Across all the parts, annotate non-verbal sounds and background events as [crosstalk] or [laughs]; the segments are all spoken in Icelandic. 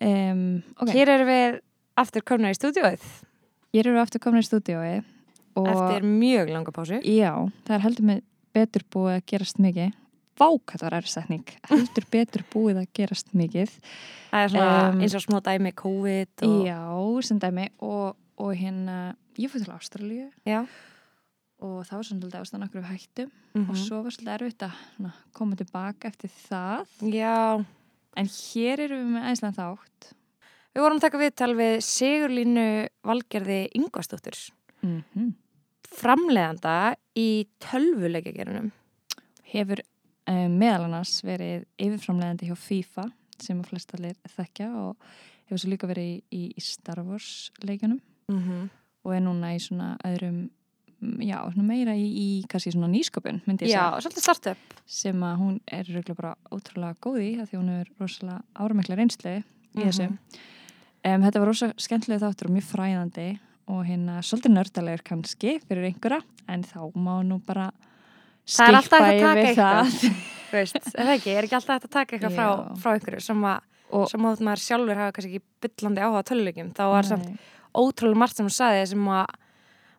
um, ok, Hér erum við aftur komna í stúdíóið. Ég eru aftur komin í stúdíói og eftir mjög langa pásu. já, það er heldur með betur búið að gerast mikið. Vák, þetta var erfstækning heldur betur búið að gerast mikið. Það er svona Um, eins og smá dæmi COVID og... Já, sem dæmi. Og, og hérna, ég fór til Ástralíu. Já. og það var svolítið ástæðan okkur við hættum Mhm. og svo var svolítið erfitt að koma tilbaka eftir það. Já. En hér erum við með æslan þátt Við vorum að taka viðtal við Sigurlínu Valgerði Ingvarsdóttir, mm -hmm. framleiðanda í tölvuleikjagerunum. hefur um, meðal annars verið yfirframlegandi hjá FIFA sem að flest allir þekkja og hefur svo líka verið í, í, Star Wars leikjunum Mm -hmm. og er núna í svona öðrum já, meira í, í kannski svona nýsköpun myndi ég segja Já, svolítið startup. sem að hún er bara ótrúlega góð í því hún er rosalega áramikla reynslu í þessu. Mhm. Um, þetta var rosalega skemmtilega þáttur og mjög fræðandi og hérna svolítið nördalegur kannski fyrir einhverja en þá má nú bara Það er alltaf skippa hægt að taka yfir eitthvað. það. [laughs] Veist, er ekki? Er ekki alltaf hægt að taka eitthvað frá, frá einhverju sem að, sem að maður sjálfur hafa kannski ekki byllandi áhuga á töluleikjum. Þá var samt ótrúlega margt sem hún saði sem að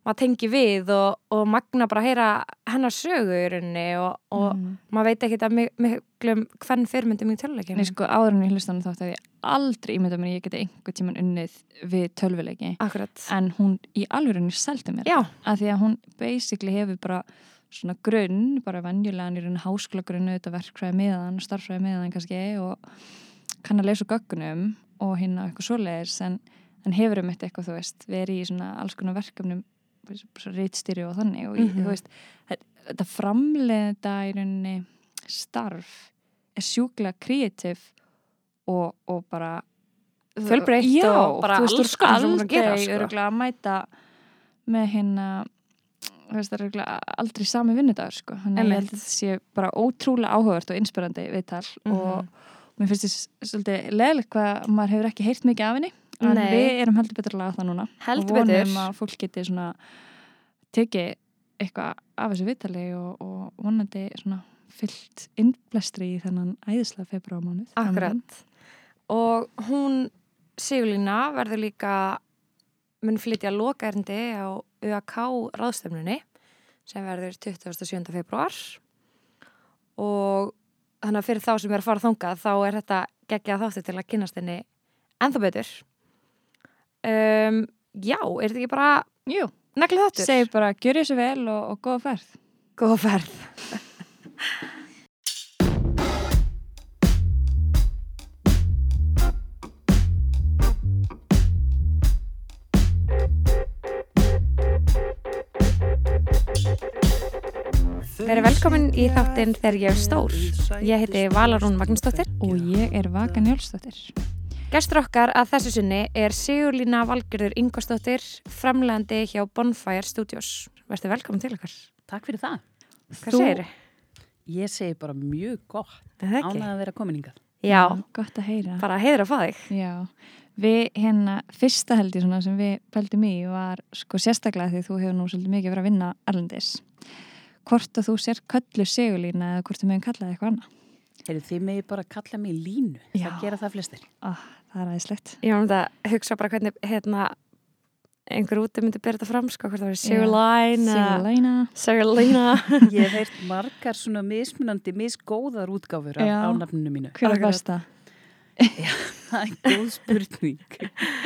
maður tengi við og, og magna bara að heyra hennar sögu í rauninni og, og Mhm. maður veit ekki að miklum hvern fyrirmyndum í töluleikjum. Nei, sko, áður en ég hlustan þátt að ég aldrei ímynda mér að ég geti einhver tíman unnið við tölvuleiki Akkurat. en hún í alvörunni seldi mér Já, að því að hún basically hefur bara svona grunn, bara venjulegan í rauninni háskóla grunnu, þetta verkfræði miðan starffræði miðan kannski og kann að leysa göggunum og hérna eitthvað svoleiðis en, en hefur um þetta eitthvað þú veist, verið í svona alls konar verkefnum rítstýri og þannig og mm Mhm. þú veist, þetta- þetta framleiða í rauninni starf er sjúklega kreatív og, og bara Fjölbreytt og bara alls að aldrei sko. að mæta með hérna aldrei sami vinnudagur sko. þannig að ég held að þetta sé bara ótrúlega áhugavert og inspirandi viðtal Mhm. og mér finnst þess svolítið leðilegt hvað maður hefur ekki heyrt mikið af henni en Nei. við erum heldur betur að laga það núna Heldur og vonum betur. að fólk geti svona tekið eitthvað af þessu viðtali og, og vonandi svona fyllt innblestri í þennan æðislega februarmánuð Akkurat. Og hún, Sigurlína, verður líka, mun flytja lokaerndi á UAK ráðstefnunni sem verður 27. februar og þannig að fyrir þá sem er að fara þangað þá er þetta geggjað þáttu til að kynast henni ennþá betur. Um, já, er þetta ekki bara Jú, neglið þáttur? segi bara gjör þessu vel og, og góða ferð Góða ferð. Verið velkomin í þáttinn þegar ég er stór. Ég heiti Valarún Magnúsdóttir. og ég er Vaka Njálsdóttir Gestur okkar að þessu sinni er Sigurlína Valgerður Ingvarsdóttir, framlegandi hjá Bonfire Studios. Verður velkomin til okkar. Takk fyrir það. Hvað Þú- segir þið? Ég segi bara mjög gott. Það ekki? Ánægð að vera kominingað. Já, gott að heyra bara heiður að fá þig. Já, við hérna fyrsta held ég svona sem við pældum í var sko sérstaklega því þú hefur nú svolítið mikið verið að vinna erlendis hvort að þú sér köllu segulína eða hvort þú meðum kallaði eitthvað annað Heyrðu, þið megi bara kalla mig línu. Já. Það gera það flestir. ah, það er aðeinslegt Ég var um þetta að hugsa bara hvernig hérna einhver úti myndi byrja þetta fram sko, hvort það var Sigurlæn Sigurlæna Sigurlæna [laughs] Ég hef heyrt margar svona mismunandi, misgóðar útgáfur af Já. ánafninu mínu. hver er besta? [laughs] Það er góð spurning.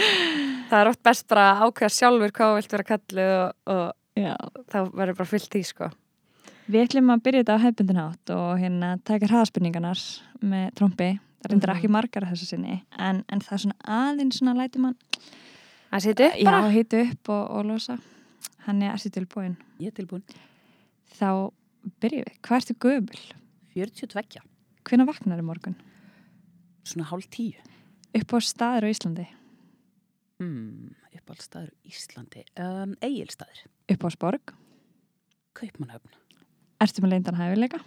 [laughs] Það er oft best bara að ákveða sjálfur hvað þú vilt vera kallu og, og Já. þá verður bara fyllt í sko Við ætlum að byrja þetta á hefbundin átt og hérna taka hraðspurningarnar með trombi það reyndir Mhm. ekki margar að þessu sinni en, en það er svona aðeins svona læti mann Það seti upp já, bara hitu upp og, og losa hann er erstu tilbúin Ég er tilbúin. þá byrjum við, hvað ertu gömul? 42. Hvenær vaknar í morgun? Svona hálf tíu. Upp á staður á Íslandi Hmm, uppáldstaður Íslandi. Um, Egilstaður. Upp á Sporg Kaupmannhöfn. Ertu með leindan hæfileika?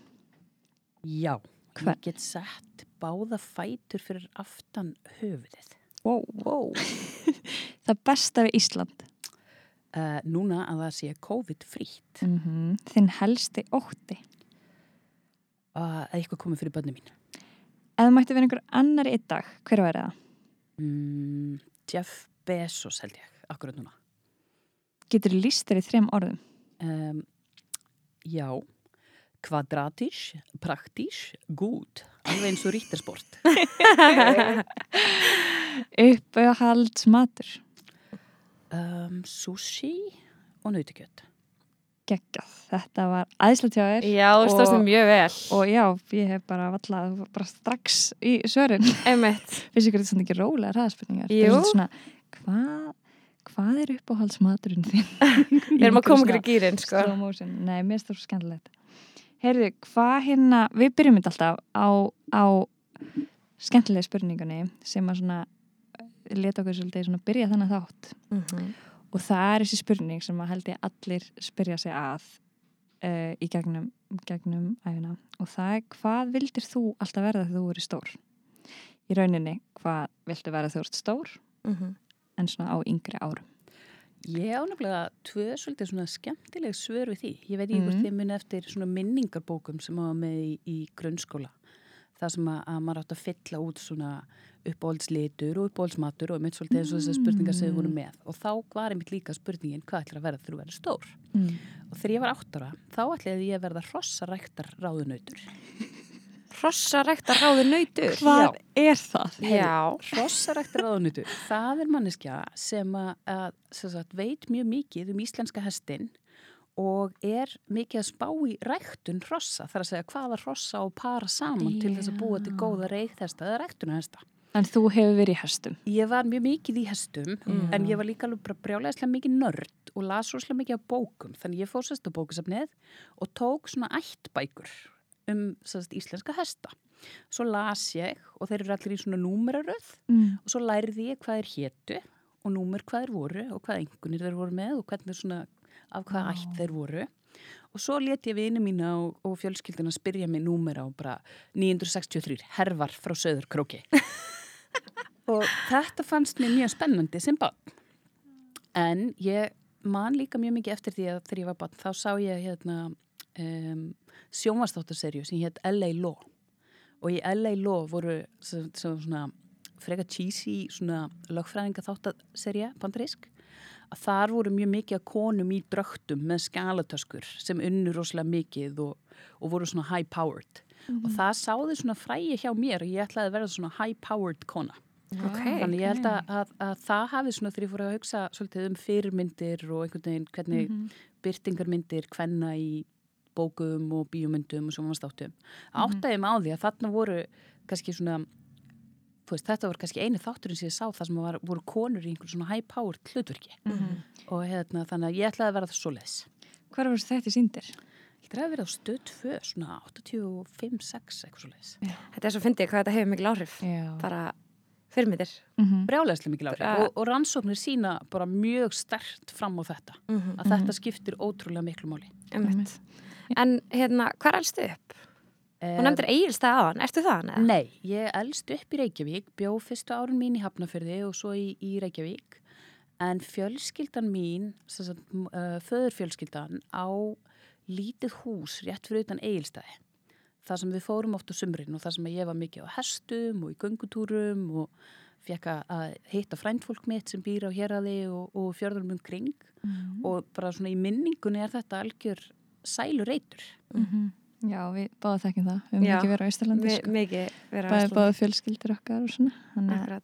Já. Hvern? Ég get sett báða fætur fyrir aftan höfuðið. Wow, wow. [laughs] Það besta við Ísland Uh, núna að það sé COVID-frýtt. mm -hmm. Þinn helsti ótti Uh, að eitthvað komið fyrir börnum mín. Þú mætti vera einhver annar í dag, hver væri það? Mm, Jeff Bezos held ég, akkurat núna. Getur þú líst þér í þrem orðum? Um, já, kvadratisch, praktisch, gut, alveg eins og ríktarsport. [laughs] Uppáhalds matur? Um, sushi og nautikjöt. Geggjað. Þetta var æðislega tjá þér. Já, þú stóðst þér mjög vel. Og já, ég hef bara vallað bara strax í. Einmitt. [laughs] Finnst ykkur þetta svona ekki rólega ræðspurningar? Svona, hvað, hvað er uppáhaldsmaturinn þinn? [laughs] Við erum að koma okkur í gýrin, sko. Nei, mér finnst það svo skemmtilegt. Heyrðu, hvað hérna, við byrjum þetta alltaf á, á skemmtilega spurningunni sem að svona leta okkur svolítið svona byrja þannig þátt. Mhm. Og það er þessi spurning sem að held ég allir spyrja sig að uh, í gegnum, gegnum æfina. Og það er hvað vildir þú alltaf verða þegar þú verið stór? Í rauninni, hvað viltu verða þegar þú ert stór Mhm. en svona á yngri árum? Ég á nefnilega tvö svolítið svona skemmtileg svör við því. Ég veit ekki hvort Mhm. þið muni eftir svona minningarbókum sem hafa með í, í grunnskóla. Það sem að, að maður átt að fylla út svona uppáhaldslitur og uppáhaldsmatur og mitt svolítið eins og þessar spurningar sem við vorum með. Og þá var einmitt líka spurningin hvað ætlar að verða þegar þú verður stór. Mm. Og þegar ég var átt ára, þá ætlaði ég að verða hrossaræktar ráðunautur. Hrossarækta ráði nautur. Hvað er það? Já. Hrossaræktar ráðunautur, það er manneskja sem að, að sem sagt, veit mjög mikið um íslenska hestin og er mikið að spá í ræktun hrossa, þar að segja hvaða hrossa og para saman til þess að búa til Já. góða reykþesta eða ræktunahesta. En þú hefur verið í hestum. Ég var mjög mikið í hestum Mm. en ég var líka alveg bara brjálæðislega mikið nörd og las rosalega mikið af bókum þannig ég fór sérst á bókasafnið og tók svona ættbækur um sérst, íslenska hesta. Svo las ég og þeir eru allir í svona númeraröð Mm. og svo lærði ég hvað er hétu og númer hvað er voru og hvað engunir þeir voru með og hvernig svona af hvað ætt þeir voru og svo let ég vini mína og, og fjölskyldina spyrja mig númer á bara 963 hervar frá söður króki [laughs] og þetta fannst mér mjög spennandi sem barn en ég man líka mjög mikið eftir því að þegar ég var barn þá sá ég hérna um, sjónvastáttarserju sem hétt LA Law. Og í LA Law voru sem, sem svona freka cheesy svona lögfræðinga þáttaserja bandarísk að þar voru mjög mikið að konum í drögtum með skalatöskur sem unnur rosalega mikið og, og voru svona high powered og það sáði svona frægi hjá mér og ég ætlaði að vera svona high powered kona. Ok. þannig ég held að, að, að það hafi svona þegar ég fór að hugsa svolítið um fyrirmyndir og einhvern veginn hvernig Mhm. byrtingarmyndir hvenna í bókum og bíómyndum og sjónvastáttum áttaði mig á því að þarna voru kannski svona þú veist, þetta voru kannski einu þátturinn sem ég sá það sem var, voru konur í einhver svona high powered hlutverki Mhm. og hérna, þannig að ég ætlaði að vera það svo leis Hvar voru þetta síndir? Ég ætlaði að vera á stöð 2, svona 85-6 eitthvað svo leis Þetta er svo fyndið hvað þetta hefur mikil áhrif. Já. Bara fyrirmyndir. Mm brjálæðislega mikil áhrif Bara- og, og rannsóknir sína bara mjög stert fram á þetta Mm að þetta skiptir ótrúlega miklu máli Einmitt. En hérna, hvað elstu upp? Þú nefndir Egilstað aðan, ertu það? Neða? Nei, ég elst upp í Reykjavík, bjó fyrstu árun mín í Hafnafjörði og svo í, í Reykjavík en fjölskyldan mín, uh, föðurfjölskyldan á lítið hús rétt fyrir utan Egilstaði. Það sem við fórum oft á sumrin og það sem ég var mikið á hestum og í göngutúrum og fekk að- hitta frændfólk mitt sem býr á héraði og, og fjörðunum um kring Mhm. og bara svona í minningunni er þetta algjör sælureitur. Mhm. Já, við báðum þekkjum það. Við höfum ekki verið á Ístalandi, Mi- sko. Mikið vera Bæði báðu fjölskyldur okkar og svona. Þannig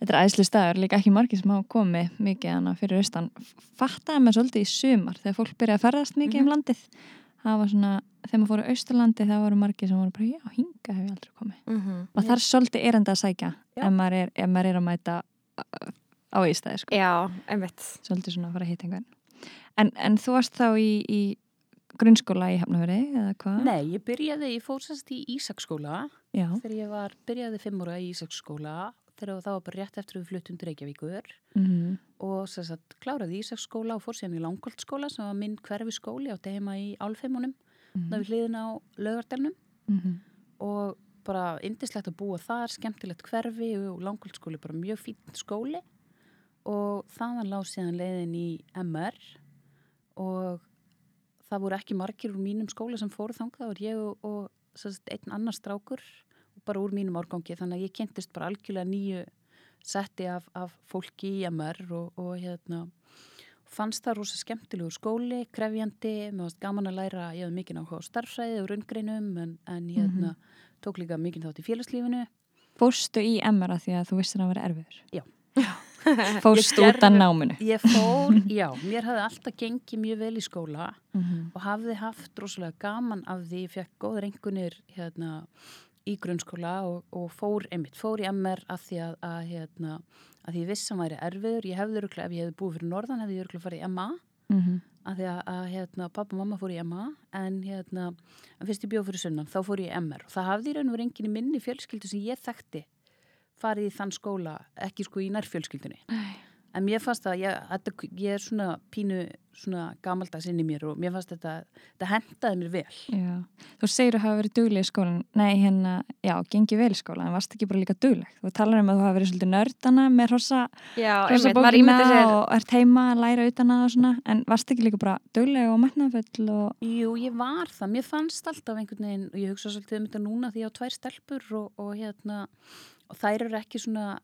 þetta er æsli staður, líka ekki margir sem hafa komið mikið fyrir austan. Fattaði maður svolítið í sumar þegar fólk byrjaði að ferðast mikið um landið. Það var svona, þegar maður fóru á Austurlandi það voru margir sem voru bara, já, hinga hef ég aldrei komið. Mm Og það er svolítið erenda að sækja ef maður, er, ef maður er að mæta á Ístæði, sko. Já, einmitt. Svolítið svona að fara að hitta einhvern. En, en þú varst þá í, í grunnskóla í Hafnafjörði, eða hvað? Nei, ég byrjaði, ég fór sérst í Ísaksskóla þegar ég var, byrjaði fimm ára í Ísaksskóla þegar það var bara rétt eftir að við fluttum til Reykjavíkur Mm og sem sagt kláraði Ísaksskóla og fór síðan í Langholtskóla sem var minn hverfi skóli átti heima í Álfeimunum Mhm. það við hliðin á Laugardelnum -hmm. og bara indislegt að búa þar, skemmtilegt hverfi og Langholtskóli bara mjög fín skóli og þaðan lág síðan leiðin í MR og það voru ekki margir úr mínum skóla sem fóru þangað, það var ég og, og sagt, einn annar strákur og bara úr mínum árgangi þannig að ég kynntist bara algjörlega nýju setti af, af fólki í MR og, og hérna fannst það rosa skemmtilegur skóli, krefjandi, gaman að læra, ég hafði mikið áhuga á starfræði og raungreinum en, en hérna tók líka mikið þátt í félagslífinu. Fórstu í MR að því að þú vissir að vera erfiður? Já. [laughs] Fórstu Ég út af náminu? Ég fór, já, mér hafði alltaf gengið mjög vel í skóla Mhm. og hafði haft rosalega gaman af því, ég fekk góður engunir hérna í grunnskóla og, og fór einmitt, fór í MR að því að, að hérna, að því ég vissi að hann væri erfiður, ég hefði öruglega, ef ég hefði búið fyrir norðan, hefði ég öruglega farið í MA Mhm. að því að, að hérna, pappa og mamma fór í MA en hérna, fyrst ég bjóð fyrir sunnan þá fór ég í MR og það hafði í raun og verið enginn í minni fjölskyldu sem ég þekkti farið í þann skóla, ekki sko í nærfjölskyldunni Nei. en mér fannst það, ég, þetta, ég er svona pínu svona gamaldags inn í mér og mér fannst þetta, þetta hendaði mér vel Já. Þú segir að hafa verið dugleg í skólan. Nei, hérna, já, gengið vel í skólan, en varst ekki bara líka dugleg. Þú talar um að þú hafa verið svolítið nördana með rosa, Já, rosa bókina ímyndir sér og ert heima að læra utan að og svona, en varst ekki líka bara dugleg og metnafull og... Jú, ég var það, mér fannst alltaf einhvern veginn og ég hugsa svolítið um þetta núna því ég á tvær stelpur og, og hérna og þær eru ekki svona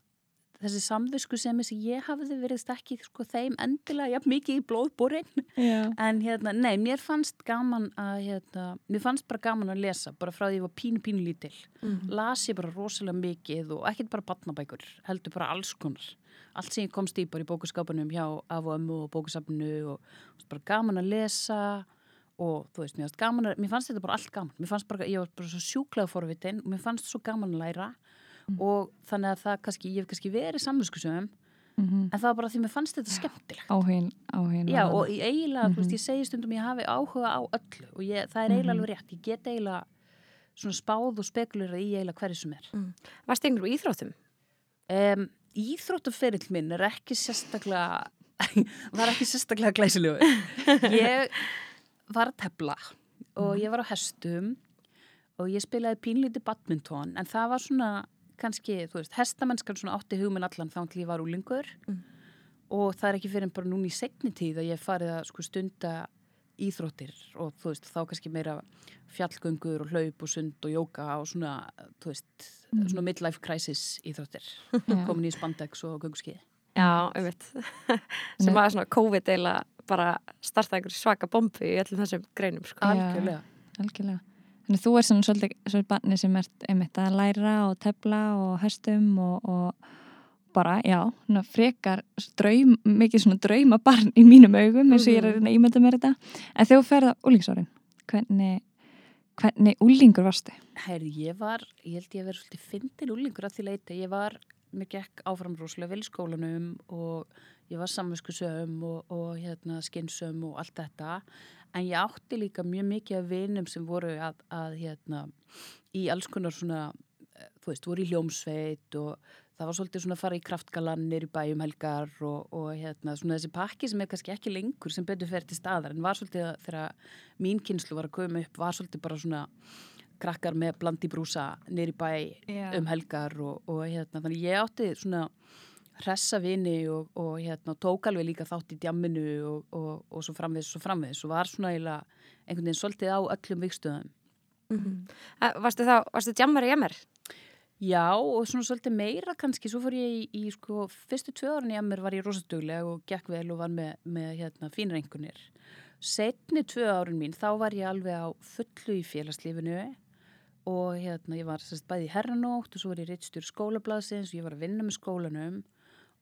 þessi samvisku sem ég hafði verið ekki sko þeim endilega jafn mikið í blóðborin Já. en hérna, nei, mér fannst gaman að hérna, mér fannst bara gaman að lesa bara frá því ég var pínu pínu lítil. Mhm. las ég bara rosalega mikið og ekkert bara batnabækur, heldur bara alls konar. Allt sem ég komst í bara í bókuskapunum hjá af og ömmu og bókusafnu og bara gaman að lesa og þú veist, mér fannst gaman að, mér fannst þetta bara allt gaman. Mér fannst bara, ég var bara svo sjúklega forvitin og mér fannst svo gaman að læra og þannig að það kannski, ég hef kannski verið samvinskusum Mm en það var bara því mér fannst þetta skemmtilegt Áhugin, áhugin. Já, og ég eiginlega, þú Mhm. veist, ég segi stundum ég hafi áhuga á öllu og ég, það er Mhm. eiginlega alveg rétt, ég get eiginlega svona spáð og spekulera í eiginlega hverju sem er. Varst einhverjum í íþróttum? Um, Íþróttaferill minn er ekki sérstaklega, [laughs] var ekki sérstaklega glæsilegu. Ég var að tefla og ég var á hestum og ég spilaði pínlítið badminton en það var svona kannski, þú veist, hestamennskan svona átti hugminn allan þá til ég var úlingur Mm. og það er ekki fyrir en bara núna í segni tíð að ég farið að sko stunda íþróttir og þú veist, þá kannski meira fjallgöngur og hlaup og sund og jóka og svona, þú veist, Mm. svona midlife crisis íþróttir komin í spandex og gönguskið. Já, einmitt. [laughs] Sem var svona COVID eila bara starta einhver svaka bombu í öllum þessum greinum, sko. Já. Algjörlega. Algjörlega. Þannig að þú er svona svolítið, svolítið barni sem ert einmitt að læra og tefla og hestum og, og bara, já, frekar draum, mikið svona drauma barn í mínum augum eins og ég er að reyna að ímynda mér þetta. En þegar þú ferða úlingsárin, hvernig, hvernig úlingur varstu? Herri, ég var, ég held ég að vera svolítið fyndin úlingur að því leiti. Ég var, mér gekk áfram rosalega vel í skólanum og ég var samvinskusöm og, og hérna, skynsöm og allt þetta. En ég átti líka mjög mikið af vinum sem voru að, að hérna, í alls konar svona, eh, þú veist, voru í hljómsveit og það var svolítið svona að fara í kraftgalannir í bæjum helgar og, og hérna, svona þessi pakki sem er kannski ekki lengur sem betur fer til staðar en var svolítið þegar mín kynslu var að koma upp var svolítið bara svona krakkar með blandi brúsa nýri bæ Já. um helgar og, og hérna, þannig ég átti svona hressa vini og, og hérna, tók alveg líka þátt í djamminu og, og, og svo framvegis og framvegis og var svona eiginlega einhvern veginn svolítið á öllum vikstöðum. Mm Varstu þá, varstu djammar í MR? Já og svona svolítið meira kannski, svo fór ég í, í sko, fyrstu tvö árin í mér var ég rosadugleg og gekk vel og var með, með hérna, fínir einhvernir. Setni tvö árin mín, þá var ég alveg á fullu í félagslífinu og hérna, ég var sérst, bæði í herranótt og svo var ég rittstjóri skólablaðsins og ég var að vinna með skólanum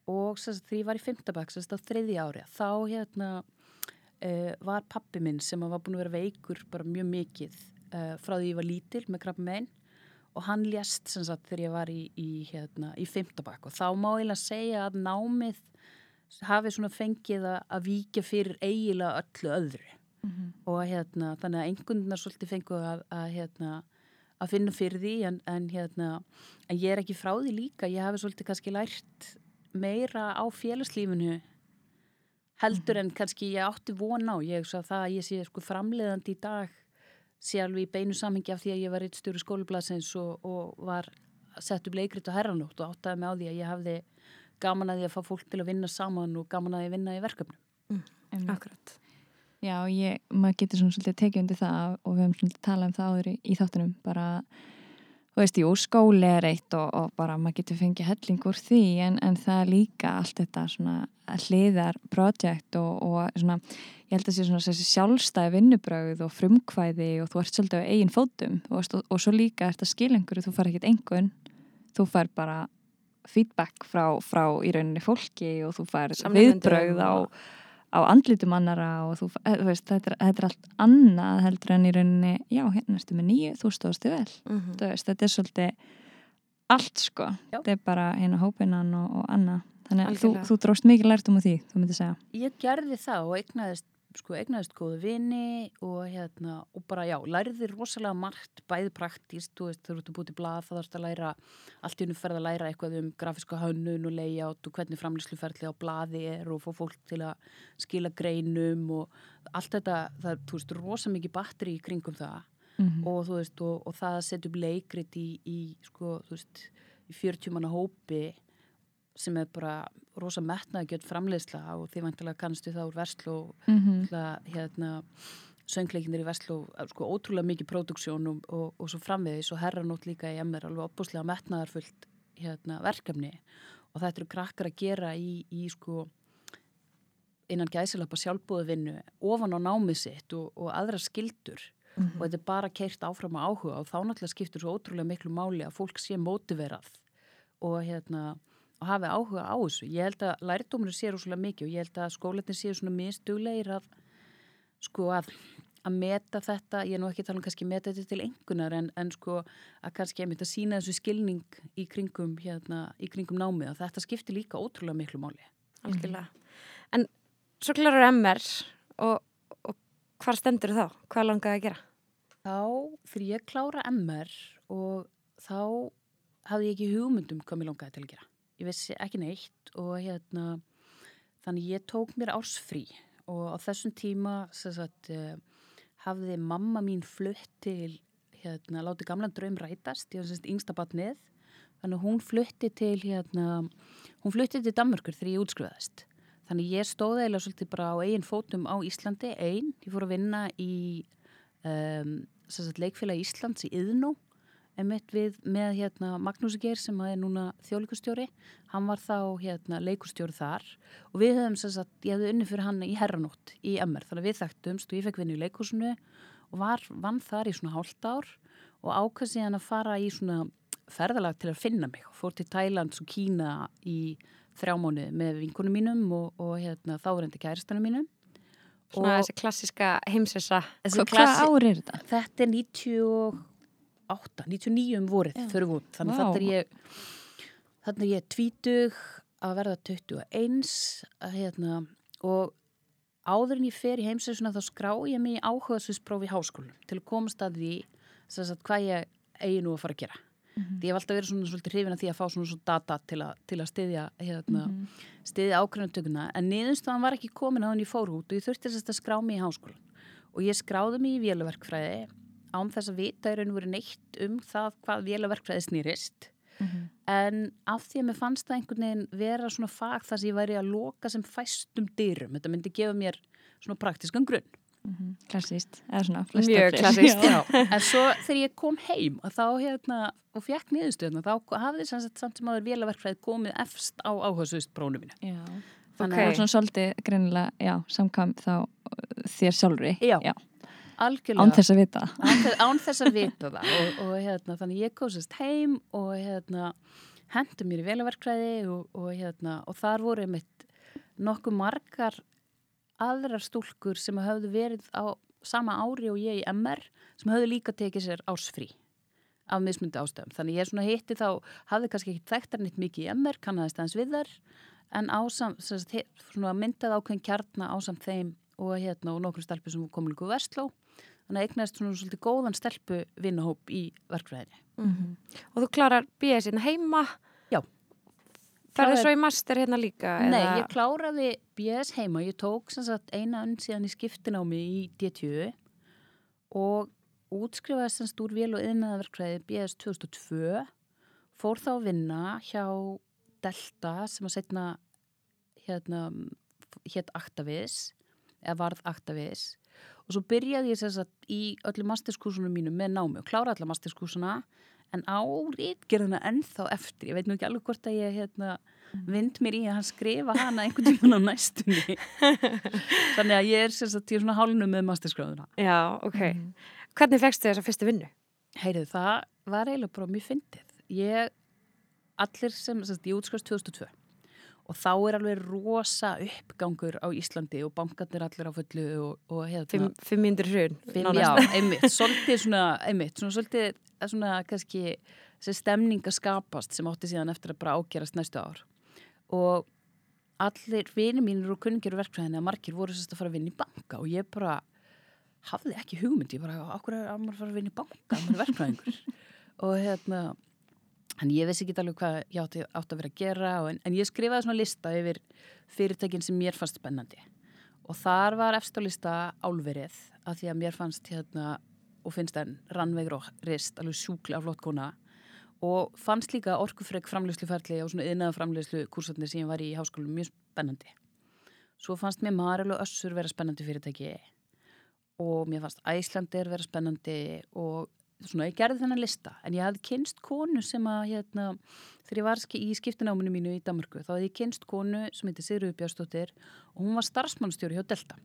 og sérst, þegar ég var í fymtabæk, á þriði ári, þá hérna uh, var pappi minn sem var búin að vera veikur bara mjög mikið uh, frá því ég var lítil með krabba meginn og hann lést sagt þegar ég var í, í, hérna, í fymtabak og þá má ég að segja að námið hafi svona fengið að, að víkja fyrir eiginlega öllu öðru. Og hérna, þannig að einhverjum svolítið fenguð að, að, hérna, að finna fyrir því en, en, hérna, en ég er ekki frá því líka, ég hafi svolítið kannski lært meira á félagslífinu heldur en kannski ég átti von á, ég hugsa það að ég sé sko framleiðandi í dag sé alveg í beinu samhengi af því að ég var eitt stjóri skólablasins og, og var sett upp leikrit á herranótt og áttaði mig á því að ég hafði gaman að því að fá fólk til að vinna saman og gaman að því að vinna í verkefnum. Akkurat. Já, ég, maður getur svona svolítið tekið undir það og við höfum svolítið talað um það áður í, í þáttunum bara þú veist, jú, skóli er eitt og, og bara maður getur fengið helling úr því en, en það er líka allt þetta svona hliðar projekt og, og svona, ég held að sé svona þessi sjálfstæði vinnubröð og frumkvæði og þú ert svolítið á eigin fótum og, og, og svo líka ert að skilengur þú far ekkit engun, þú far bara feedback frá, frá í rauninni fólki og þú far viðbröð á og- á andlitum annara og þú, eh, þú veist, þetta, er, þetta er allt annað heldur en í rauninni, já, hérna ertu með nýju, þú stóðst þig vel, Mhm. þú veist, þetta er svolítið allt sko, Já. þetta er bara hérna hópinan og, og annað, þannig að þú, þú dróst mikið lært um því, þú myndir segja. Ég gerði það og eignaðist, sko, eignaðist góðu vini og hérna, og bara já, læriði rosalega margt, bæði praktíst, þú veist, þú ert að búið til blað, það þarfst að læra, allt í unum ferð að læra eitthvað um grafíska hönnun og layout og hvernig framlýsluferðli á blaði er og fá fólk til að skila greinum og allt þetta, það er, þú veist, rosa mikið batteri í kringum það. Mm og þú veist, og, og það að setja upp leikrit í, í sko, þú veist, í 40 manna hópi sem er bara rosa metnaði gjöld framleiðsla og þið vantilega kannastu það úr verslu og -hmm. mm. hérna söngleikinir í verslu og sko ótrúlega mikið próduksjón og, og, og svo framvegis og herranótt líka í MR alveg opbúslega metnaðarfullt hérna, verkefni og þetta eru krakkar að gera í, í sko innan gæsilappa sjálfbúðu vinnu ofan á námið sitt og, og aðra skildur og þetta er bara keirt áfram á áhuga og þá náttúrulega skiptur svo ótrúlega miklu máli að fólk sé mótiverað og hérna og hafi áhuga á þessu. Ég held að lærdóminu sé rosalega mikið og ég held að skóletin séu svona mistuglegir að sko að, að meta þetta, ég er nú ekki að tala um kannski meta þetta til engunar en, en sko að kannski einmitt að sína þessu skilning í kringum hérna, í kringum námið og þetta skiptir líka ótrúlega miklu máli. algjörlega. En svo klarur MR og, og hvar stendur þá? Hvað langaði að gera? Þá fyrir ég klára MR og þá hafði ég ekki hugmyndum hvað mér langaði til að gera. Ég vissi ekki neitt og hérna þannig ég tók mér ársfrí og á þessum tíma sagt, uh, hafði mamma mín flutt til hérna, láti gamlan draum rætast, ég var semst yngsta batnið þannig hún flutti til hérna, hún flutti til Danmörkur þegar ég útskrifaðist. Þannig ég stóði eiginlega svolítið bara á eigin fótum á Íslandi, einn, ég fór að vinna í um, sagt, leikfélagi Íslands í Yðnó emitt við með hérna, Magnús Geir sem er núna þjóðleikustjóri hann var þá hérna, leikustjóri þar og við höfum sem sagt, ég hefði unni fyrir hann í herranótt í MR þannig að við þekktumst og ég fekk vinni í leikúsinu og var, vann þar í svona hálft ár og ákvæði síðan að fara í svona ferðalag til að finna mig og fór til Thailands og Kína í þrjá mánuði með vinkunum mínum og, og hérna, þáverendi kæristanum mínum Svona Og- þessi klassiska heimsessa. Hvað ár er þetta? Þetta er 98, 99 um vorið fyrir út. Þannig wow. er ég, þannig er ég tvítug að verða 21 að, hérna, og áður en ég fer í heimsveitsuna þá skrá ég mig í áhugaðsvísprófi í háskólum til að komast að því sagt, hvað ég eigi nú að fara að gera. Því ég hef alltaf verið svona svolítið hrifin að því að fá svona svona data til að, til að styðja, hérna, styðja ákveðantökuna. En niðurstofan var ekki komin að hann ég fór út og ég þurfti þess að skrá mig í háskólan. Og ég skráði mig í vélaverkfræði án þess að vita í raun og veru neitt um það hvað vélaverkfræði snýrist. En af því að mér fannst það einhvern veginn vera svona fag þar sem ég væri að loka sem fæstum dyrum. Þetta myndi gefa mér svona praktiskan grunn. Mhm. Klassíst, eða svona Mjög klassískt. [laughs] Já. En svo þegar ég kom heim að þá hérna og fekk niðurstöðuna þá hafði sem sagt samt sem áður vélaverkfræði komið efst á áhersust brónu mínu. Já. Þannig Ok. Og svona svolítið greinilega, já, samkvæm þá uh, þér sjálfri. Já. Algjörlega. Án þess að vita. án, án þess að vita það og, og hérna, þannig ég kósast heim og hérna hendur mér í vélaverkfræði og, og hérna og þar voru mitt nokkuð margar aðrar stúlkur sem hafðu verið á sama ári og ég í MR sem hafðu líka tekið sér ásfrí af mismundi ástöðum. Þannig ég svona hitti þá, hafði kannski ekki þekktar nýtt mikið í MR, kannaðist aðeins við þar en ásam, svona myndað ákveðin kjarna ásamt þeim og hérna og nokkru stelpur sem komið líka úr Vestló þannig að eignast svona svolítið góðan stelpu vinnahóp í verkfræðinni. Mhm. Og þú klarar BS hérna heima? Já. Kláraði- svo í master hérna líka? Nei, eða- ég kláraði BS heima, ég tók sem sagt eina önn síðan í skiptinámi í D20 og útskrifaði sem stúr vél og yðnaðarverkfræði BS 2002 fór þá að vinna hjá Delta sem að setna hérna hétt Aktavis eða varð Aktavis og svo byrjaði ég sem sagt í öllum masterskúsunum mínum með námi og klára alla masterskúsuna en árið gerði hana ennþá eftir ég veit nú ekki alveg hvort að ég hérna, vind mér í að hann skrifa hana einhvern tíman á næstunni [laughs] þannig að ég er ég er svona hálnu með masterskráðuna Já, ok. Mhm. Hvernig fegstu þessa fyrstu vinnu? Heyrðu, það var eiginlega bara mjög fyndið. Ég, allir sem, sagt, ég útskast 2002 og þá er alveg rosa uppgangur á Íslandi og bankarnir allir á fullu og, og hérna. Fimm. Fimm, nánast. já, einmitt, svolítið svona, einmitt, svona svolítið, svona kannski þessi stemning að skapast sem átti síðan eftir að bara ágerast næstu ár og allir vinið mínir og kunningir og verkfræðinni að margir voru sérst að fara að vinna í banka og ég bara hafði ekki hugmynd, ég bara, okkur er að maður fara að vinna í banka, maður er verkfræðingur [laughs] og hérna en ég vissi ekki alveg hvað ég átti, átti að vera að gera og, en, en ég skrifaði svona lista yfir fyrirtækin sem mér fannst spennandi. Og þar var efstalista álverið að því að mér fannst hérna og finnst enn rannvegur og rist alveg sjúklega flott kona. Og fannst líka orkufreg framlegsluferli og svona yðnaða framlegslu kursatni sem ég var í háskólum mjög spennandi. Svo fannst mér Marel og Össur vera spennandi fyrirtæki og mér fannst Æslandir vera spennandi og svona ég gerði þennan lista en ég hafði kynst konu sem að hérna, þegar ég var í skiptináminu mínu í Danmarku þá hafði ég kynst konu sem heiti Sigurður Björnsdóttir og hún var starfsmannstjóri hjá Delta.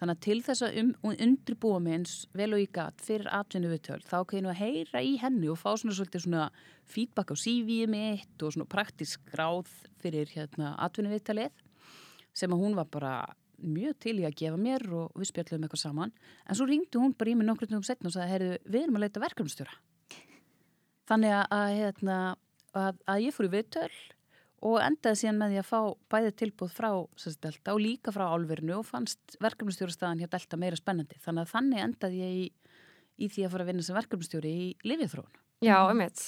Þannig að til þess að um, undirbúa mig eins vel og ég gat fyrir atvinnu viðtöl þá kann ég að heyra í henni og fá svona svolítið svona feedback á CV-ið mitt og svona praktisk gráð fyrir hérna atvinnu viðtalið sem að hún var bara mjög til í að gefa mér og við spjallum eitthvað saman. En svo ringdi hún bara í mig nokkur um setna og sagði, heyrðu, við erum að leita verkefnstjóra þannig að, hérna, að, að ég fór í viðtöl og endaði síðan með því að fá bæði tilbúð frá sérst, Delta og líka frá álverinu og fannst verkefnstjórastæðan hjá Delta meira spennandi. Þannig að þannig endaði ég í, í því að fara að vinna sem verkefnstjóri í Livjaþróun Já, einmitt.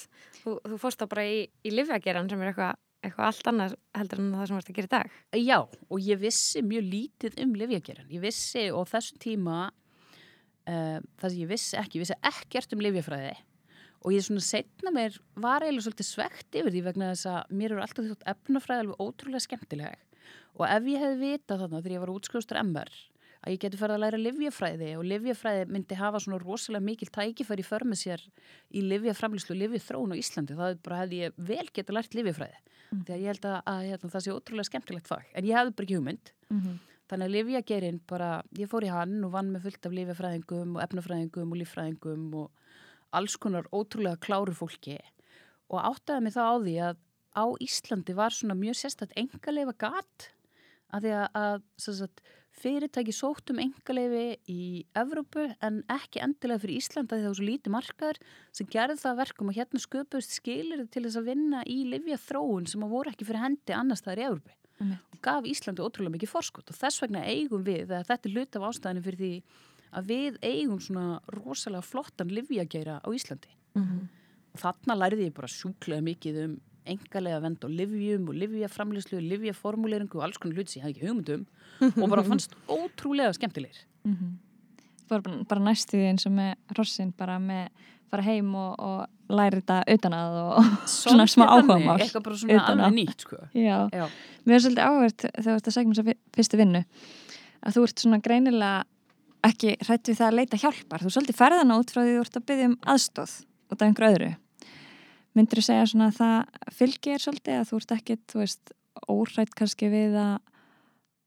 Þú, þú fórst þá bara í, í livjageran sem er eitthvað eitthva allt annað heldur en það sem varst að gera í dag. Já, og ég vissi mjög lítið um livjageran. Ég vissi og þessum tíma uh, það sem ég vissi ekki, ég vissi ekkert um livjafræði og ég svona setna mér var eiginlega svolítið svegt yfir því vegna þess að mér eru alltaf þjótt efnafræði alveg ótrúlega skemmtileg og ef ég hefði vitað þarna þegar ég var útskrifstur MR að ég geti farið að læra livjafræði og livjafræði myndi hafa svona rosalega mikil tækifæri för með sér í livjaframlýslu og livjaþróun á Íslandi. Þá bara hefði ég vel geta lært livjafræði Mm. því að ég held að, að hérna, það sé ótrúlega skemmtilegt fag. En ég hefði bara ekki hugmynd. Mhm. þannig að livjagerinn bara, ég fór í hann og vann með fullt af livjafræðingum og efnafræðingum og líffræðingum og alls konar ótrúlega kláru fólki. Og áttaði mig þá á því að á Íslandi var svona mjög sérstætt engaleifa gat að því að, að sagt, fyrirtæki sótt um engaleifi í Evrópu en ekki endilega fyrir Íslanda því það var svo lítið markaður sem gerði það að verkum og hérna sköpust skilir til þess að vinna í livja þróun sem að voru ekki fyrir hendi annars staðar í Evrópu Einmitt. og gaf Íslandi ótrúlega mikið forskot og þess vegna eigum við, eða þetta er hlut af ástæðinu fyrir því að við eigum svona rosalega flottan livjageira á Íslandi Mhm. og þarna lærði ég bara sjúklega mikið um engalega vend og livjum og livjaframlislu, livjaformuleringu og alls konar hlut sem ég hafði ekki hugmyndum og bara fannst [laughs] ótrúlega skemmtilegir. Mhm. Þú var bara, bara næstu því eins og með rossin bara með fara heim og, og læra þetta utan að og [laughs] svona smá þannig, Eitthvað bara svona alveg nýtt, sko. Já, Já. mér er svolítið áhvert þegar þú ert að segja mér þess fyrstu vinnu að þú ert svona greinilega ekki hrætt við það að leita hjálpar. Þú er svolítið ferðana út frá því þú ert að byggja um aðstóð út af einhverju öðru. Myndir þú segja svona að það fylgir svolítið að þú ert ekkit, þú veist, óhrætt kannski við að,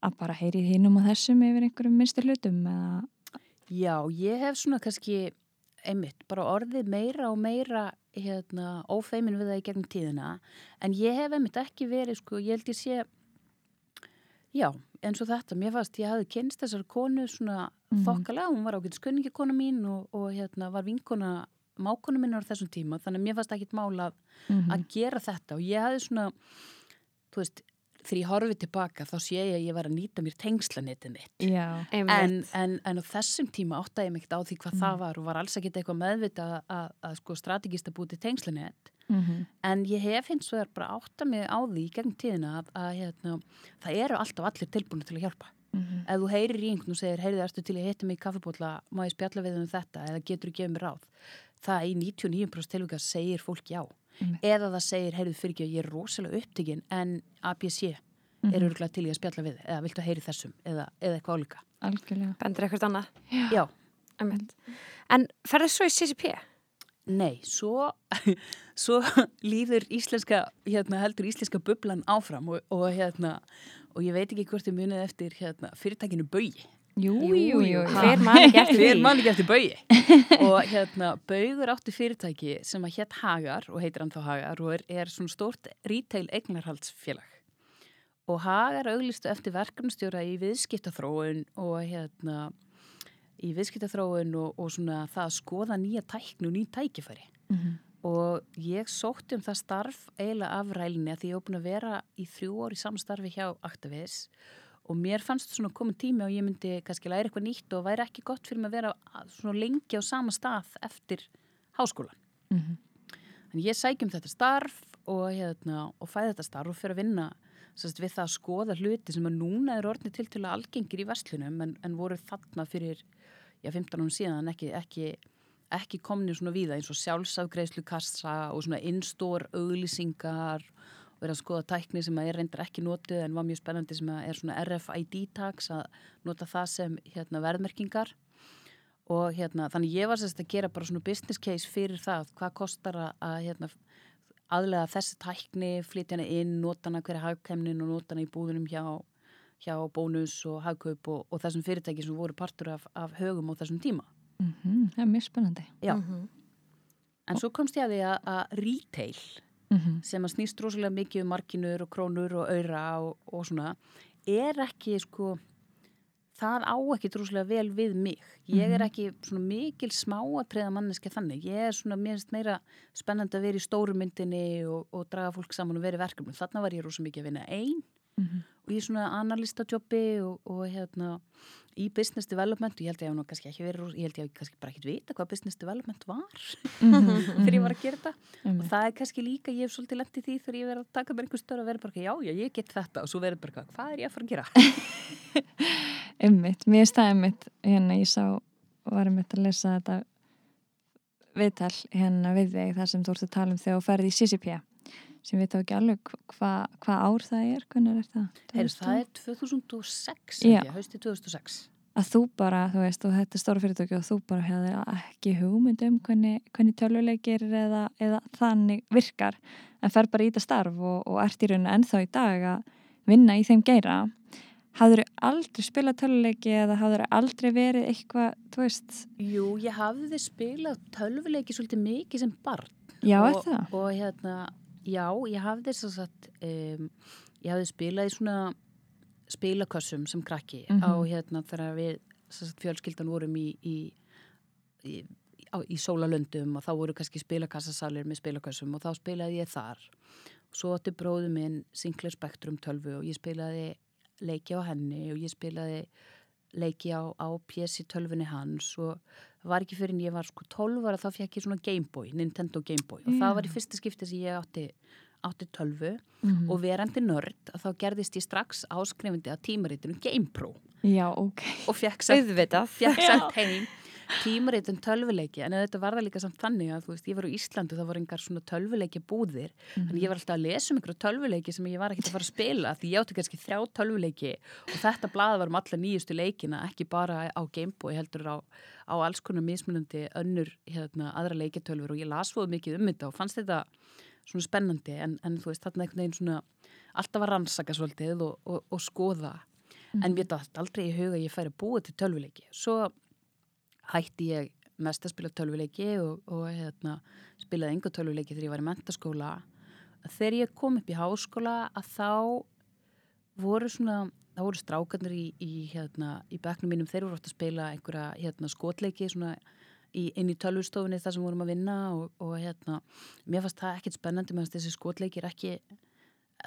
að bara heyri hinnum og þessum yfir einhverjum minnstu hlutum eða? Já, ég hef svona kannski einmitt, bara orðið meira og meira hérna, ófeimin við það í gegnum tíðina. En ég hef einmitt ekki verið sko, ég held ég sé já, eins og þetta, mér fannst ég hafði kynst þessar konu svona Mhm. þokkalega, hún var ákveðin skunningikona mín og, og hérna, var vinkona mákona mín á þessum tíma, þannig að mér fannst ekkit mála mm að gera þetta og ég hafði svona þú veist, þegar ég horfið tilbaka þá sé ég að ég var að nýta mér tengslanetið mitt Já, En, en, en á þessum tíma áttaði ég mig ekkert á því hvað Mm. það var og var alls ekki eitthvað meðvita að, að, að sko strategist að búið til tengslanett. mm En ég hef hins vegar bara áttað mig á því í gegnum tíðina að, að hérna, það eru alltaf allir tilbúinu til að hjálpa. Mhm. Ef þú heyrir í einhvern og segir, heyrðu, ertu til að hitta mig í kaffibótla, má ég spjalla við um þetta eða getur þú gefið mér ráð. Það í 99% tilvíka segir fólk já. Einmitt. Eða það segir, heyrðu, fyrir ekki að ég er rosalega upptökin en ABC, Mhm. er örgulega til í að spjalla við eða viltu heyri þessum eða, eða eitthvað álíka algjörlega Bendur eitthvað annað. Já, Einmitt. En ferðu svo í CCP? nei, svo, [laughs] svo líður íslenska, hérna heldur íslenska bublan áfram og, og hérna og ég veit ekki hvort þið munið eftir hérna, fyrirtækinu Bauji jú, jú, Hver man ekki eftir Hver því? mann ekki eftir Bauji [laughs] og hérna Baugur átti fyrirtæki sem að hétt Hagar og heitir hann þá Hagar og er, er svona stórt retail eignarhaldsfélag. Og Hagar auglistu eftir verkefnstjóra í viðskiptaþróun og hérna í viðskiptaþróun og, og svona það að skoða nýja tækni og nýja tækifæri. Mhm. og ég sótti um það starf eiginlega af rælinni að því ég er búin að vera í þrjú orð í samstarfi hjá Actavis og mér fannst svona komin tími og ég myndi kannski læra eitthvað nýtt og væri ekki gott fyrir mig að vera svona lengi á sama stað eftir háskólan. Mhm. Þannig ég sækjum þetta starf og, hérna, og fæði þetta starf og fyrir að vinna sérst, við það að skoða hluti sem að núna er orðni til til að algengir í vestlunum en, en voru þarna fyrir já, 15 árum síðan ekki, ekki, ekki komni svona víða eins og sjálfsafgreðslu kassa og svona in-store auglýsingar og vera að skoða tækni sem að er reyndar ekki notið en var mjög spennandi sem að er svona RFID tags að nota það sem hérna, verðmerkingar og hérna, þannig ég var sérst að gera bara svona business case fyrir það hvað kostar að, að hérna, aðlega þessi tækni, flytja hana inn, nota hana hverja hagkæmnin og nota hana í búðunum hjá, hjá bónus og hagkaup og, og þessum fyrirtæki sem voru partur af, af högum á þessum tíma. Mhm, það er mjög spennandi Já. Mhm. En svo komst ég að því að, að retail Mhm. sem að snýst rosalega mikið um markinur og krónur og auðra og, og svona er ekki sko það á ekki droslega vel við mig. Ég er ekki svona mikil smáatriða manneski þannig, ég er svona meira spennandi að vera í stóru myndinni og, og draga fólk saman og vera í verkefnum. Þarna var ég rosa mikið að vinna einn Mhm. og er svona analystajobbi og, og hérna í business development og ég held ég að nú kannski ekki verið, ég held ég að kannski bara ekki vita hvað business development var Mhm. [laughs] þegar ég var að gera þetta og Einmitt. það er kannski líka, ég hef svolítið lendið því þegar ég verið að taka mér einhver störu að vera bara já, já, ég get þetta og svo verið bara, hvað- er ég að fara að gera? [laughs] Einmitt, mér það einmitt hérna ég sá, var einmitt að lesa þetta viðtal hérna við þig þar sem þú ert að tala um þegar þú ferði í CCP sem við þá ekki alveg hvað hva ár það er, hvernig er það? Heyrðu, það er 2006, Já. ekki, hausti 2006 Að þú bara, þú veist, og þetta er stóra fyrirtöki og þú bara hefði ekki hugmynd um hvernig, hvernig tölvuleikir eða, eða þannig virkar en fer bara í þetta starf og, og ert í rauninu ennþá í dag að vinna í þeim geira hafður aldrei spilað tölvuleiki eða hafður aldrei verið eitthvað, þú veist Jú, ég hafði spilað tölvuleiki svolítið mikið sem barn Já, og? Og hérna, já, ég hafði svo sagt, um, ég hafði spilað í svona spilakössum sem krakki Mhm. á hérna þegar við sagt, fjölskyldan vorum í, í, í, á, í sólalöndum og þá voru kannski spilakassasalir með spilakössum og þá spilaði ég þar. Svo átti bróðu minn Sinclair Spectrum 12 og ég spilaði leiki á henni og ég spilaði leiki á, á í tölfunni hans og var ekki fyrir en ég var sko 12 ára þá fekk ég svona Gameboy, Nintendo Gameboy og Já. það var í fyrsta skipti sem ég átti, átti tölvu Mhm. og verandi nörd þá gerðist ég strax áskrifandi að tímaritinu GamePro Já, ok. og fekk sett, Auðvitað. Heim tímaritin tölvuleiki en þetta var það líka samt þannig að veist, ég var á Íslandu það voru engar svona tölvuleiki búðir þannig ég var alltaf að lesa um einhverju tölvuleiki sem ég var ekkert að fara að spila því ég átti kannski þrjá tölvuleiki og þetta blað var um alla nýjustu leikina ekki bara á Gameboy heldur á, á alls konar mismunandi önnur hérna, aðra leikitölfur og ég las fóðu mikið um þetta og fannst þetta svona spennandi en, en þú veist þarna einhvern veginn svona alltaf að rannsaka svolítið og, og, og skoða. En mér dætt aldrei í huga að ég færi að búa til tölvuleiki. Svo hætti ég mest að spila tölvuleiki og, og hérna, spilaði enga tölvuleiki þegar ég var í mentaskóla þegar ég kom upp í háskóla að þá voru svona þá voru strákarnir í, í, hérna, í bekknum mínum, þeir voru oft að spila einhverja hérna, skotleiki svona í, inn í tölvustofunni þar sem vorum að vinna og, og hérna, mér fannst það ekkert spennandi meðan þessi skotleiki er ekki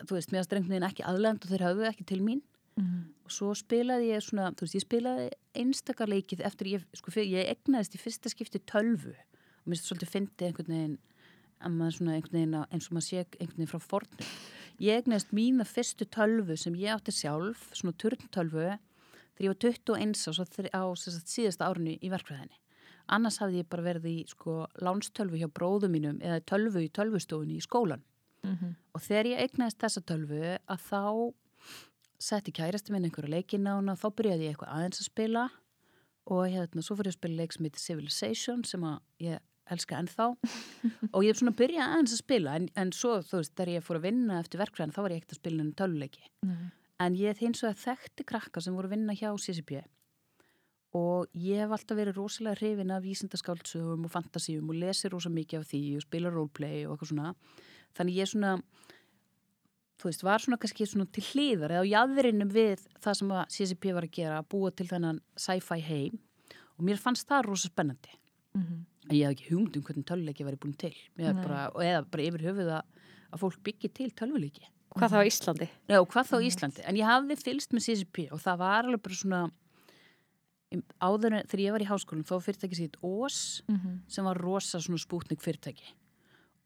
þú veist, mér fannst drengniðin ekki aðlegand og þeir höfðu ekki til mín Mhm. og svo spilaði ég svona, þú veist, ég spilaði einstakarleikið eftir ég, sko, ég egnaðist í fyrsta skipti tölvu og mér svolítið fyndið einhvern veginn að maður svona einhvern veginn eins og maður sé einhvern veginn frá fornum. Ég egnaðist mína fyrstu tölvu sem ég átti sjálf, svona turntölvu, þegar ég var 21 á, á síðasta árinu í verkfræðinni. Annars hafði ég bara verið í sko lánstölvu hjá bróðum mínum eða tölvu í tölvustofunni í skólan Mhm. og þegar ég eignaðist þessa tölvu að þá setti kærasti minn einhverja leikin á hana, þá byrjaði ég eitthvað aðeins að spila og hérna, svo fyrir ég að spila leik sem heitir Civilization sem ég elska ennþá. [laughs] Og ég svona að byrja aðeins að spila en, en svo, þú veist, þegar ég fór að vinna eftir verkfræðin, þá var ég ekkert að spila henni töluleiki Nei. en ég hins vegar þekkti krakka sem voru að vinna hjá CCP og ég hef alltaf verið rosalega hrifin af vísindaskáldsögum og fantasíum og lesi rosa mikið af því og spila roleplay og eitthvað svona. Þannig ég svona þú veist, var svona kannski svona til hliðar eða á jæðurinnum við það sem að CCP var að gera, að búa til þennan sci-fi heim og mér fannst það rosa spennandi Mhm. en ég hef ekki hugmynd um hvernig tölvuleiki væri búin til bara, eða bara yfir höfuð að, að fólk byggja til tölvuleiki Hvað þá Íslandi? Já, hvað þá á Íslandi? En ég hafði fylst með CCP og það var alveg bara svona áður en þegar ég var í háskólum þá fyrirtæki sitt OS Mhm. sem var rosa svona spútnik fyrirtæki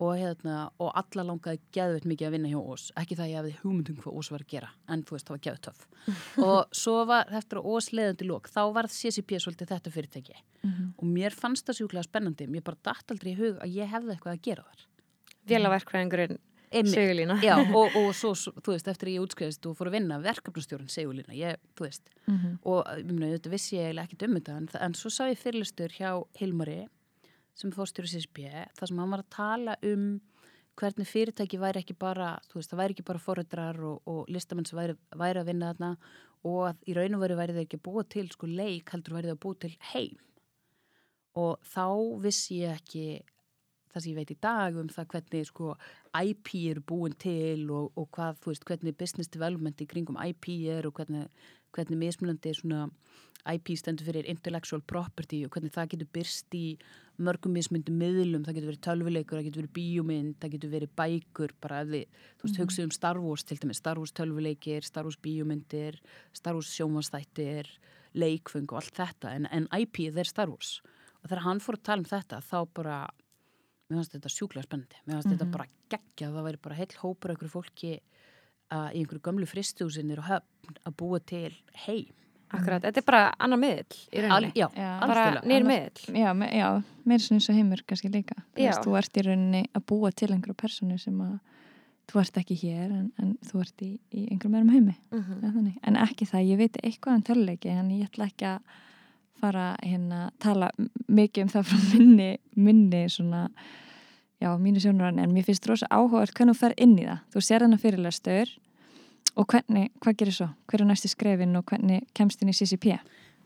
og, hérna, og alla langaði geðveit mikið að vinna hjá OS ekki það að ég hefði hugmynd um hvað OS var að gera en þú veist, það var geðveit töff [laughs] og svo var eftir að OS leiðandi lók þá var CCP svolítið þetta fyrirtæki Mhm. og mér fannst það sjúklega spennandi mér bara datt aldrei í hug að ég hefði eitthvað að gera þar Vélaverkvæðingurinn. Sigurlína. Já, [laughs] og, og svo, svo, þú veist, eftir að ég útskriðist og fór að vinna verkefnastjórun segulína, ég, þú veist Mhm. og ég meina, þetta vissi ég eiginlega ekkert um þetta en, en svo sá ég fyrirlistur hjá Hilmari sem fórstjóri CSB þar sem hann var að tala um hvernig fyrirtæki væri ekki bara þú veist, það væri ekki bara forrættrar og, og listamenn sem væri, væri að vinna þarna og að í raun og veru væri þeir ekki að búa til sko leik, heldur væri það að búa til heim. Og þá vissi ég ekki það sem ég veit í dag um það hvernig sko IP eru búin til og, og hvað, þú veist, hvernig business development í kringum IP er og hvernig, hvernig mismunandi svona IP stendur fyrir intellectual property og hvernig það getur byrst í mörgum mismundum miðlum, það getur verið tölvuleikur, það getur verið bíómynd, það getur verið bækur, bara ef þið, þú veist, hugsið um Star Wars til dæmis, Star Wars tölvuleikir, Star Wars bíómyndir, Star Wars sjómanstættir, leikfung og allt þetta, en, en IP er Star Wars. Og þegar hann fór að tala um þetta, þá bara mér fannst þetta sjúklega spennandi. Mér fannst þetta bara geggja það væri bara heil hópur einhverju fólki að, í einhverju gömlu fristúsinir og höfn að búa til heim Akkurat, þetta er bara annar miðl í Al, rauninni. já, Já. bara nýr miðl. Já, me, já meira svona eins og heimur kannski líka veist, þú ert í rauninni að búa til einhverju personu sem að þú ert ekki hér en, en þú ert í, í einhverjum öðrum heimi Mhm. mm -hmm. en ekki það, ég veit eitthvað um töluleiki en ég ætla ekki að fara hérna að tala mikið um það frá minni, minni svona já, mínu sjónurinn, en mér finnst rosa áhugað hvernig þú fer inn í það, þú sér þennan fyrirlestur og hvernig, hvað gerir svo? Hver er næsti skrefin og hvernig kemst inn í CCP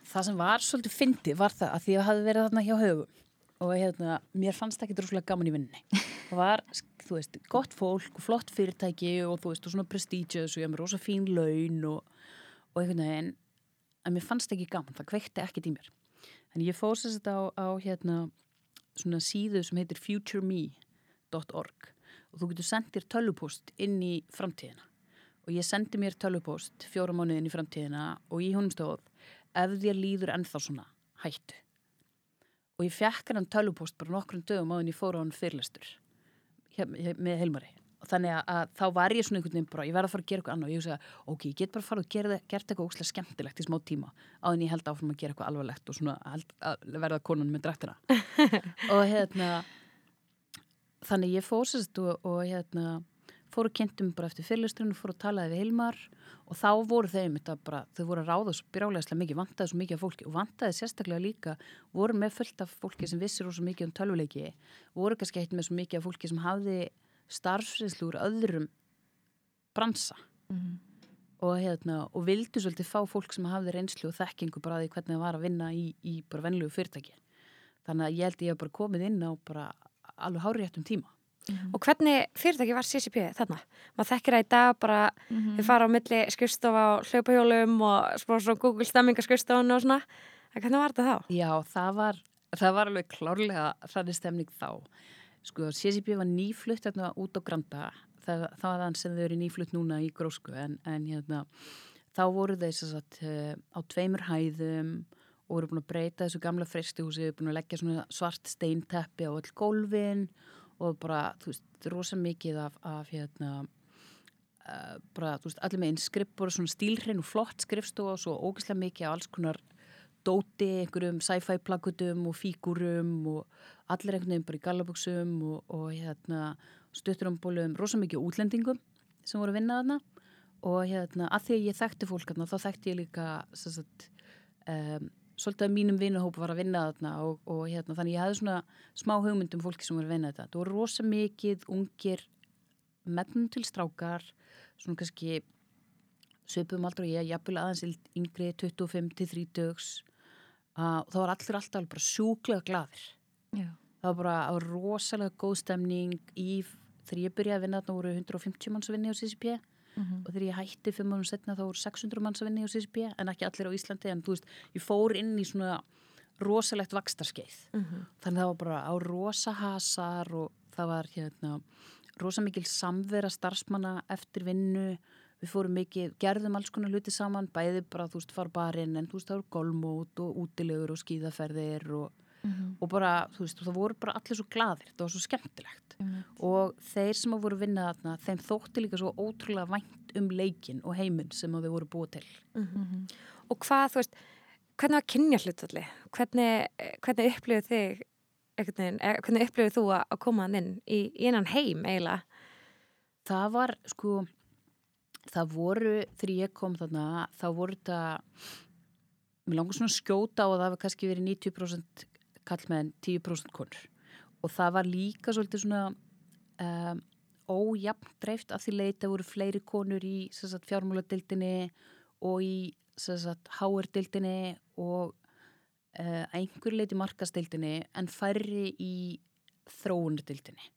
það sem var svolítið fyndið var það að því að hafi verið þarna hjá högum og hérna, mér fannst ekki droslega gaman í vinninni [laughs] það var, þú veist, gott fólk og flott fyrirtæki og þú veist, og svona prestigious og ég haf með rosa fín laun og, og einhvern veginn en mér fannst ekki gaman, það kveikti ekkert í mér. En ég fór sér þetta á, á hérna, svona síðu sem heitir futureme.org og þú getur sendir tölvupost inn í framtíðina. Og ég sendi mér tölvupost fjóra mánuðin í framtíðina og í honum stóð ef þér líður ennþá svona hættu. Og ég fekk hann tölvupost bara nokkrum dögum áður en ég fór á hann fyrirlestur með Helmari og þannig að, þá var ég svona einhvern veginn bara ég verði að fara að gera eitthvað annað. Og ég hugsa ok, ég get bara að fara og gera, eitthvað óslega skemmtilegt í smá tíma áður en ég held áfram að gera eitthvað alvarlegt og svona að verða konan með drættina. [laughs] Og hérna þannig ég fór sérst og, og hérna fór og kynntum bara eftir fyrirlesturinn og fór og talaði við Hilmar og þá voru þeim þetta bara, þau voru að ráða svo brjálega mikið, vantaði svo mikið af fólki og vantaði sérstaklega líka, voru með fullt af fólki sem vissir svo mikið um tölvuleiki voru kannski eitt með svo mikið af fólki sem hafði starfsreynslu úr öðrum bransa. Og, hérna, og vildu svolítið fá fólk sem hafði reynslu og þekkingu bara því hvernig það var að vinna í, í bara venlegu fyrirtæki. Þannig að ég held ég hef bara komið inn á bara alveg háréttum tíma Og hvernig fyrirtæki var CCP þarna? Maður þekkir það í dag bara, við fara á milli skrifstofa á hlaupahjólum og spara svona Google stemmingaskrifstofun og svona. En hvernig var þetta þá? Já, það var, það var alveg klárlega þannig stemning þá. Sko, CCP var nýflutt hérna út á Granda. Það, það var þann sem þau eru nýflutt núna í grósku en, en hérna, þá voru þeir sagt eh, á tveimur hæðum og voru búin að breyta þessu gamla fristihúsi, búin að leggja svona svart steinteppi á öll gólfin og bara, þú veist, rosa mikið af, af hérna, uh, bara, þú veist, allir með einn skripp voru svona stílhrein og flott skrifstofa og svo ógeðslega mikið af alls konar dóti, einhverjum sci-fi plakutum og fígurum og allir einhvern veginn bara í gallabuxum og, og hérna, stutturumbólum, rosa mikið útlendingum sem voru að vinna þarna. Og hérna, að því að ég þekkti fólk hérna, þá þekkti ég líka sagt, um, svolítið að mínum vinuhóp var að vinna þarna og, og hérna, þannig ég hafði svona smá hugmyndum fólki sem voru að vinna þetta. Það voru rosa mikið ungir mennum til strákar, svona kannski svipum aldrei ég, jafnvel aðeins yngri 25 til 30 uh, og það var allir alltaf bara sjúklega gladir. Já. Það var bara á rosalega góð stemning í, þegar ég byrjaði að vinna þarna voru 150 manns að vinna á CCP Mhm. og þegar ég hætti fimm árum setna þá voru 600 manns að vinna á CCP en ekki allir á Íslandi en þú veist, ég fór inn í svona rosalegt vakstarskeið þannig það var bara á rosa hasar og það var hérna rosa mikil samvera starfsmanna eftir vinnu. Við fórum mikið, gerðum alls konar hluti saman bæði bara, þú veist, fara barinn en þú veist, það voru golmót og útilegur og skíðaferðir og, Mhm. og bara, þú veist, það voru bara allir svo gladir það var svo skemmtilegt Einmitt. og þeir sem að voru að vinna þarna þeim þótti líka svo ótrúlega vænt um leikin og heiminn sem að þau voru búið til Mhm. Og hvað, þú veist, hvernig var kynja hlutalli? Hvernig, hvernig upplifið þig, veginn, eh, hvernig upplifið þú að, koma hann inn í, í einan heim eiginlega? það var sko það voru, þegar ég kom þarna þá voru þetta mér langar svona að skjóta á að það var kannski verið 90% kallmenn 10% konur og það var líka svolítið svona um, ójafn dreift af því leita voru fleiri konur í fjármáladildinni og í HR-dildinni og uh, einhver leiti markastildinni en færri í þróunardildinni.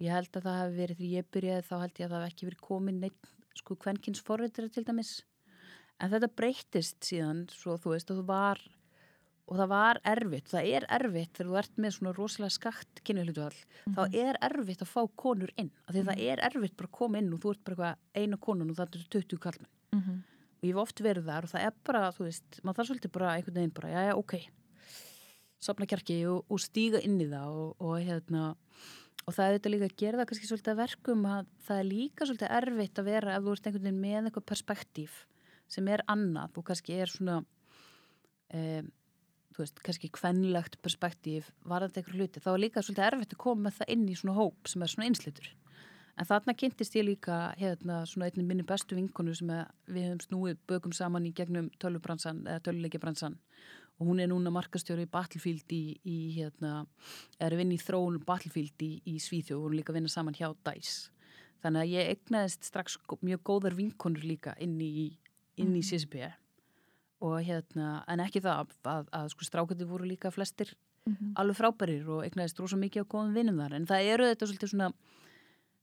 Ég held að það hefði verið því ég byrjaði þá held ég að það hefði ekki verið komin neitt sko kvenkins forriðra til dæmis. En þetta breytist síðan svo þú veist og það var og það var erfitt, það er erfitt þegar þú ert með svona rosalega skakt kynjuhlutuall, mm -hmm. þá er erfitt að fá konur inn, af því mm -hmm. það er erfitt bara að koma inn og þú ert bara eina konun og það er 20 kallmenn Mhm. og ég hef oft verið þar og það er bara, þú veist, maður þarf svolítið bara einhvern veginn bara, já, já, ok sopna kjarki og, og stíga inn í það og, og hérna og það er þetta líka að gera það kannski svolítið að verkum að það er líka svolítið erfitt að vera ef þú ert einhvern veginn með eitthvað perspektíf sem er annað og kannski er svona um, þú veist, kannski kvennlegt perspektíf varðandi eitthvað hluti, þá er líka svolítið erfitt að koma það inn í svona hóp sem er svona einslitur. En þarna kynntist ég líka hérna svona einnig minni bestu vinkonu sem við höfum snúið bökum saman í gegnum tölubransan eða töluleikjabransan og hún er núna markastjóri í Battlefield í, í hérna, er að vinna í þróun Battlefield í, í Svíþjóð og hún er líka að vinna saman hjá DICE. Þannig að ég egnaðist strax mjög góðar vinkonur líka inn í, inn í CSP og hérna, en ekki það að, að, að sko strákandi voru líka flestir alveg frábærir og egnaðist rosa mikið á góðum vinnum þar en það eru þetta svolítið svona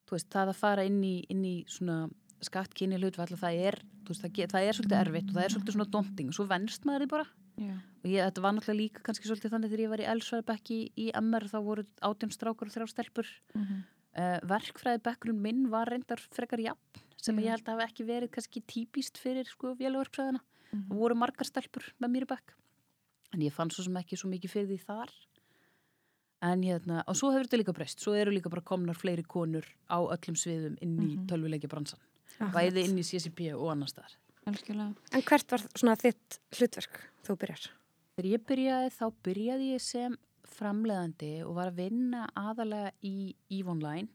þú veist, það að fara inn í, inn í svona skattkynni hlutvall það er, veist, það, það er svolítið erfitt og það er svolítið svona donding og svo venst maður því bara Já. og ég, þetta var náttúrulega líka kannski svolítið þannig þegar ég var í Elsvæðbekki í, MR þá voru átjón strákur og þrjá stelpur Mhm. uh, verkfræði bekkurinn minn var reyndar frekar jafn sem Já. ég held að hafa ekki verið kannski típist fyrir sko vélaverkfræðina Mhm. og voru margar stelpur með mér í bekk en ég fann svo sem ekki svo mikið fyrir því þar en hérna, og svo hefur þetta líka breyst svo eru líka bara komnar fleiri konur á öllum sviðum inn í mm Mhm. tölvuleikja bransan bæði inn í CCP og annar staðar Algjörlega. En hvert var svona þitt hlutverk þú byrjar? Þegar ég byrjaði þá byrjaði ég sem framleiðandi og var að vinna aðalega í EVE Online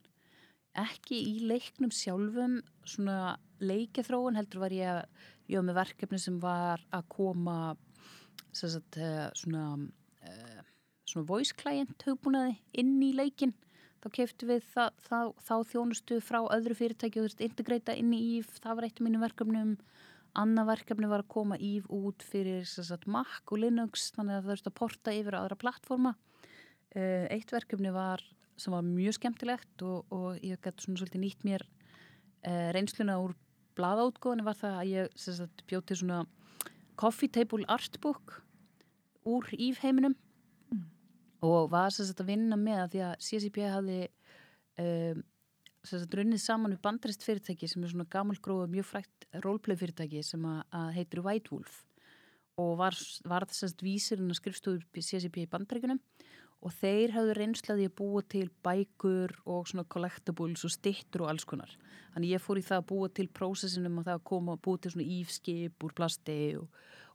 ekki í leiknum sjálfum svona leikjathróun heldur var ég að var með verkefni sem var að koma sagt, eh, svona uh, svona voice client hugbúnaði inn í leikin þá keftu við það, þá, þá þjónustu frá öðru fyrirtæki og þú veist integrata inn í EVE, það var eitt af mínum verkefnum. Annað verkefni var að koma ív út fyrir sagt, Mac og Linux þannig að það þurfti að porta yfir á aðra plattforma. Uh, eitt verkefni var sem var mjög skemmtilegt og, og ég gæti svona svolítið nýtt mér uh, reynsluna úr blaðáttgóðinu var það að ég sagt, bjóð til svona coffee table artbook úr ív heiminum Mm. og var sagt, að vinna með að því að hafði um, sagt, runnið saman við bandarist fyrirtæki sem er svona gamalgróð mjög frækt roleplay fyrirtæki sem að, að heitir White Wolf og var, var þessast vísirinn að skrifstofu CCP í bandaríkunum og þeir hafðu reynslaði að búa til bækur og svona collectibles og stittur og alls konar. Þannig ég fór í það að búa til prósessinum og það að koma og búa til svona ífskip úr plasti og,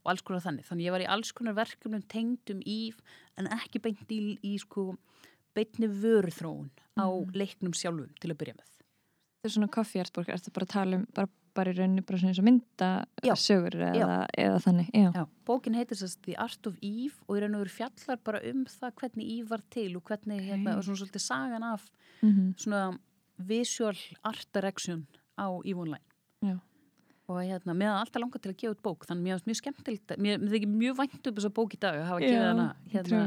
og alls konar þannig. Þannig ég var í alls konar verkefnum tengdum íf en ekki beint í, í sko beintni vöruþróun á leiknum sjálfum til að byrja með. Þetta er svona koffjartborg, ertu bara að tala um bara bara í rauninni bara svona eins og mynda Já. sögur eða, eða þannig, já. Já, bókin heitir sérst The Art of Eve og í raun og veru fjallar bara um það hvernig Eve var til og hvernig, hérna, og svona svolítið sagan af Mhm. svona visual art direction á Eve Online. Já. Og hérna, hafði alltaf langað til að gefa út bók, þannig mér hafði mjög skemmtilegt, mér, þykir mjög vænt upp þessa bók í dag að hafa hérna,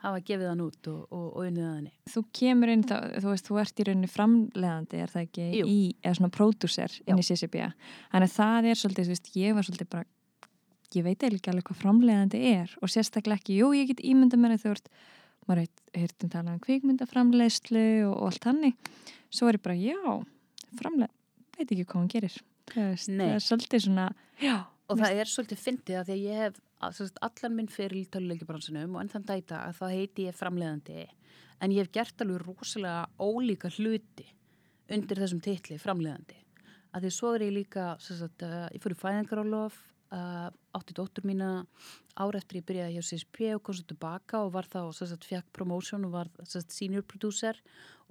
hafa gefið hann út og, og, og unnið að henni. Þú kemur inn þá, þú veist, þú ert í rauninni framleiðandi, er það ekki, Jú. í, eða svona pródúser inn í CCB. Þannig að það er svolítið, þú veist, ég var svolítið bara, ég veit eiginlega ekki alveg hvað framleiðandi er og sérstaklega ekki, jú, ég get ímynda mér að þú ert, maður heirt um tala um kvikmyndaframleiðslu og, og allt hannig. Svo er ég bara, já, framleið, veit ekki hvað hún gerir. Það, veist, það er svolítið svona, já, Og það er svolítið fyndið að því að ég hef að, sagt, allan minn fyrir í töluleikibransunum og enn þann dæta að þá heiti ég framleiðandi. En ég hef gert alveg rosalega ólíka hluti undir þessum titli framleiðandi. Að því svo er ég líka, sagt, uh, ég fór í fæðingarálof, uh, átti dóttur mína ár eftir ég byrjaði hjá CSP og kom svo tilbaka og var þá, sagt, fekk promotion og var senior producer.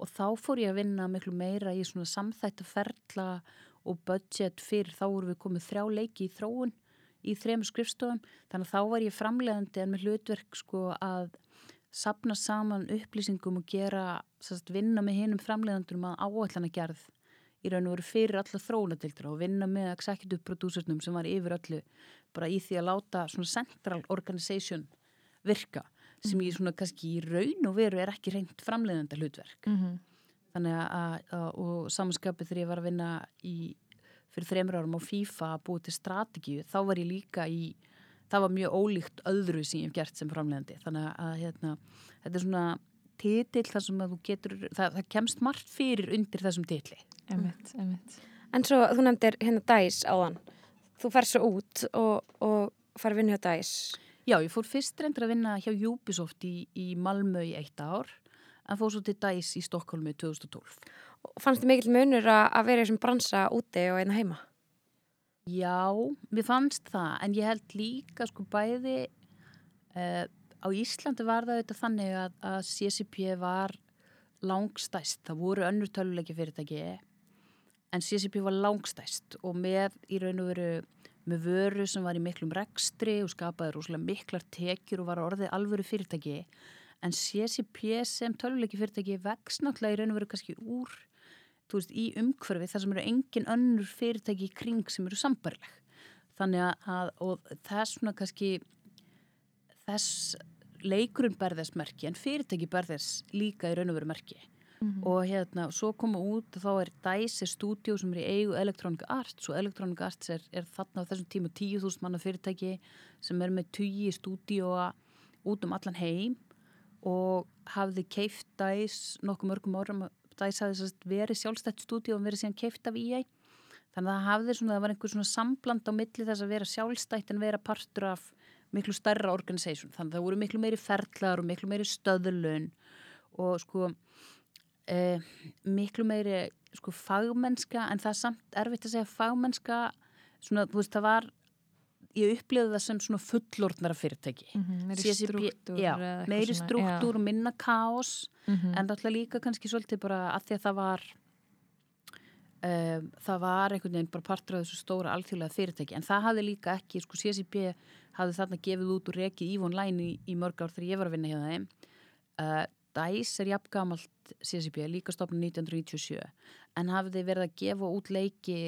Og þá fór ég að vinna miklu meira í svona samþætta ferla og budget fyrir þá voru við komið þrjá leiki í þróun í þremur skrifstofum. Þannig að þá var ég framlegandi en með hlutverk sko að sapna saman upplýsingum og gera sérst, vinna með hinum framlegandurum að áallana gerð í raun og veru fyrir alla þróunadildra og vinna með executive producernum sem var yfir öllu bara í því að láta svona central organization virka sem ég svona kannski í raun og veru er ekki reynd framleganda hlutverk. Mm þannig að, að og samanskapið þegar ég var að vinna í, fyrir þreymur árum á FIFA að búið til strategíu, þá var ég líka í það var mjög ólíkt öðru sem ég hef gert sem framlegandi, þannig að hérna, þetta er svona titill þar sem að þú getur, það, það kemst margt fyrir undir þessum titli. emitt, emitt. En svo þú nefndir hérna DICE áðan. Þú fer svo út og, og fær vinnu hjá DICE. Já, ég fór fyrst reyndur að vinna hjá Ubisoft í, í Malmö í eitt ár en fór svo til DICE í Stokkólmi 2012. Og Fannst þið mikill munur að vera í þessum bransa úti og einna heima? Já, mér fannst það, en ég held líka sko bæði uh, á Íslandi var það auðvitað þannig að, að CCP var langstæst, það voru önnur töluleiki fyrirtæki en CCP var langstæst og með í raun og veru með vöru sem var í miklum rekstri og skapaði rosalega miklar tekjur og var orðið alvöru fyrirtæki en CCP sem töluleiki fyrirtæki vex náttúrulega í raun og veru kannski úr veist, í umhverfi þar sem eru engin önnur fyrirtæki í kring sem eru sambarleg. Þannig að, þess svona kannski þess leikurinn berðess merki en fyrirtæki berðess líka í raun og veru merki. Og hérna, svo koma út þá er DICE stúdíu sem er í eigu Electronic Arts og Electronic Arts er, er þarna á þessum tíma 10.000 manna fyrirtæki sem er með 20 stúdíu út um allan heim og hafði keift DICE nokkuð mörgum árum DICE hafði verið sjálfstætt stúdíu og verið síðan keift af EA þannig að það hafði svona, það var einhver svona sambland á milli þess að vera sjálfstætt en vera partur af miklu stærra organisation. Þannig að það voru miklu meiri ferðlar og miklu meiri stöðlun og sko eh, miklu meiri sko fagmennska en það er samt erfitt að segja fagmennska svona, þú veist, það var ég upplifði það sem svona fullorðnara fyrirtæki Mhm, meiri CCP strúktúr já, meiri svona, struktúr og minna kaos já. Mhm. en náttúrulega líka kannski svolítið bara að því að það var um, það var einhvern veginn bara partur af þessu stóra alþjóðlega fyrirtæki en það hafði líka ekki, sko CCP hafði þarna gefið út og rekið Ívon Læni í, í mörg ár þegar ég var að vinna hjá þeim uh, DICE er jafn gamalt CCP, líka stopnum 1997 en hafði verið að gefa út leiki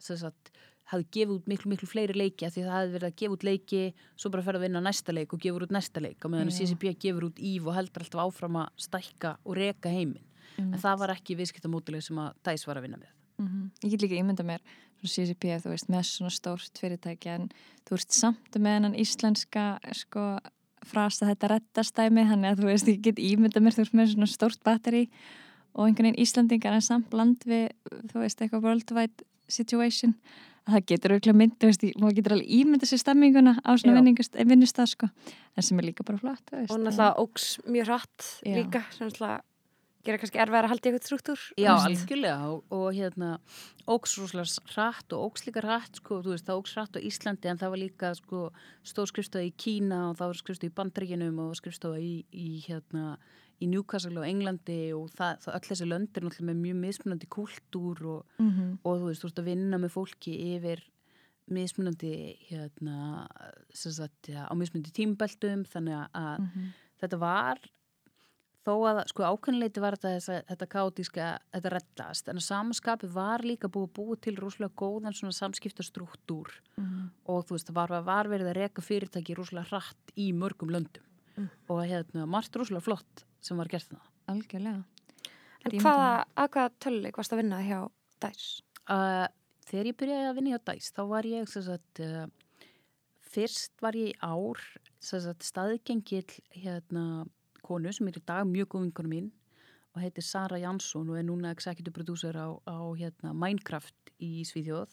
sem sagt hafði gefið út miklu, miklu fleiri leiki því það hafði verið að gefa út leiki svo bara ferði að vinna næsta leik og gefur út næsta leik og meðan Já. CCP gefur út Ív og heldur alltaf áfram að stækka og reka heiminn en það var ekki viðskiptamótileg sem að DICE var að vinna með Mhm. Ég get líka ímynda mér CCP, þú veist, með svona stórt fyrirtæki en þú veist samt með hennan íslenska sko frasa þetta rettastæmi, hann er að þú veist ég get ímynda mér, þú veist, með svona stórt batteri og einhvern veginn Íslandingar en samt bland við, þú veist, eitthvað worldwide situation, að það getur auðvitað mynd, maður getur alveg ímynda sér stemminguna á svona vinningast- vinnustað sko, en sem er líka bara flott, Og náttúrulega ógs mjög hratt líka, sem náttúrulega gera kannski erfið að halda ykkur struktúr Já, algjörlega og, og hérna óks rosalega hratt og óks líka hratt sko, þú veist, það óks hratt á Íslandi en það var líka sko stór skrifstofa í Kína og það var skrifstofa í Bandaríkinum og skrifstofa í, í hérna í Newcastle og Englandi og það, það öll þessi löndir náttúrulega með mjög mismunandi kúltúr og, mm -hmm. og þú veist, þú veist að vinna með fólki yfir mismunandi hérna, sagt, ja, á mismunandi tímbeltum þannig að Mhm. þetta var þó að sko ákveðinleiti var þetta, þessa, þetta kátíska, þetta reddast en að samanskapi var líka búið að búið til rosalega góðan svona samskiptastruktúr Mhm. og þú veist, það var, var verið að reka fyrirtæki rosalega hratt í mörgum löndum og hérna, margt rosalega flott sem var gert það. algjörlega En Ég hvaða, að hvaða töluleik varst að vinna hjá DICE? Uh, þegar ég byrjaði að vinna hjá DICE þá var ég sem sagt, uh, fyrst var ég í ár sem sagt, staðgengil hérna, konu sem er í dag mjög góð vinkunum mín og heitir Sara Jansson og er núna executive producer á, á hérna, Minecraft í Svíþjóð.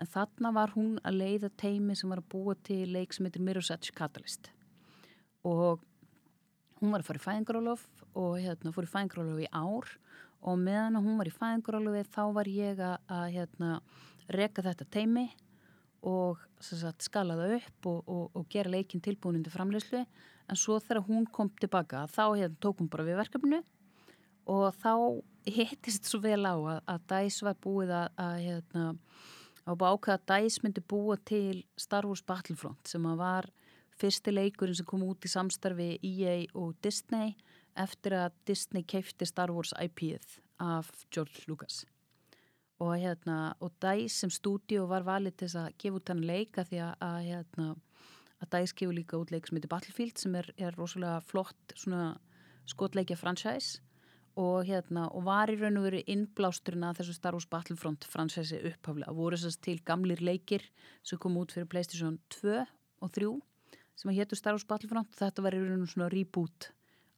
En þarna var hún að leiða teimi sem var að búa til leik sem heitir Mirror's Edge Catalyst. Og hún var að fara í fæðingarólof og hérna, fór í fæðingarólof í ár og meðan hún var í fæðingarólofi þá var ég að, hérna, reka þetta teimi og sagt, skala það upp og, og, og gera leikin tilbúin til framleyslu en svo þegar hún kom tilbaka þá hérna, tók hún bara við verkefnu og þá hittist svo vel á að, að DICE var búið að, að hérna, á báka að DICE myndi búa til Star Wars Battlefront sem að var fyrsti leikurinn sem kom út í samstarfi EA og Disney eftir að Disney keifti Star Wars IP-ið af George Lucas. Og hérna og DICE sem stúdíu var valið til að gefa út hann leika því að, að hérna að DICE gefur líka út leik sem heitir Battlefield sem er, er rosalega flott svona skotleikja franchise og hérna og var í raun og veru innblásturinn að þessu Star Wars Battlefront franchise upphaflega. Voru þess til gamlir leikir sem kom út fyrir Playstation 2 og 3 sem að héttu Star Wars Battlefront. Þetta var í raun og svona reboot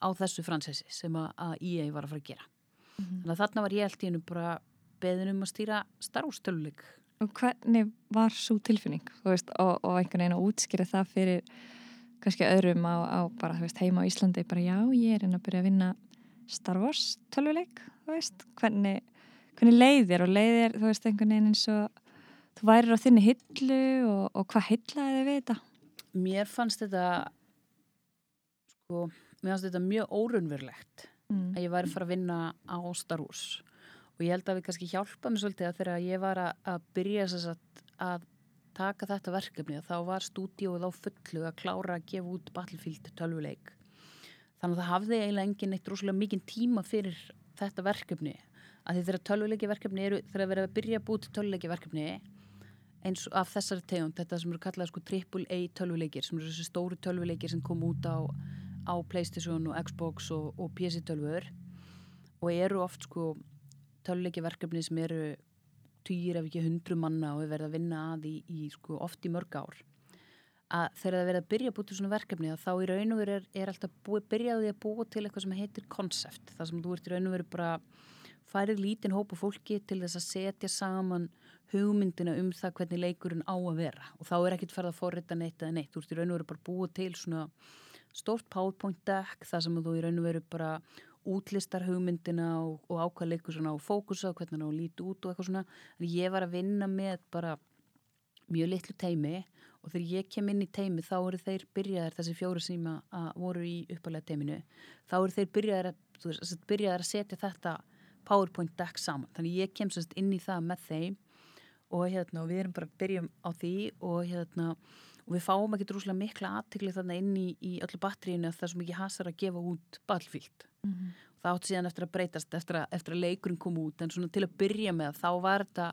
á þessu franchise sem að, að EA var að fara að gera. Þannig að þarna var ég held í hennu bara beðin um að stýra Star Wars töluleik hvernig var svo tilfinning veist, og, og einhvern veginn að útskýra það fyrir kannski öðrum á, á bara, veist, heima á Íslandi bara já, ég er inn að byrja að vinna Star Wars tölvuleik hvernig, hvernig leiðir og leiðir þú veist einhvern veginn eins og þú værir á þinni hillu og, og hvað hillaði þið við þetta? Mér fannst þetta sko, mér fannst þetta mjög órunverulegt Mm. að ég væri að fara að vinna á Star Wars og ég held að við kannski hjálpa mér svolítið að þegar ég var að, að byrja að, að taka þetta verkefni þá var stúdíóið á fullu að klára að gefa út Battlefield tölvuleik. Þannig að það hafði eiginlega engin eitt rosalega mikinn tíma fyrir þetta verkefni. Að því þegar tölvuleiki verkefni eru þegar við erum að byrja að búið til tölvuleiki verkefni eins af þessari tegund þetta sem eru kallað sko AAA tölvuleikir sem eru þessi stóru tölvuleikir sem kom út á, á Playstation og Xbox og, og PC tölvur og eru oft sko tölvuleiki verkefni sem eru týr ef ekki hundru manna og við verðum að vinna að í, í sko oft í mörg ár. Að þegar það verða að byrja að til svona verkefni þá í raun og veru er, er alltaf búið, byrjaði að búa til eitthvað sem heitir konsept þar sem þú ert í raun og veru bara færið lítinn hópa fólki til þess að setja saman hugmyndina um það hvernig leikurinn á að vera. Og þá er ekkit farið að forrita neitt eða neitt, þú ert í raun og veru bara búið til svona stórt powerpoint deck þar sem þú í raun og veru bara útlistar hugmyndina og, og ákvað leikur svona á fókusa og hvernig hann líti út og eitthvað svona. En ég var að vinna með bara mjög litlu teimi og þegar ég kem inn í teimi þá eru þeir byrjaðar þessi fjóru síma að voru í uppalega teiminu þá eru þeir byrjaðar að, veist, byrjaðar að setja þetta PowerPoint deck saman. Þannig ég kem sérst inn í það með þeim og hérna og við erum bara að byrjum á því og hérna og við fáum ekki drúslega mikla aðtikli þarna inn í, í öllu batteríinu að það er svo mikið hasar að gefa út Battlefield Mhm. það átt síðan eftir að breytast eftir að, eftir að leikurinn kom út en svona til að byrja með þá var þetta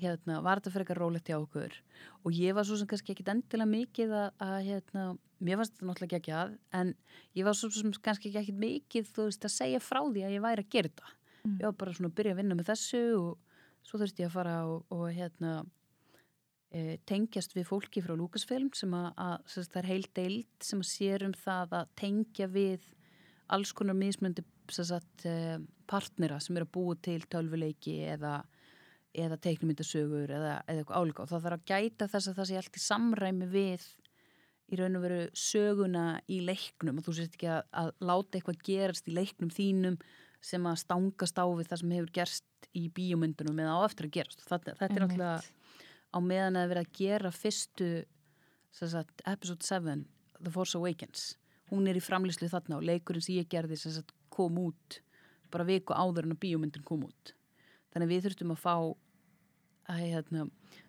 hérna, var þetta fyrir eitthvað rólegt hjá okkur og ég var svo sem kannski ekkit endilega mikið að, að hérna, mér fannst þetta náttúrulega ekki að en ég var svo sem kannski ekki ekkit mikið þú veist að segja frá því að ég væri að gera þetta Mm. ég var bara svona að byrja að vinna með þessu og svo þurfti ég að fara og, og hérna e, tengjast við fólki frá Lucasfilm sem að, að það er heil deild sem að sér um það að tengja við alls konar mismöndi eh, partnera sem eru að búa til tölvuleiki eða, eða teiknumyndasögur eða, eða eitthvað álíka. Og það þarf að gæta þess að það sé allt í samræmi við í raun og veru söguna í leiknum. Og þú sést ekki að, að láta eitthvað gerast í leiknum þínum sem að stangast á við það sem hefur gerst í bíómyndunum eða á eftir að gerast. Þetta, þetta er alltaf á meðan að vera að gera fyrstu sagt, episode 7 The Force Awakens hún er í framlýslu þarna og leikurinn sem ég gerði sem sagt, kom út bara viku áður en að bíómyndin kom út. Þannig við þurftum að fá að hérna,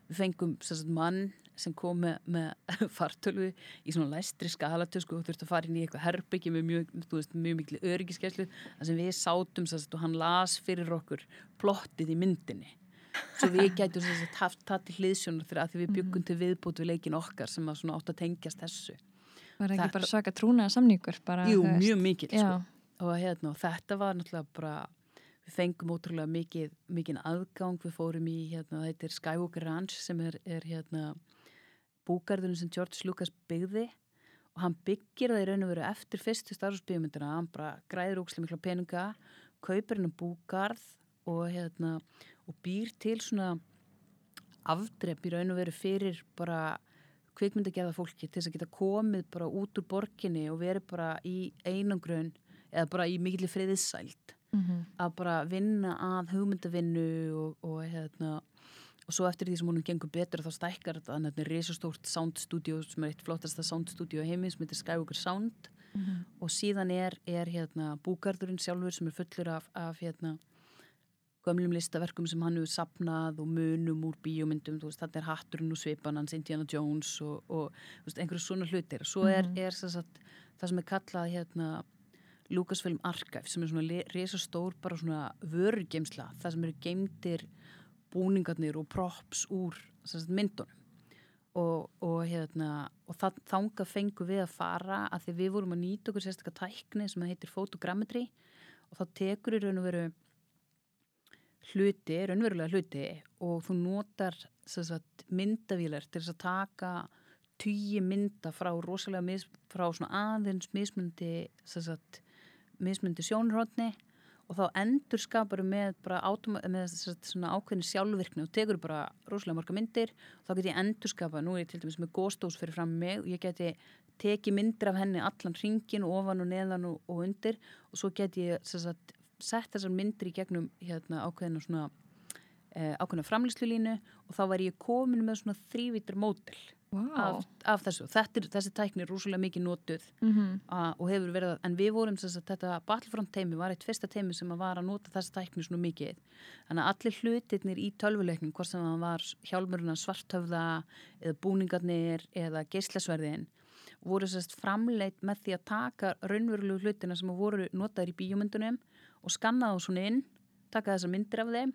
við fengum sagt, mann sem kom með, með [laughs] fartölu í svona læstri skalatösku og þurfti að fara inn í eitthvað herbyggi með mjög, veist, mjög miklu öryggiskeslu þar sem við sátum sagt, og hann las fyrir okkur plottið í myndinni. Svo við gætum haft það til hliðsjónar þegar að því við byggum til viðbútt við leikin okkar sem að svona átt að tengjast þessu Var ekki Þetta- bara svaka trúnaða samningur? Bara, Jú, mjög mikil sko. Og, hérna, þetta var náttúrulega bara við fengum ótrúlega mikið, mikið aðgang, við fórum í hérna, þetta er Skywalker Ranch sem er, er hérna, búgarðurinn sem George Lucas byggði og hann byggir það í raun og veru eftir fyrstu starfsbyggjumyndina, hann bara græður ókslega mikla peninga, kaupir hennar búgarð og, hérna, og býr til svona afdrepp í raun og veru fyrir bara kvikmyndagerða fólki til þess að geta komið bara út úr borginni og verið bara í einangrun eða bara í mikilvæg friðissælt mhm, að bara vinna að hugmyndavinnu og, og hérna og svo eftir því sem honum gengur betur þá stækkar þetta þannig að þetta er risastórt soundstudio sem er eitt flottasta soundstudio heimi sem heitir Skywalker Sound mhm. og síðan er, er hérna búgarðurinn sjálfur sem er fullur af, af hérna gömlum listaverkum sem hann hefur sapnað og munum úr bíómyndum, þú veist, þetta er Hatturinn og Svipan hans, Indiana Jones og, og þú veist, einhverju svona hlutir. Svo er, Mhm. er sagt, það sem er kallað hérna Lucasfilm Archive sem er svona resa stór bara svona vörugeimsla, það sem eru geimdir búningarnir og props úr sagt, myndunum og, og hérna og það, þanga fengu við að fara að því við vorum að nýta okkur sérstaklega tækni sem heitir fotogrammetri og þá tekur í raun og veru hluti, raunverulega hluti og þú notar sagt, myndavílar til þess að taka tugi mynda frá rosalega mis, frá aðeins mismundi sagt, mismundi sjónurhóttni og þá endur skapar með með sagt, ákveðin sjálfvirkni og tekur bara rosalega marga myndir og þá get ég endur skapa, nú er ég til dæmis með góstós fyrir fram mig og ég geti tekið myndir af henni allan ringin ofan og neðan og, og undir og svo get ég sagt, sett þessar myndir í gegnum hérna, ákveðina svona eh, ákveðina framlýslulínu og þá væri ég komin með svona þrývítur mótel Vá. af, af þessu. Er, þessi tækni er rúsulega mikið notuð Mhm. a, og hefur verið, að- en við vorum sem sagt, þetta Battlefront teimi var eitt fyrsta teimi sem að var að nota þessi tækni svona mikið þannig að allir hlutirnir í tölvuleiknum hvort sem það var hjálmurinn að svartöfða eða búningarnir eða geislasverðin voru sérst framleitt með því að taka raunverulegu hlutina sem voru notaðir í bíómyndunum og skanna þá svona inn taka þessar myndir af þeim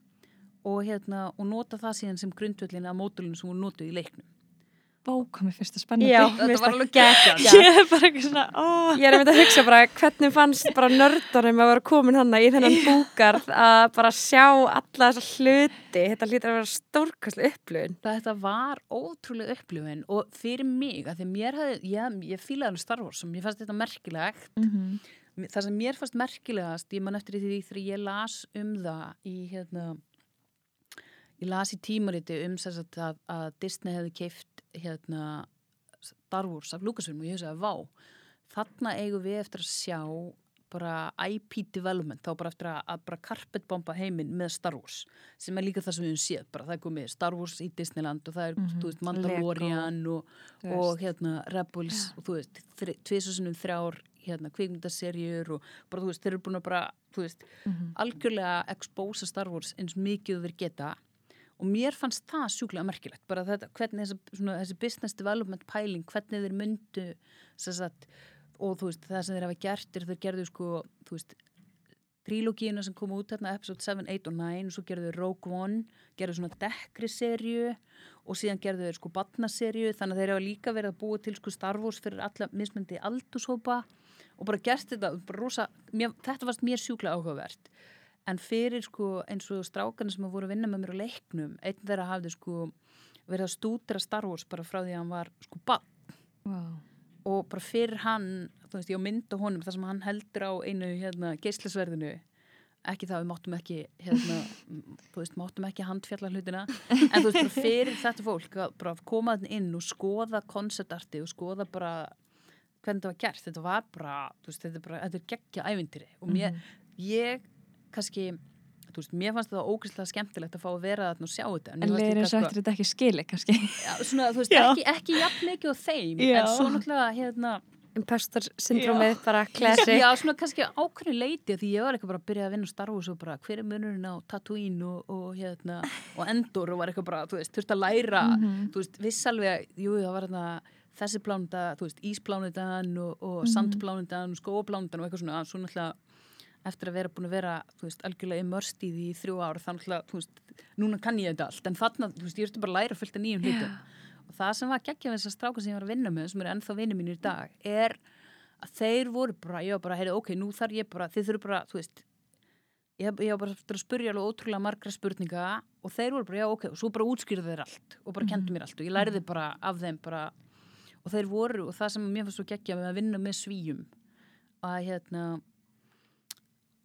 og, hérna, og nota það síðan sem grundvöllin af mótulinu sem voru notuð í leiknum hvað mér finnst það spennandi. Já, Þetta var alveg geggjað. [laughs] Ég er bara ekki svona, ó. Ég er einmitt að hugsa bara hvernig fannst bara nördarum að vera komin hann í þennan búgarð að bara sjá alla þessa hluti. Þetta lítur að vera stórkastlega upplöfun. Þetta var ótrúlega upplifin og fyrir mig, að því mér hefði, ég, ég fílaði hann Star Wars og mér fannst þetta merkilegt. Mhm. Það sem mér fannst merkilegast, ég man eftir því þegar ég las um það í hérna, ég las í tímariti um þess að, að, að Disney hefði keift hérna Star Wars af Lucasfilm og ég hugsaði, vá, þarna eigum við eftir að sjá bara IP development, þá bara eftir að, að bara carpetbomba heiminn með Star Wars sem er líka það sem við höfum séð, bara það er komið Star Wars í Disneyland og það er, Mhm. þú veist, Mandalorian og, Þú og veist. hérna Rebels og þú veist, tviðsvarsinum þrjár hérna kvikmyndaserjur og bara þú veist, þeir eru búin að bara, þú veist Mhm. algjörlega expósa Star Wars eins mikið þeir geta og mér fannst það sjúklega merkilegt bara þetta, hvernig þessi, svona, þessi business development pæling, hvernig þeir myndu sagt, og þú veist það sem þeir hafa gert er þeir gerðu sko þú veist, trílógíuna sem kom út hérna, episode 7, 8 og 9 og svo gerðu þeir Rogue One, gerðu svona dekkri serju og síðan gerðu þeir sko batnaserju, þannig að þeir hafa líka verið að búa til sko Star Wars fyrir alla mismyndi aldurshópa og bara gert þetta bara rosa, mér, þetta varst mér sjúklega áhugavert. En fyrir sko eins og strákarnir sem voru að vinna með mér á leiknum, einn þeirra hafði sko verið að stúdra Star Wars bara frá því að hann var sko bann Vá. og bara fyrir hann, þú veist, ég á mynd á honum þar sem hann heldur á einu hérna, geislasverðinu. Ekki það við máttum ekki hérna, [laughs] þú veist, máttum ekki handfjalla hlutina, en þú veist, bara fyrir þetta fólk að koma inn og skoða konceptarti og skoða bara hvernig þetta var gert, þetta var bara veist, þetta er bara, þetta er geggja ævintýri. Og mér, ég kannski veist, mér fannst það ógeðslega skemmtilegt að fá að vera þarna og sjá þetta. En leir líka, eins og eftir þetta ekki skili kannski. já, svona, veist, ekki, ekki jafn mikið á þeim Já. en svo náttúrulega hérna impostor syndrómið bara classic. Já, svona kannski ákveðin leiti því ég var eitthvað bara að byrja að vinna á Star Wars og bara hver er munurinn á Tatooine og, og, hérna, og Endor og var eitthvað bara, þú veist, þurfti að læra Mhm. þú veist, viss alveg, jú, það var hérna þessi plánunda, þú veist, ísplánundan og, og Mhm. sandplánundan og skóplánundan og eitthvað svona, svo náttúrulega eftir að vera búin að vera, þú veist, algjörlega immersed í því í þrjú ár, þannig að, þú veist núna kann ég þetta allt, en þarna, þú veist, ég ertu bara að læra fullt af nýjum hlutum. Og það sem var geggjað við þessar stráka sem ég var að vinna með sem eru ennþá vinni mínir í dag er að þeir voru bara, ég var bara, heyrðu, ok, nú þarf ég bara, þið þurfu bara, þú veist ég, ég var bara að spurja alveg ótrúlega margra spurninga og þeir voru bara, já, ok, og svo bara útskýrðu þeir allt og bara kendu mér allt og ég læriði bara af þeim bara, og þeir voru og það sem mér fannst svo geggjað með að vinna með svíjum að hérna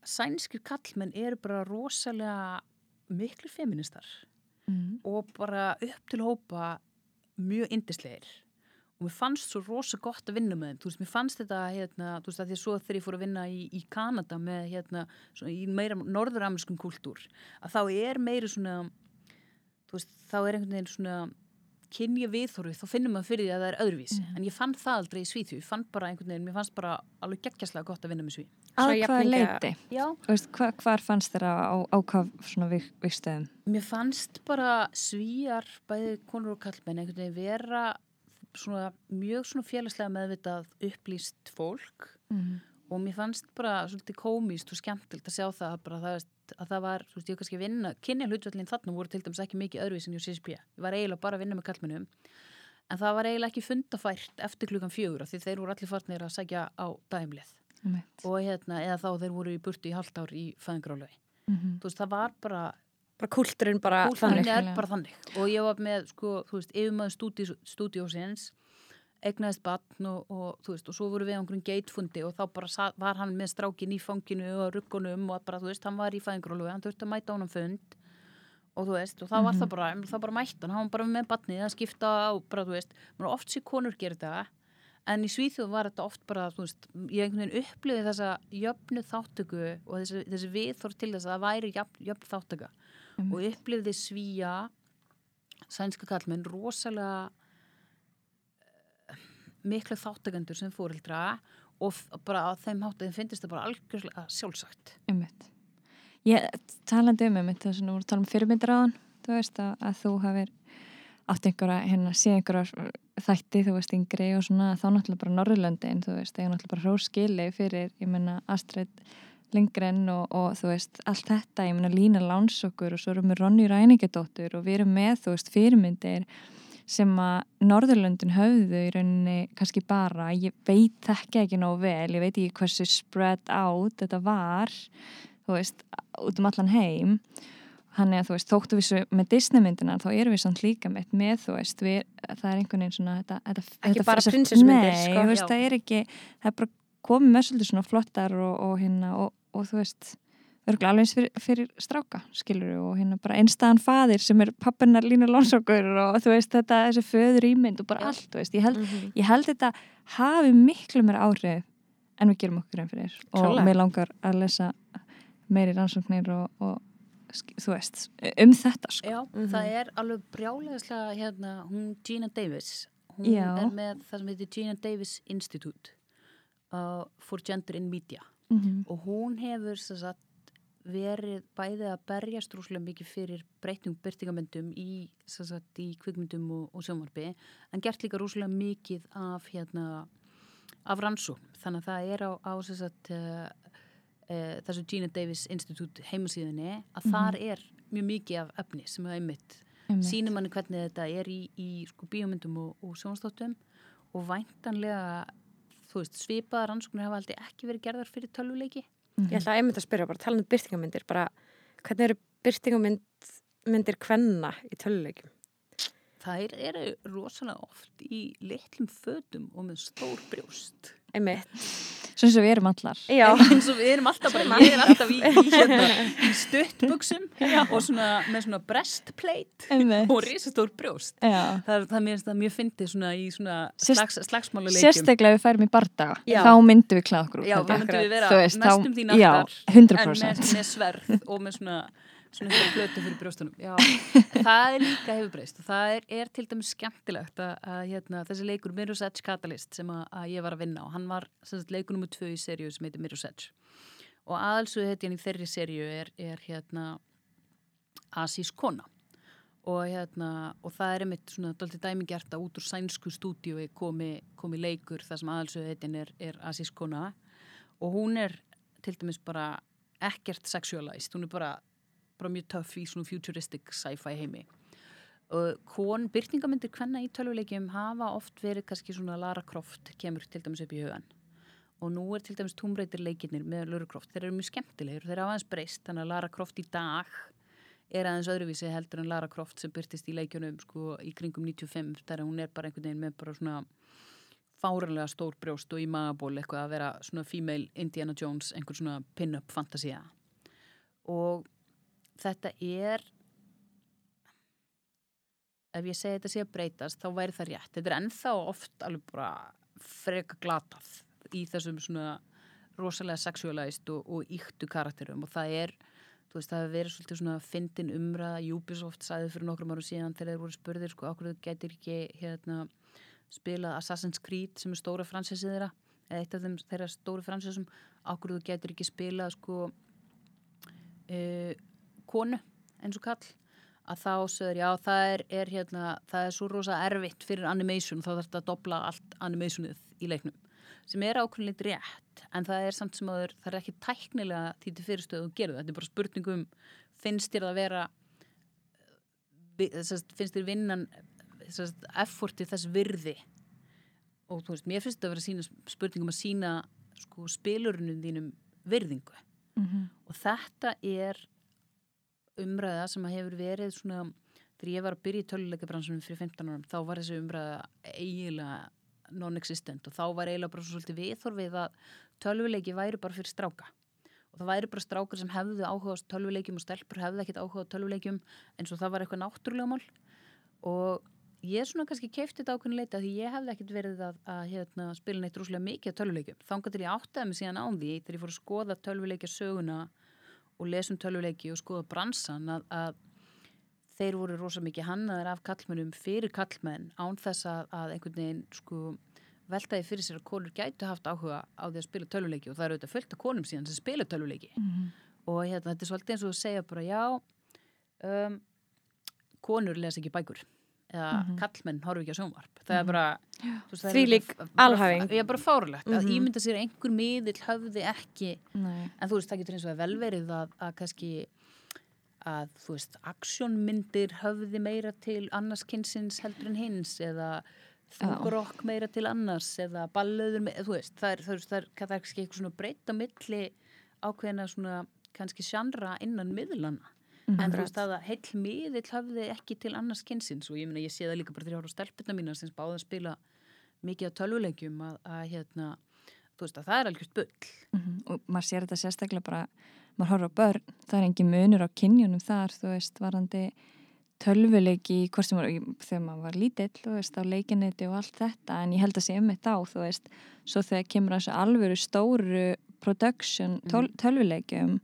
sænskir kallmenn eru bara rosalega miklu feministar Mm. og bara upp til hópa mjög indislegir og mér fannst svo rosa gott að vinna með þeim þú veist, mér fannst þetta hérna, þú veist, að því að svo þegar ég fór að vinna í, í Kanada með hérna, svona, í meira norðuramerskum kultúr að þá er meiri svona þú veist, þá er einhvern veginn svona kynja viðhorfi, þá finnum maður fyrir því að það er öðruvísi, en ég fann það aldrei í Svíþjóð ég fann bara einhvern veginn, mér fannst bara alveg geggjastlega gott að vinna með Sví Að jafningja- leiti? Já, Þú Veist, hva, hvar fannst þér á, á hvað svona vik, vikstöðum? Mér fannst bara svíjar, bæði konur og kallmenn, einhvern veginn vera svona, mjög svona félagslega meðvitað upplýst fólk Mm. og mér fannst bara svolítið komíst og skemmtilt að sjá það bara það, veist, að það var, þú veist, ég var kannski að vinna kynja hlutvöldin þarna voru til dæmis ekki mikið öðruvísin hjá CSP. Ég var eiginlega bara að vinna með kallmennum en það var eiginlega ekki fundafært eftir klukkan fjögur af því þeir voru allir farnir að sækja á dæmlið Einmitt. og hérna, eða þá þeir voru í burtu í halvt ár í fæðingrálaui. Mhm. Þú veist, það var bara bara kulturinn bara er bara þannig og ég var með sko, þú veist, yfirmaður stúdíósins egnaðist batn og, og þú veist, og svo voru við á einhverjum geitfundi og þá bara sa, var hann með strákin í fanginu og ruggunum og bara, þú veist, hann var í fæðingrólu hann þurfti að mæta á hann fund og þú veist, og það var það bara, það bara mætt hann, var bara með batnið að skipta á bara, þú veist, oft sér konur gera þetta en í Svíþjóð var þetta oft bara, þú veist, ég einhvern veginn upplifði þessa jöfnu þáttöku og þessi, þessi viðþór til þess að það væri jöfn, jöfn þáttöka og upplifði svíja sænska kallmenn rosalega miklu þáttakendur sem fóreldra og bara að þeim hátt að þeim finnist það bara algjörlega sjálfsagt Einmitt. Ég talandi um einmitt þess að nú voru tala um hann þú veist að, að þú hafir átt einhverja, hérna, síðan einhverja þætti, þú veist, yngri og svona þá náttúrulega bara Norðurlöndin, þú veist, ég náttúrulega bara hróskili fyrir, ég menna Astrid Lindgren og, og þú veist allt þetta, ég menna Lína Lánsokkur og svo erum við Ronny Ræningadóttur og við erum með, þú veist, fyrirmyndir sem að Norðurlöndin höfðu í rauninni kannski bara, ég veit þekki ekki nógu vel, ég veit ekki hversu spread out þetta var þú veist, út um allan heim hann er að þú veist, þóttu við með Disneymyndina þá erum við samt líka með, með þú veist, við, það er einhvern veginn svona þetta, þetta, Ekki þetta, bara Nei, sko. það er ekki það er bara komið með svolítið svona flottar og, og hérna, og, og þú veist örgulega alveg eins fyrir, fyrir stráka skilur og hérna bara einstæðan faðir sem er pappinar Lína Lónsokkur og þú veist þetta, þessi föður ímynd og bara Já. allt, þú veist, ég held, Mhm. ég held þetta hafi miklu meira áhrif en við gerum okkur einn fyrir og Klárlega. mér langar að lesa meiri rannsóknir og, og þú veist, um þetta sko. Já, Mhm. það er alveg brjálegislega hérna, hún Gina Davis hún Já. er með það sem heitir Gina Davis Institute uh, for Gender in Media mm -hmm. og hún hefur sem sagt, verið bæði að berjast rúslega mikið fyrir breyting byrtingamöndum í, í kvikmyndum og, og sjónvarpi en gert líka rúslega mikið af hérna af rannsókn, þannig að það er á, á sagt, uh, uh, þessu Gina Davis Institute heimasíðinni að Mhm. þar er mjög mikið af efni sem er einmitt sínum manni hvernig þetta er í, í sko, bíómyndum og, og sjónastáttum og væntanlega veist, svipaða rannsóknir hafa aldrei ekki verið gerðar fyrir tölvuleiki Ég ætla að einmitt að spyrja bara talað um byrtingamyndir bara hvernig eru byrtingamyndir kvenna í töluleikjum? þær eru rosalega oft í litlum fötum og með stór brjóst Einmitt. Svona sem við erum allar. Já, eins og við erum alltaf bara, ég er alltaf í, í, hérna, í stuttbuxum og svona, með svona breastplate Einmitt. og risastór brjóst. Já. Það, er- það mér finnst það mjög fyndið svona í svona slags, slagsmáluleikjum. Sérstaklega ef við færum í bardaga, Já. þá myndum við út. Já, þá myndum við vera Þú veist, þá- næstum því Já, naktar 100%. en með, með sverð og með svona svona einhverja blötu fyrir brjóstunum. Já, [laughs] það er líka hefur breyst og það er, er til dæmis skemmtilegt að, að hérna, þessi leikur Mirror's Edge Catalyst sem að, að ég var að vinna á, hann var sagt, leikur nummer tvö í seríu sem heitir Mirror's Edge. Og aðalsuð heiti hann í þeirri seríu er, er hérna Asís Kona. Og, hérna, og það er einmitt svona dálítið dæmigert að út úr sænsku stúdíu komi, komi leikur þar sem aðalsuð heitin er, er Asís Kona. Og hún er til dæmis bara ekkert sexualized, hún er bara, bara mjög töff í svona futuristic sci-fi heimi. Kon, byrtingamindir hvenna í tölvuleikjum hafa oft verið kannski svona Lara Croft kemur til dæmis upp í hugan og nú er til dæmis tómbreytir leikirnir með Lara Croft, þeir eru mjög skemmtilegir þeir hafa aðeins breyst, þannig að Lara Croft í dag er aðeins öðruvísi heldur en Lara Croft sem byrtist í leikjunum sko í kringum 95, þegar hún er bara einhvern veginn með bara svona fáranlega stór brjóst og í magaból eitthvað að vera svona female Indiana Jones, einhver svona pin-up fantasía. Og þetta er ef ég segi þetta sé að breytast þá væri það rétt, þetta er ennþá oft alveg bara freka glatað í þessum svona rosalega sexualized og, og yktu karakterum. Og það er, þú veist, það hefur verið svolítið svona fyndin umræða, Ubisoft sæði fyrir nokkrum árum síðan þegar þeir voru spurðir sko, okkur þau getur ekki hérna spilað Assassin's Creed sem er stóra fransesið þeirra eða eitt af þeim þeirra stóru fransesum? Okkur þú getur ekki spilað sko uh, konu eins og kall að þá sögur, já það er, er hérna, það er svo rosa erfitt fyrir animation þá þarf þetta að dobla allt animationið í leiknum sem er ákveðinleitt rétt en það er samt sem að það er ekki tæknilega því til fyrirstöðu að gera þetta er bara spurningum finnst þér að vera finnst þér vinnan effortið þess virði og þú veist, mér finnst þetta að vera sína spurningum að sína sko, spilurunum þínum virðingu Mhm. og þetta er umræða sem hefur verið svona þegar ég var að byrja í töluleikabransunum fyrir 15 árum þá var þessi umræða eiginlega non-existent og þá var eiginlega bara svo svolítið viðþorfið að tölvuleiki væri bara fyrir stráka. Og það væri bara strákar sem hefðu áhuga á tölvuleikjum og stelpur hefðu ekkit áhuga á tölvuleikjum eins og það var eitthvað náttúrulega mál. Og ég er svona kannski keift þetta ákveðin leita því ég hefði ekkit verið að, að hérna, spila neitt rúslega mikið á tölvuleikjum. Þángar til ég áttaði mig síðan á því þegar ég fór að skoða tölvuleikja söguna og lesum tölvuleiki og skoða bransan að, að þeir voru rosa mikið hannaðir af kallmennum fyrir kallmenn án þess að, að einhvern veginn sko veltaði fyrir sér að konur gætu haft áhuga á því að spila tölvuleiki og það eru auðvitað fullt af konum síðan sem spila tölvuleiki Mhm. og hérna, þetta er svolítið eins og að segja bara já um, konur les ekki bækur eða Mhm. kallmenn horfi ekki á sjónvarp það er bara er Þvílík bara- bara- alhæfing. ég er bara fárulegt að Mhm. ímynda sér einhver miðill höfði ekki Nei. en þú veist, það getur eins og að vel verið að, að kannski að þú veist, aksjónmyndir höfði meira til annars kynsins heldur en hins eða þungrokk meira til annars eða ballöður, me- þú veist, það er, það er, það er, það er kannski eitthvað svona breytt á milli ákveðina svona kannski sjandra innan miðlana Mhm. en þú veist að heill miðill höfði ekki til annars kynsins og ég meina ég sé það líka bara þrjára á stelpuna mína sem báða að spila mikið á tölvuleikjum að, að hérna, þú veist að það er algjört bull Mhm. og maður sér þetta sérstaklega bara maður horfður á börn, það er engin munur á kynjunum þar, þú veist, varandi tölvuleiki, hvort sem var þegar maður var lítill, þú veist, á leikineti og allt þetta, en ég held að sé um þetta á þú veist, svo þegar kemur þessu alvöru stóru production töl, tölvuleikjum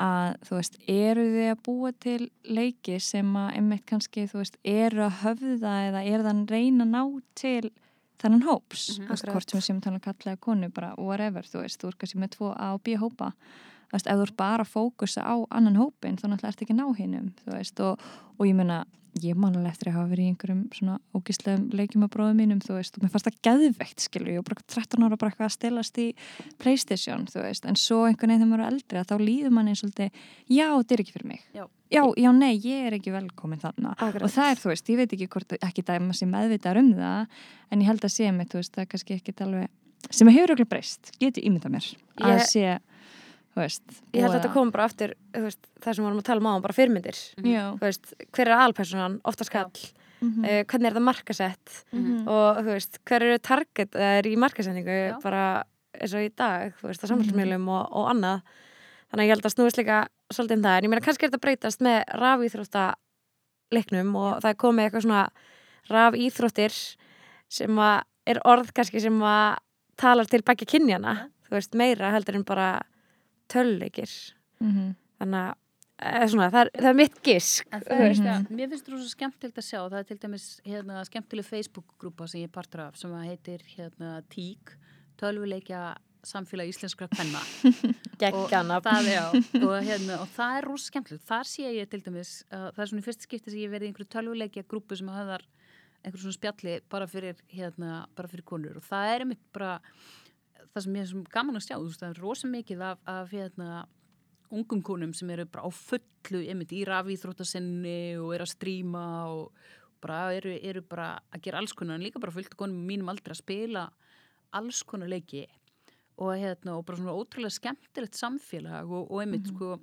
að þú veist, eru þið að búa til leiki sem að einmitt kannski, þú veist, eru að höfða eða eru að reyna að ná til þennan hóps, veist, Akkurat. hvort sem við séum að tala um kalla eða konu, bara whatever, þú veist, þú er kannski með tvo A og B hópa þú veist, ef þú ert bara að fókusa á annan hópin, þá náttúrulega ert ekki að ná hinnum og, og ég meina ég man alveg eftir að hafa verið í einhverjum svona ógíslegum leikjum að bróðum mínum, þú veist og mér fannst það geðveikt, skilur, ég var bara 13 ára bara eitthvað að stelast í Playstation þú veist, en svo einhvern veginn þegar maður er eldri að þá líður manni svolítið, já, þetta er ekki fyrir mig Já. já, já, nei, ég er ekki velkomin þarna Akkurat. og það er, þú veist, ég veit ekki hvort ekki það er maður sem meðvitaður um það en ég held að sé mig, þú veist, það er kannski ekki alveg sem hefur okkur breyst, getur ímyndað mér að Ég- sé, þú veist Ég held að þetta kom bara aftur þú veist, það sem við vorum að tala um á, bara fyrmyndir Já, Þú veist, hver er alpersonan, oftast kall mhm, uh, hvernig er það markasett mhm. og þú veist, hver eru target er í markasendingu bara eins og í dag, þú veist, á samfélagsmiðlum og, og annað. Þannig að ég held að snúist líka svolítið um það, en ég meina kannski er þetta breytast með rafíþrótta leiknum og það er komið eitthvað svona rafíþróttir sem að er orð kannski sem að talar til bækja kynjana, þú veist, meira heldur en bara töluleikir Mhm. þannig að svona, það, er, það er mitt gisk er, veist. mm mér finnst það rosa skemmtilegt að sjá, það er til dæmis hérna, skemmtileg Facebook-grúpa sem ég er partur af sem að heitir hérna, TÍK, tölvuleikja samfélag íslenskra penna. [laughs] já, og, hérna, og það er rosa skemmtilegt. Þar sé ég til dæmis, uh, það er svona í fyrst skipti sem ég verið í einhverju tölvuleikja grúpu sem höfðar einhverjum svona spjalli bara fyrir, hérna, bara fyrir konur og það er einmitt bara það sem ég er gaman að sjá, þú veist, það er rosa mikið af, af hérna, ungum konum sem eru bara á fullu einmitt í rafíþróttasinni og eru að stríma og bara eru, eru bara að gera alls konar en líka bara fullt konum mínum aldrei að spila alls konar leiki og hérna og bara svona ótrúlega skemmtilegt samfélag og, og einmitt sko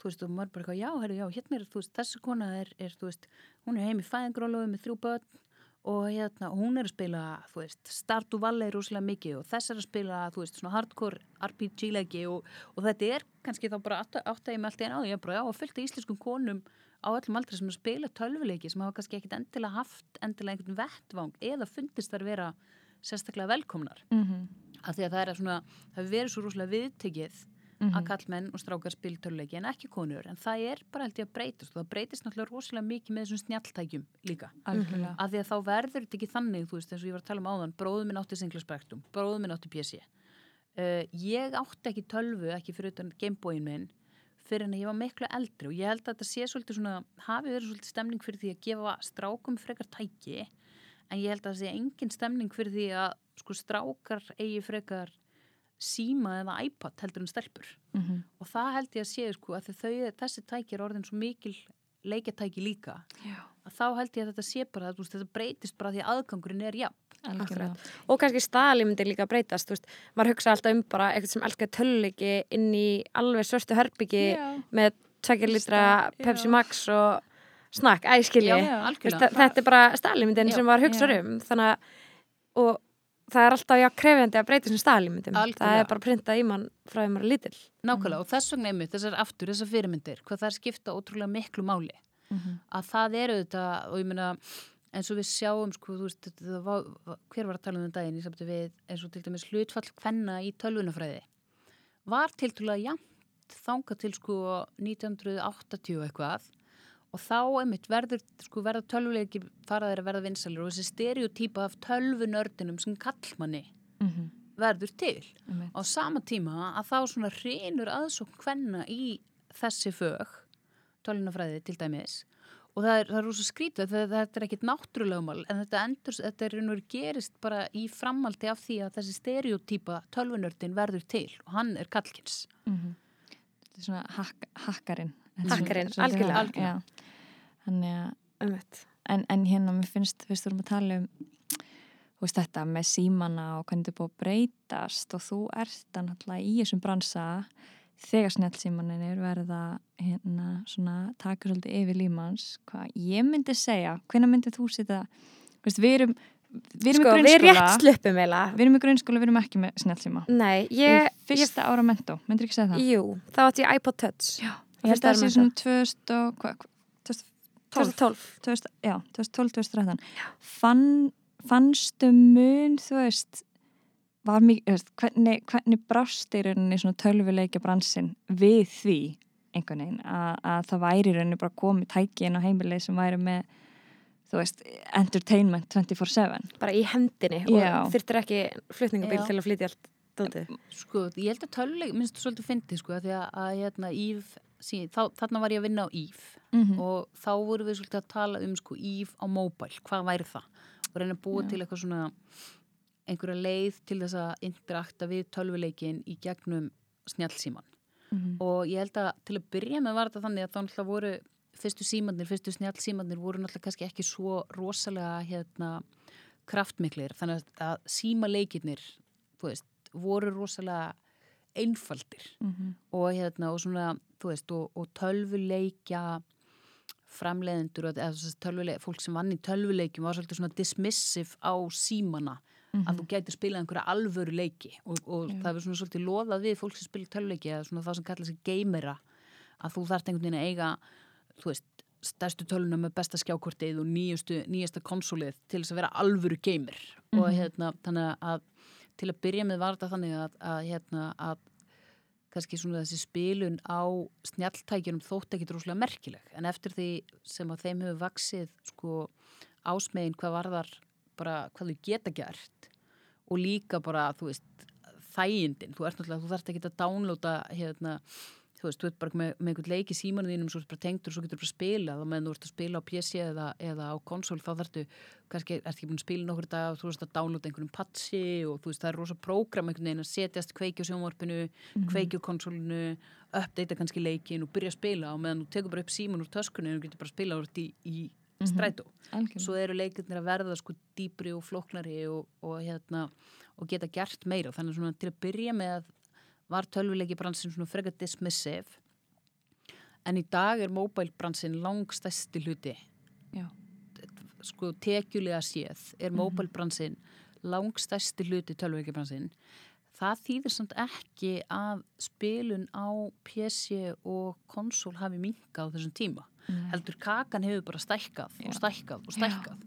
þú veist og maður bara já, herri, já, hérna er þú veist þessi kona er, er þú veist hún er heim í fæðingrólofu með þrjú börn og hérna, hún er að spila, þú veist, Stardew Valley rosalega mikið og þess er að spila, þú veist, svona hardcore RPG-leiki og, og þetta er kannski þá bara átt að ég með allt í einu á því, ég er bara, já, og fylgta íslenskum konum á öllum aldrei sem að spila tölvuleiki sem hafa kannski ekkit endilega haft endilega einhvern vettvang eða fundist þar vera sérstaklega velkomnar Mhm. af því að það er svona, það verið svo rosalega viðtekið Mhm. að kallmenn og strákar spil töluleiki en ekki konur, en það er bara held ég að breytast. Og það breytist náttúrulega rosalega mikið með þessum snjalltækjum líka. Algjörlega. af því að þá verður þetta ekki þannig þú veist, eins og ég var að tala um áðan, bróðu minn átti Singla Spektrum, bróðu minn átti PC uh, ég átti ekki tölvu ekki fyrir utan Gameboyin minn fyrir en ég var miklu eldri. Og ég held að þetta sé svolítið svona, hafi verið svolítið stemning fyrir því að gefa strákum frekar tæki. En ég held að það sé engin stemning fyrir því að sko strákar eigi frekar síma eða iPad heldur en stelpur. Mhm. og það held ég að sé sko að þau, þessi tæki er orðin svo mikil leikjatæki líka. Já, að þá held ég að þetta sé bara að þú veist, þetta breytist bara því að aðgangurinn er jafn. Og kannski staðalímyndir líka breytast þú veist, maður hugsa alltaf um bara eitthvað sem elskar töluleiki inn í alveg svörstu herbyggi Já. með tvekja litra Já. Pepsi Max og snakk, æskilji þetta er bara staðalímyndin sem maður hugsa um. Þannig að og það er alltaf já krefjandi að breyta þessum staðalímyndum það er bara printað í mann frá því maður er lítill. Nákvæmlega og þess vegna einmitt þessar aftur, þessar fyrirmyndir hvað það skipta ótrúlega miklu máli. Mhm. að það eru þetta og ég meina eins og við sjáum sko, þú veist, þetta var, hver var að tala um þetta daginn í samtu við eins og til dæmis hlutfall hvenna í tölvunafræði var tiltrúlega jafnt þanga til sko 1980 og eitthvað og þá einmitt verður sko verða tölvuleiki faraðir að verða vinsalir og þessi stereotýpa af tölvunördinum sem kallmanni Mhm. verður til Einmitt. á sama tíma að þá svona reynur aðsókn hvenna í þessi fög tölunafræði til dæmis og það er, það er rosa skrítið þetta, er ekkit náttúrulegumál en þetta endur, þetta er veru gerist bara í framaldi af því að þessi stereotýpa tölvunördin verður til og hann er kallkins Mhm. Þetta er svona hak hakkarinn. Hakkarinn, algjörlega. Algjörlega. Þannig að en, en hérna mér finnst, við stórum að tala um þú veist þetta með símana og hvernig þetta er búið að breytast og þú ert náttúrulega í þessum bransa. Þegar snjálfsímaninir verða hérna svona taka svolítið yfir límans hvað ég myndi segja, hvenær myndi þú setja veist, við erum við erum sko, í grunnskóla. við erum í grunnskóla, við erum ekki með snjálfsíma nei, ég, erum fyrsta ára mentó, myndir ekki segja það? jú, þá átti ég iPod Touch. Já, Ég ég held að að það sé er svona 2000 og hvað, hva, 2012 2012 2000, já, 2012-2013 Fann, fannstu mun þú veist var mikið, hvernig, hvernig brást í rauninni svona tölvuleikja bransin við því einhvern veginn að, að það væri í rauninni bara komið tæki inn á heimilið sem væri með þú veist, entertainment 24-7 bara í hendinni Já. og þurftir ekki flutningabíl Já. til að flytja allt dótið. sko, ég held að töluleik, minnst þú svolítið fyndið sko, af því að, að hérna, Íf sí, þá, þarna var ég að vinna á Íf mm -hmm. og þá vorum við svolítið að tala um sko Íf á móbæl, hvað væri það og reyna að búa Já. til eitthvað svona einhverja leið til þess að interakta við tölvuleikin í gegnum snjálfsíman Mhm. og ég held að til að byrja með var þetta þannig að þá náttúrulega voru fyrstu símanir, fyrstu snjálfsímanir voru náttúrulega kannski ekki svo rosalega hérna kraftmiklir þannig að símaleikirnir veist, voru rosalega einfaldir. Mhm. og hérna og svona, þú veist, og, og tölvuleikja framleiðendur eða, tölvuleik, fólk sem vann í tölvuleikjum var svolítið svona dismissive á símana. Að þú gætir spilað einhverja alvöru leiki og, og það er svona svolítið loðað við fólk sem spila töluleiki eða svona það sem kallar sig geimera að þú þarft einhvern veginn að eiga þú veist, stærstu töluna með besta skjákortið og nýjustu, nýjasta konsolið til þess að vera alvöru geimir og hérna, þannig að til að byrja með var þetta þannig að, að hérna, að kannski svona þessi spilun á snjalltækjunum þótt ekki droslega merkileg. En eftir því sem að þeim hefur vaksið sko ásmegin hvað varðar bara hvað þau geta gert og líka bara þú veist þægindin, þú ert náttúrulega, þú þarft ekki að downloada hérna þú veist, þú ert bara með, með einhvern leik í símanu þínum svo bara tengdur og svo getur bara að spila þá meðan þú ert að spila á PC eða, eða á konsól þá þarftu, kannski ert ekki búin að spila nokkur dag og þú veist að downloada einhvernum patsi og þú veist, það er rosa prógram einhvern veginn að setjast kveiki á sjónvarpinu kveiki á konsólinu, uppdeita kannski leikin og byrja að spila og meðan þú tekur bara upp síman úr töskunni og getur bara að spila úr í, í strætó. Algjörlega. svo eru leikirnir að verða sko dýpri og flóknari og, og, hérna, og var tölvuleiki bransin svona frekar dismissive. En í dag er mobile bransin langstæsti hluti. Já. sko tekjulega séð er mobile bransin langstæsti hluti tölvuleiki bransin það þýðir samt ekki að spilun á PC og konsól hafi minkað á þessum tíma. Nei. heldur kakan hefur bara stækkað Já. og stækkað og stækkað.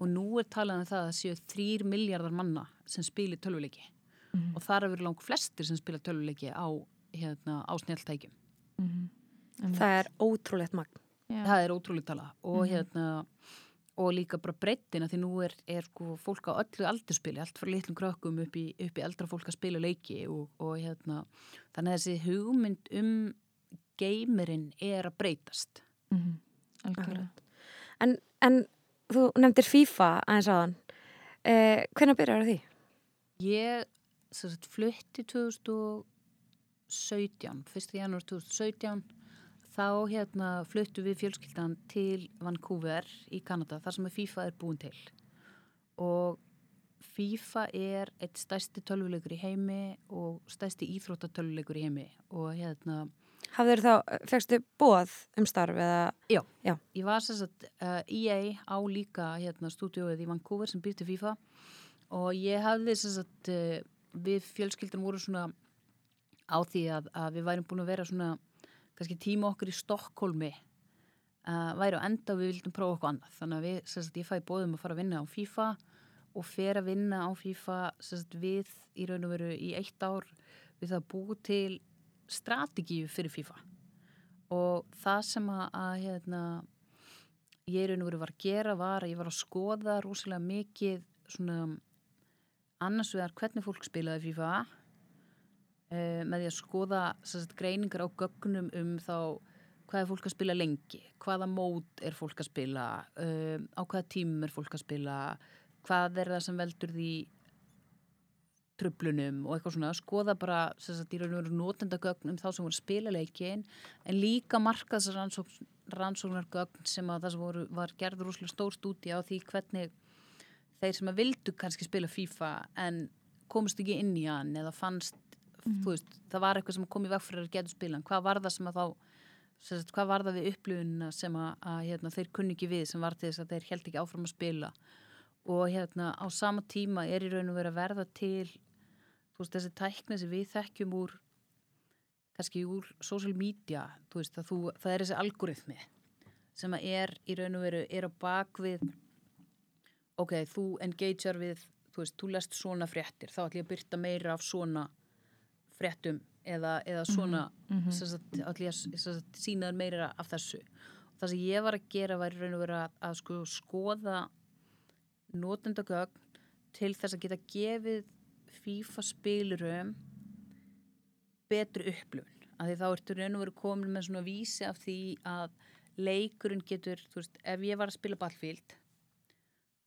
Og nú er talað um það að það séu þrýr miljardar manna sem spilir tölvuleiki Mhm. og þar eru lang flestir sem spila tölvuleiki á, hérna, á snjáltækjum Mhm. Það er ótrúlegt magn. Já. það er ótrúlega tala og Mhm. hérna og líka bara breyttina því nú er, er sko fólk á öllu aldurspili allt frá litlum krökkum upp í, upp í eldra fólk að spila leiki og, og hérna þannig að þessi hugmynd um geimirinn er að breytast Mhm. Algjörlega. En, en þú nefndir FIFA aðeins aðan. Eh, hvernig byrjar því? Ég sagt, flutti 2017, 1. janúar 2017 þá hérna fluttu við fjölskyldan til Vancouver í Kanada þar sem að FIFA er búin til og FIFA er eitt stærsti tölvuleikur í heimi og stærsti íþróttatölvuleikur í heimi og hérna Hafður þá, fegstu bóð um starf eða? Ég var sem sagt, uh, EA á líka hérna, stúdióið í Vancouver sem býr til FIFA og ég hafði sem sagt, uh, við fjölskyldan voru svona á því að, að við værum búin að vera svona kannski tíma okkur í Stokkólmi uh, væri á enda og við vildum prófa okkur annað. Þannig að við, sagt, ég fæ bóðum að fara að vinna á FIFA og fer að vinna á FIFA sagt, við í raun og veru í eitt ár við það búið til strategíu fyrir FIFA. Og það sem að, að hérna, ég í raun og veru var að gera var að ég var að skoða rosalega mikið svona annars vegar hvernig fólk spilaði FIFA uh, með því að skoða sagt, greiningar á gögnum um þá hvað er fólk að spila lengi, hvaða mót er fólk að spila, uh, á hvaða tímum er fólk að spila, hvað er það sem veldur því tröflunum og eitthvað svona, skoða bara sagt, í raun og veru notendagögn um þá sem voru að spila leikin, en líka markaðs rannsókn, rannsóknargögn sem að það sem voru, var gerður úrslega stór stúdi á því hvernig þeir sem að vildu kannski spila FIFA en komist ekki inn í hann eða fannst, þú veist, það var eitthvað sem kom í veg fyrir að geta spila, en hvað var það sem að þá sagt, hvað var það við upplifuna sem að, að hérna, þeir kunni ekki við sem var til þess að þeir held ekki áfram að spila? Og hérna á sama tíma er í raun og verið að verða til veist þessi tækni sem við þekkjum úr kannski úr social media veist þú, það er þessi algoritmi sem að er í raun og veru er á bakvið ok, þú engagear við þú veist, þú lest svona fréttir þá ætlum ég að byrta meira af svona fréttum eða, eða svona mm -hmm. sagt, ætlum ég að sína þér meira af þessu og það sem ég var að gera var í raun og veru að, að sko skoða notendagögn til þess að geta gefið FIFA spilurum betri upplifun að því þá ertu raun og veru komin með svona vísi af því að leikurinn getur, þú veist, ef ég var að spila Battlefield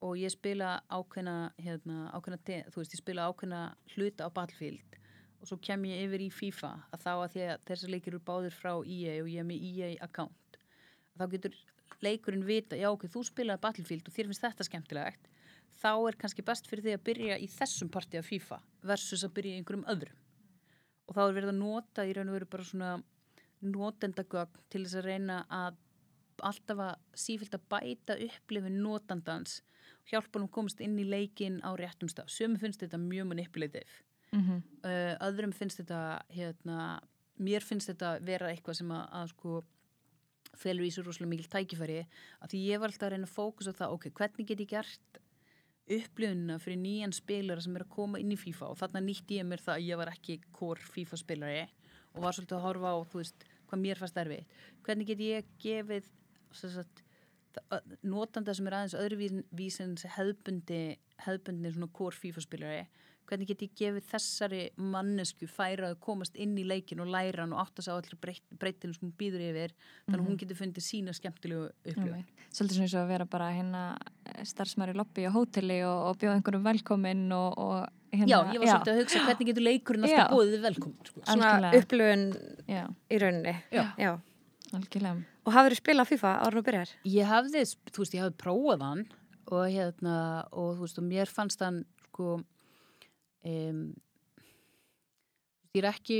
og ég spila ákveðna, hérna, ákveðna þú veist, ég spila ákveðna hluta á Battlefield og svo kem ég yfir í FIFA að þá að að þessar leikir eru báðir frá EA og ég er með EA account að þá getur leikurinn vita, já ok, þú spilaði Battlefield og þér finnst þetta skemmtilegt þá er kannski best fyrir því að byrja í þessum parti af FIFA versus að byrja í einhverjum öðrum. Og þá er verið að nota í raun og veru bara svona notendagögn til þess að reyna að alltaf að sífilt að bæta upplifin notandans hjálpa hann komast inn í leikin á réttum stað. Sjömi finnst þetta mjög manipulativ. Mhm. Uh, öðrum finnst þetta, hérna, mér finnst þetta vera eitthvað sem að, að sko, felur í svo rosalega mikil tækifæri að því ég var alltaf að reyna að fókusa það, ok, hvernig get ég gert upplöfunina fyrir nýjan spilara sem er að koma inn í FIFA og þarna nýtti ég mér það að ég var ekki core FIFA spilari og var svolítið að horfa á, þú veist, hvað mér fannst erfið. Hvernig get ég gefið sagt, notanda sem er aðeins öðruvísin hefðbundi, hefðbundi svona core FIFA spilari hvernig get ég gefið þessari mannesku færa að komast inn í leikin og læra hann og átta sig á allir breyt, breytinu sem hún býður yfir þannig að hún getur fundið sína skemmtilegu upplöfun Einmitt. Svolítið eins og að vera bara hérna starfsmæri lobby á hóteli og, og bjóða einhverjum velkomin og, og hérna, Já, ég var svolítið að hugsa hvernig getur leikurinn alltaf Já. bóðið velkomin sko. Svona Já, í rauninni. Já. algjörlega. Og hafður þið spilað FIFA árun og byrjar? Ég hafði, þú veist, ég hafði prófað hann og hérna, og þú veist, og mér fannst hann, sko, um, ég er ekki,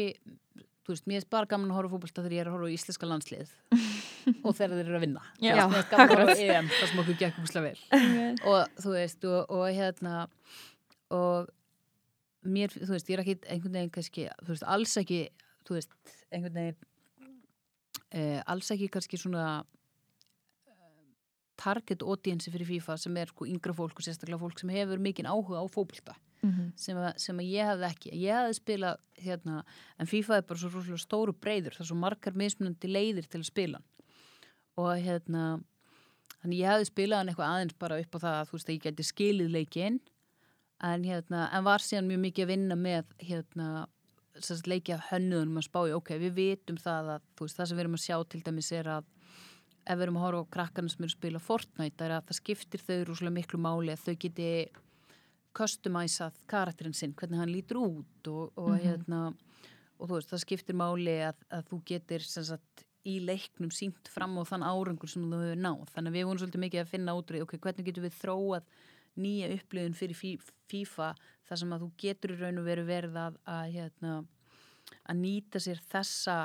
þú veist, mér er bara gaman að horfa á fótbolta þegar ég er að horfa á íslenska landslið [laughs] og þegar þeir eru að vinna. Já, EM, það sem okkur gekk úrslega vel. Og þú veist, og, og hérna, og mér, þú veist, ég er ekki einhvern veginn kannski, þú veist, alls ekki, þú veist, einhvern veginn, eh, alls ekki kannski svona target audience fyrir FIFA sem er sko yngra fólk og sérstaklega fólk sem hefur mikinn áhuga á fókbalta Mhm. sem, að- sem að ég hefði ekki. Ég hefði spilað hérna en FIFA er bara svo rosalega stóru breyður það er svo margar mismunandi leiðir til að spila og hérna þannig ég hefði spilað hann eitthvað aðeins bara upp á það að þú veist að ég geti skilið leikinn. En hérna en var síðan mjög mikið að vinna með hérna sagt, leikja hönnuðunum að spá í ok, við vitum það að veist, það sem við erum að sjá til dæmis er að ef við erum að horfa á krakkarna sem eru að spila Fortnite er að það skiptir þau rúslega miklu máli að þau geti customæsað karakterinn sinn, hvernig hann lítur út og, og hérna og veist, það skiptir máli að, að þú getur sem sagt í leiknum sínt fram á þann árangur sem þú hefur náð. Þannig að við vorum svolítið mikið að finna útrúið ok, hvernig getur við þróað nýja upplifun fyrir FIFA þar sem að þú getur í raun og veru verið að, að hérna að nýta sér þessa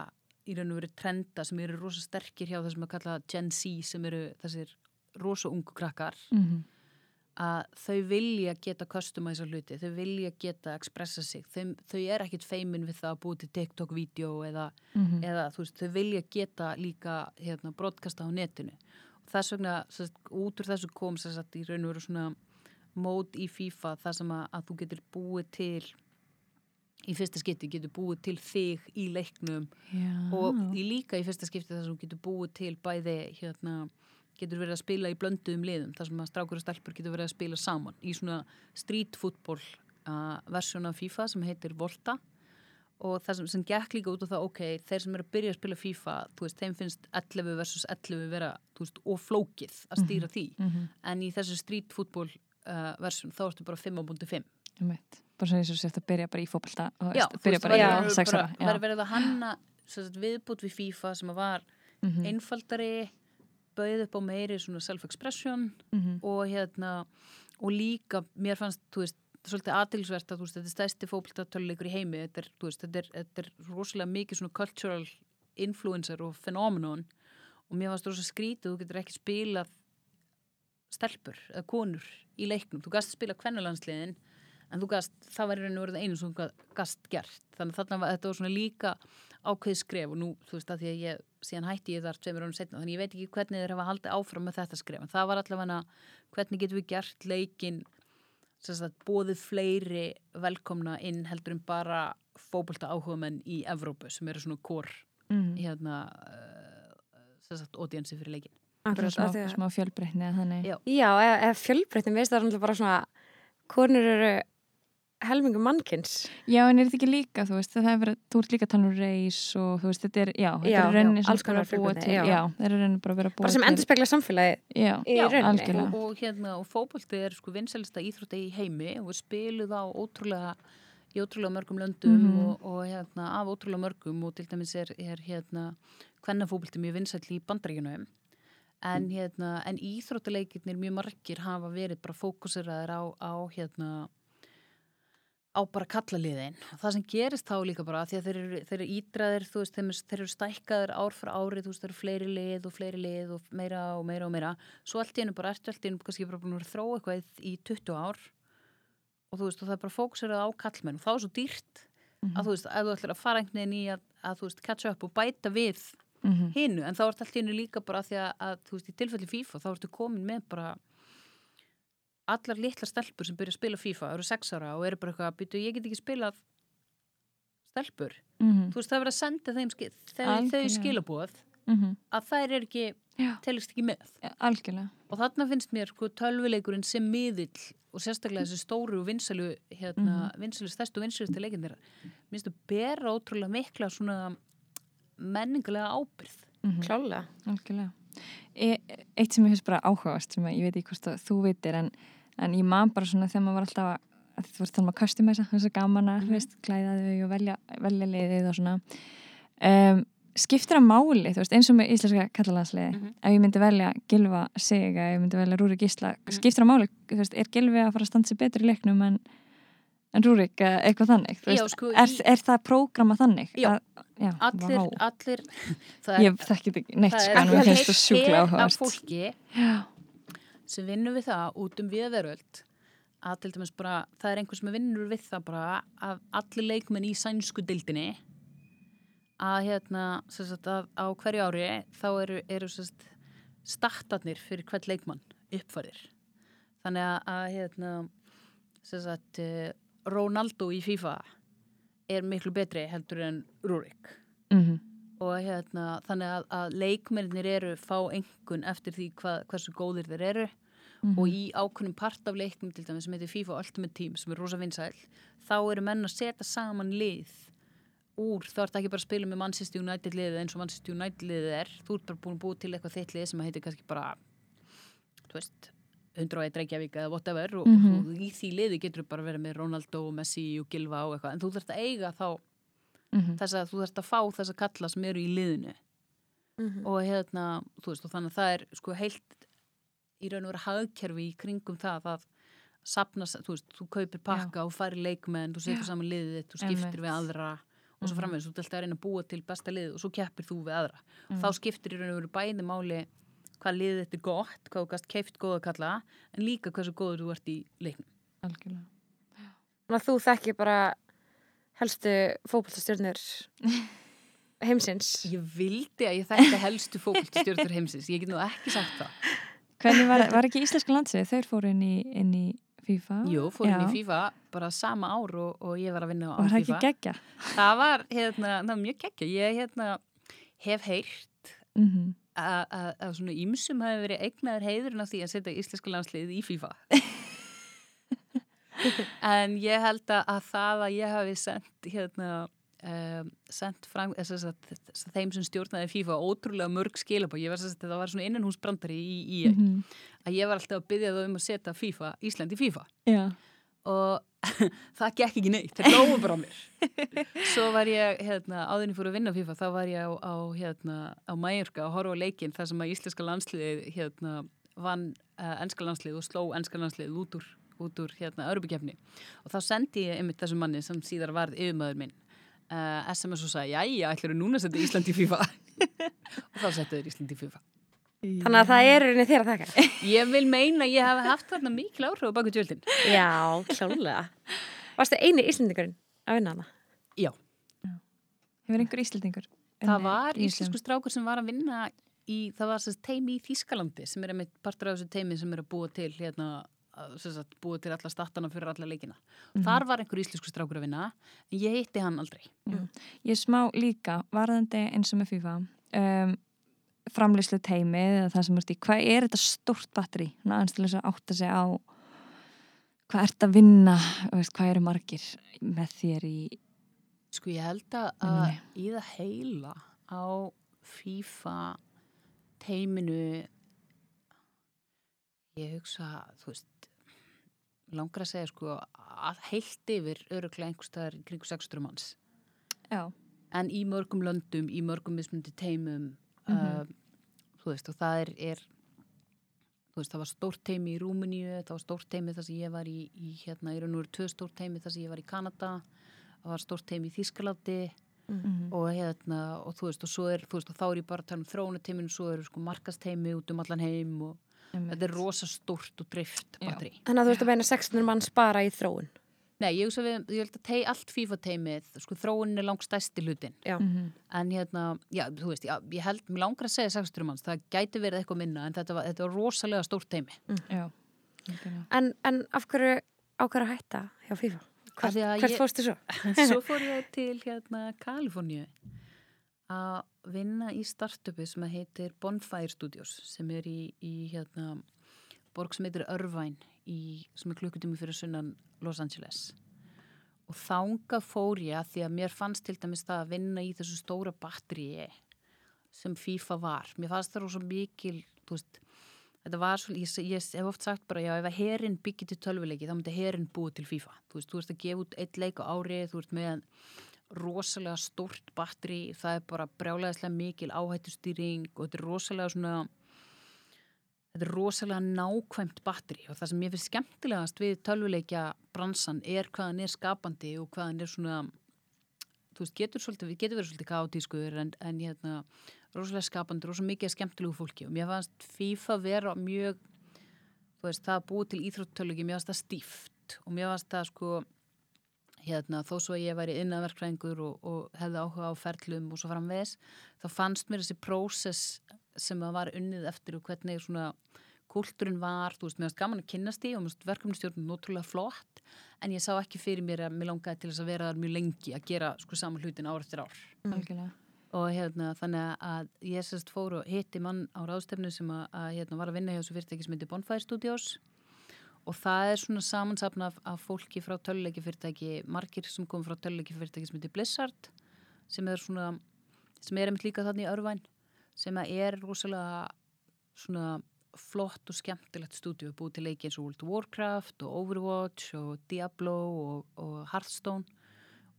í raun og veru trenda sem eru rosa sterkir hjá það sem að kalla Gen Z sem eru þessir rosa ungu krakkar Mhm. að þau vilja geta customæsa hluti, þau vilja geta expressa sig, þau, þau er ekkit feimin við það að búi til TikTok-vídeó eða, Mhm. eða þú veist, þau vilja geta líka hérna, broadcasta á netinu og þess vegna, sest, út úr þessu kom þess að í raun og veru svona mót í FIFA þar sem að, að þú getur búið til í fyrsta skipti getur búið til þig í leiknum Já. og í líka í fyrsta skipti þar sem þú getur búið til bæði hérna, getur verið að spila í blönduðum liðum þar sem að strákur og stelpur getur verið að spila saman í svona street football uh, versjón af FIFA sem heitir Volta og það sem, sem gekk líka út á það ok, þeir sem eru að byrja að spila FIFA þú veist, þeim finnst 11 versus 11 vera, þú veist, og flókið að stýra því Mhm. en í þessu street football uh, versjón þá ertu bara 5.5 Einmitt. Bara svo eins og sért að byrja bara í fókbalta byrja bara í verður sex bara- ára. það er verið að hanna viðbútt við FIFA sem var Mhm. einfaldari bauð upp á meiri svona self-expression Mhm. og hérna og líka, mér fannst, þú veist svolítið aðtilsvert að þú veist, þetta er stæsti fókbaltatöluleikur í heimi, þetta er, þú veist, þetta er, þetta er rosalega mikið svona cultural influencer og phenomenon og mér fannst rosa skrítið, þú getur ekki spilað stelpur eða konur í leiknum, þú gast spila kvennalandsliðin en þú gast, það var í raun og verið einu sem þú gast gert, þannig að þarna var, þetta var svona líka ákveð skref og nú, þú veist, að því að ég síðan hætti ég þar tveimur ánum setna, þannig ég veit ekki hvernig þeir hafa haldið áfram með þetta skref, en það var allavega hvernig getum við gert leikin bóðið fleiri velkomna inn heldur en bara fókbalta áhugamenn í Evrópu sem eru svona kór Mhm. hérna sem sagt, audiensi fyrir leikin Akkurat, smá, að- smá fjölbreytni eða þannig. Já. Já, eða, eða fjölbreyttin, veist það er bara svona konur eru helmingum mannkins. Já, en er þetta ekki líka, þú veist, það er verið, þú ert líka að tala um reis og þú veist, þetta er, já, þetta er rauninni sem alls bara búa fjölbreytni, til, já. já, það er rauninni bara að vera búa Bara sem til, endur spekla samfélagi já, í rauninni. og, og hérna, og fókbalti er sko vinselista íþrótta í heimi og við spiluð á ótrúlega í ótrúlega mörgum löndum Mhm. og, og hérna, af ótrúlega mörgum og til dæmis er, er hérna hvernafókbalti mjög vinsæll í bandaríkjunum en hérna en íþróttaleikirnir mjög margir hafa verið bara fókuseraðir á, á hérna á bara kallaliðin og það sem gerist þá líka bara því að þeir eru, þeir eru ídraðir, þú veist, þeir, eru stækkaður ár fyrir árið, þú veist, þeir eru fleiri lið og fleiri lið og meira og meira og meira. Svo allt í hennu bara, ertu allt í hennu kannski bara búin að þróa eitthvað í 20 ár og þú veist, og það er bara fókusirað á kallmenn og þá er svo dýrt Mhm. að þú veist, að þú ætlar að fara einhvern veginn í að, að þú veist, catch up og bæta við Mhm. hinnu, en þá ert allt í hennu líka bara því að, að þú veist, í tilfelli FIFA þá ertu komin með bara allar litla stelpur sem byrja að spila FIFA eru sex ára og eru bara eitthvað að byrja ég get ekki spilað stelpur Mhm. þú veist, það er verið að senda þeim ski, þeim, þau skilabóð Mhm. að þær er ekki, telist ekki með ja, algjörlega. og þarna finnst mér sko tölvuleikurinn sem miðill og sérstaklega þessi stóru og vinsælu hérna, vinsælu, stærstu og vinsælustu leikindir minnst þú bera ótrúlega mikla svona menningulega ábyrð Mhm. Klálega. Algjörlega. E, eitt sem ég finnst bara áhugavast sem að ég veit ekki hvort að þú veitir en, en ég man bara svona þegar maður var alltaf að, að þú veist þannig að customæsa þess að gaman að, Mhm. þú veist, klæða þau og velja, velja liðið og svona um, skiptir að máli, þú veist, eins og með íslenska kallalandsliði, Mhm. ef ég myndi velja Gilva sig, ef ég myndi velja Rúrik Gísla skiptir að máli, þú veist, er Gilvi að fara að standa sér betur í leiknum en, en Rúrik eða eitthvað þannig, þú Já, veist, sko, er, í- er það prógrama þannig? Já. Að, já allir, vá. allir það Ég þekki þetta ekki neitt það sko, er það heilt af fólki Já. sem vinnur við það út um viðveröld að til dæmis bara, það er einhver sem vinnur við það bara að allir leikmenn í sænsku dildinni að hérna, sagt að á hverju ári þá eru, eru sagt startarnir fyrir hvert leikmann uppfærir þannig að, að hérna sagt eh, Ronaldo í FIFA er miklu betri heldur en Rúrik. Mm og hérna, þannig að, að leikmennir eru fá engun eftir því hva, hversu góðir þeir eru. Mhm. og í ákveðnum part af leiknum til dæmis sem heitir FIFA Ultimate Team sem er rosa vinsæl þá eru menn að setja saman lið úr, þá ert ekki bara að spila með Manchester United liðið eins og Manchester United liðið er. Þú ert bara búin að búið til eitthvað þitt lið sem heitir kannski bara þú veist 101 Reykjavík eða whatever og, Mhm. og í því liði getur bara verið með Ronaldo, Messi og Gilva og eitthvað en þú þarft að eiga þá Mhm. þess að þú þarft að fá þess að kalla sem eru í liðinu og hérna, þú veist, og þannig að það er sko heilt í raun og vera hagkerfi í kringum það að sapna, þú veist, þú kaupir pakka og færi leikmenn, þú setur Já. saman liðið þú skiptir við aðra og svo Mhm. framvegis, þú alltaf að reyna að búa til besta liðið og svo keppir þú við aðra og þá skiptir í raun og veru bæði máli hvað liðið þetta er gott, hvað þú gast keift góða að kalla, en líka hversu góður þú ert í leiknum. Algjörlega. Þannig að þú þekki bara helstu fókbaltastjörnur [laughs] heimsins. Ég vildi að ég þekkti helstu fókvöldstjórnur heimsins, ég get nú ekki sagt það. Hvernig var, var ekki íslenska landsið? Þeir fóru inn í, inn í FIFA? Jú, fórum Já. í FIFA bara sama ár og, og ég var að vinna á Og var það ekki FIFA. geggja? Það var, hérna, það var mjög geggja. Ég hérna, hef heyrt Mm -hmm. Að, svona ímsum hafi verið eignaður heiðurinn af því að setja íslenska landslið í FIFA. [laughs] en ég held að, að það að ég hafi sendt, hérna, um, sendt frang, þess að, þess að þeim sem stjórnaði FIFA ótrúlega mörg skilabá. Ég var þess að það var svona innanhúsbrandari í, í Mhm. að ég var alltaf að byggja þau um að setja FIFA, Ísland í FIFA. Já. og [laughs] það gekk ekki neitt, það glóðu bara mér. [laughs] Svo var ég, hérna, áðurinn fór að vinna FIFA, þá var ég á, á hérna, á Mæjurka að horfa á leikinn þar sem að íslenska landsliðið, hérna vann uh, ennska landsliðið og sló ennska landsliðið út úr, út úr, hérna, örubikefni og þá sendi ég einmitt þessum manni sem síðar varð yfirmaður minn uh, SMS og sagði, jæja, ætlar þú núna að setja Ísland í FIFA? [laughs] Og þá settu þeir Ísland í FIFA Þannig að það er rauninni þér að þekka. [laughs] ég vil meina að ég hef haft þarna mikil áhrif á baku tjöldin Já, klálega. Varstu eini íslendingurinn að vinna hana? já Hefur einhver íslendingur? Það var íslensku strákur sem var að vinna í, það var sérst teimi í Þískalandi sem er einmitt partur af þessu teimi sem er að búa til hérna, að, sem sagt, búa til alla statana fyrir alla leikina. Þar var einhver íslensku strákur að vinna, en ég hitti hann aldrei. Ég smá líka, varðandi eins og með FIFA, um, framleyslu teimið eða það sem ert í, hvað er þetta stórt batteri? Aðeins til þess að átta sig á hvað ert að vinna, veist, hvað eru margir með þér í, Sko ég held að, að í það heila á FIFA teiminu ég hugsa, þú veist langar að segja sko að heilt yfir öruglega einhverstaðar kringu 600 manns. já, en í mörgum löndum, í mörgum mismundi teimum Mhm. uh, þú veist og það er, er þú veist, það var stórt teimi í Rúmeníu, það var stórt teimi þar sem ég var í, í hérna, í raun og veru tvö stórt teimi þar sem ég var í Kanada, það var stórt teimi í Þískalandi Mhm. og hérna, og þú veist, og svo er, þú veist, og þá er ég bara að tala um þróunateiminu, svo eru sko markasteimi út um allan heim og þetta er rosa stórt og dreift Já. batteri. Þannig að þú ert að meina 600 manns bara í þróun. Nei, ég, við, ég held að tei, allt FIFA teimið, sko, þróunin er langt stærsti hlutin. Já. Mhm. En hérna, já, þú veist, já, ég held, mér langar að segja 600 manns, það gæti verið eitthvað minna, en þetta var, þetta var rosalega stórt teimi. Já, algjörlega. En, en af hverju ákveður að hætta hjá FIFA? Af því að Hvert ég- fórstu svo? [laughs] Svo [laughs] fór ég til hérna Kaliforníu að vinna í startupi sem heitir Bonfire Studios sem er í, í hérna borg sem heitir Irvine í, sem er klukkutími fyrir sunnan Los Angeles og þanga fór ég að því að mér fannst til dæmis það að vinna í þessu stóra batteríi sem FIFA var. Mér fannst það rosa mikil, veist, þetta var svo, ég, ég hef oft sagt bara, já, ef að herin byggir til tölvuleiki, þá myndi herin búið til FIFA. Þú veist, þú ert að gefa út eitt leik á ári, þú ert með rosalega stórt batteri, það er bara brjálæðislega mikil áhættustýring og þetta er rosalega svona, þetta er rosalega nákvæmt batteri og það sem ég finnst skemmtilegast við tölvuleikja bransan er hvað hann er skapandi og hvað hann er svona, þú veist, getur, svolítið, getur verið svolítið kátískur en, en hérna, rosalega skapandi, rosalega mikið skemmtilegu fólki og mér fannst FIFA vera mjög, þú veist, það að búið til íþróttölugi, mér fannst það stíft og mér fannst það sko, hérna, þó svo að ég væri innanverkfræðingur og, og hefði áhuga á ferlum og svo framvegis, þá fannst mér þessi prósess sem að var unnið eftir og hvernig svona kúltúrin var, þú veist, mér fannst gaman að kynnast í og mér fannst verkefnistjórnum nótrúlega flott en ég sá ekki fyrir mér að mér langaði til þess að vera þar mjög lengi að gera sko saman hlutin ár eftir ár. Algjörlega. og hérna þannig að ég sérst fór og hitti mann á ráðstefnu sem að, að hérna, var að vinna hjá þessu fyrirtæki sem heitir Bonfire Studios. Og það er svona samansapna af, af fólki frá töluleiki fyrirtæki margir sem kom frá töluleiki fyrirtæki sem heitir Blizzard sem er svona sem er einmitt líka þannig í örvæn sem að er rosalega svona flott og skemmtilegt stúdíu búið til leiki eins og World of Warcraft og Overwatch og Diablo og, og Hearthstone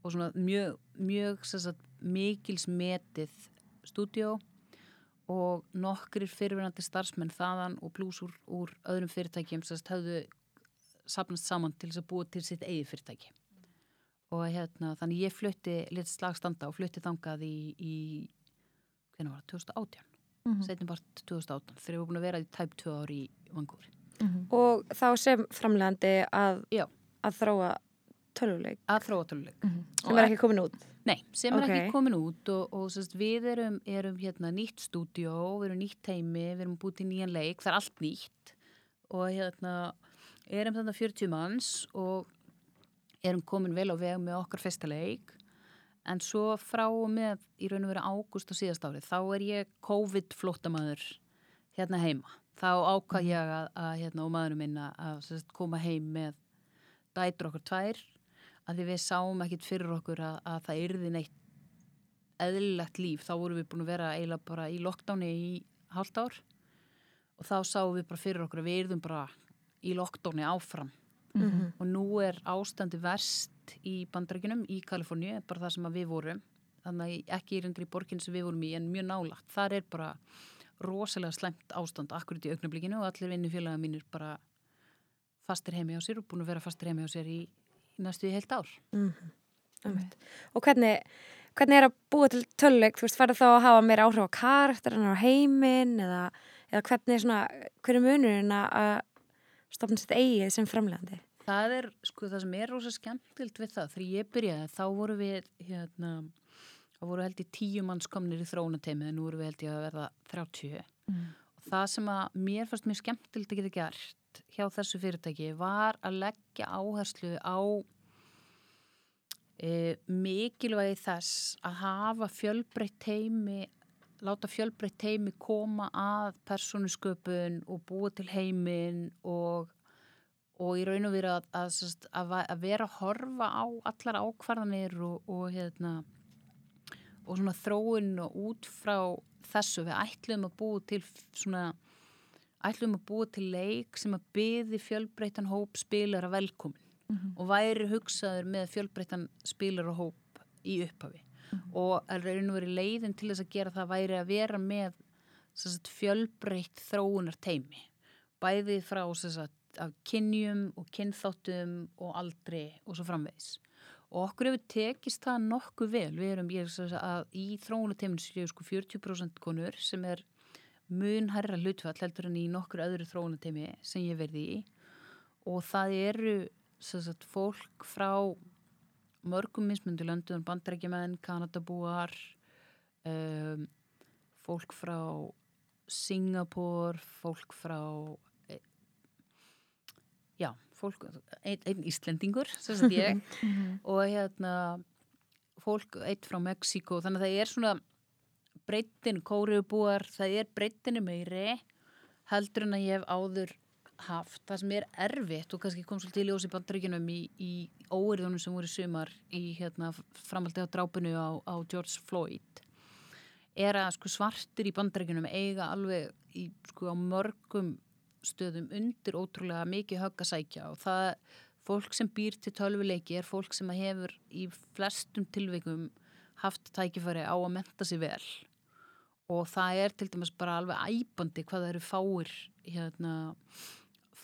og svona mjög, mjög sagt, mikils metið stúdíó og nokkrir fyrirverandi starfsmenn þaðan og pluss úr, öðrum fyrirtækjum sem höfðu sapnast saman til þess að búa til sitt eigið fyrirtæki. Og hérna þannig ég flutti litið slagstanda og flutti þangað í, í hvernig var það, 2018 Mhm. setjum bara 2018 þegar ég var búin að vera í tæp 2 ári í Vangúri Mhm. Og þá sem framlegandi að, Já. að þróa tölvuleik að þróa töluleik Mhm. sem er ekki komin út. Nei, sem er Ok. ekki komin út og, og sérst, við erum, erum hérna nýtt stúdjó, við erum nýtt teimi, við erum búið til nýjan leik, það er allt nýtt og hérna erum þarna 40 manns og erum komin vel á veg með okkar fyrsta leik en svo frá og með í raun og veru ágúst á síðast árið, þá er ég COVID-flótamaður hérna heima. Þá ákvað ég að, að hérna, og maðurum minna að sérst, koma heim með dætur okkur tvær að því við sáum ekkit fyrir okkur að, að það yrði neitt eðlilegt líf. Þá vorum við búin að vera eiginlega bara í lockdowni í hálft ár og þá sáum við bara fyrir okkur að við yrðum bara í lockdowni áfram Mhm. og nú er ástandi verst í bandarækjunum í Kaliforníu, bara það sem við vorum. Þannig ekki í reyndri borgin sem við vorum í en mjög nálagt, þar er bara rosalega slemt ástand akkurat í augnablikinu og allir vinnufélaga mínir bara fastir heimi á sér og búin að vera fastir heimi á sér í, í næstu í heilt ár. Einmitt. Og hvernig, hvernig er að búa til töluleik, þú veist, færðu þá að hafa meira áhrif á karakterin á heiminn eða, eða hvernig svona, hver er munurinn að- stopna sitt eigið sem framlegandi? Það er, sko, það sem er rosa skemmtilt við það, þegar ég byrjaði, þá voru við, hérna, þá voru held ég tíu manns komnir í þróunateimið, en nú voru við held ég að verða 30. Mhm. Og það sem að mér fannst mjög skemmtilt að geta gert hjá þessu fyrirtæki var að leggja áherslu á e, mikilvægi þess að hafa fjölbreytt teimi, láta fjölbreytt teimi koma að persónusköpun og búa til heiminn og og í raun og veru að, að, að, að, að vera að horfa á allar ákvarðanir og, og hérna og svona þróun og út frá þessu. Við ætlum að búa til svona ætlum að búa til leik sem að byði fjölbreytan hóp spilara velkomin Mhm. og væri hugsaður með fjölbreytan spilara hóp í upphafi. Og að raun og veru leiðin til þess að gera það væri að vera með sagt, fjölbreytt þróunar teimi bæði frá sem sagt, af kynjum og kynþáttum og aldri og svo framvegis. Og okkur hefur tekist það nokkuð vel. Við erum, ég að í þróunateiminu séu sko 40% konur sem er mun herra hlutfall heldur en í nokkur öðru þróunateimi sem ég verði í. Og það eru sagt fólk frá mörgum mismundu löndum, bandarækjumenn, kanadabúar um, fólk frá Singapur, fólk frá já, fólk einn ein Íslendingur, sem sagt ég. [laughs] Og hérna fólk, eitt frá Mexíko, þannig að það er svona breytin, kóriubúar það er breytinu meiri heldur en að ég hef áður haft, það sem er erfitt og kannski kom svolítið í ljósi bandaríkinum í, í óerðunum sem voru sumar í hérna, framaldi á drápinu á, á George Floyd er að sko, svartir í bandaríkinum eiga alveg í, sko, á mörgum stöðum undir ótrúlega mikið högg að sækja og það fólk sem býr til tölvuleiki er fólk sem hefur í flestum tilveikum haft tækifæri á að menta sér vel og það er til dæmis bara alveg æbandi hvað það eru fáir hérna,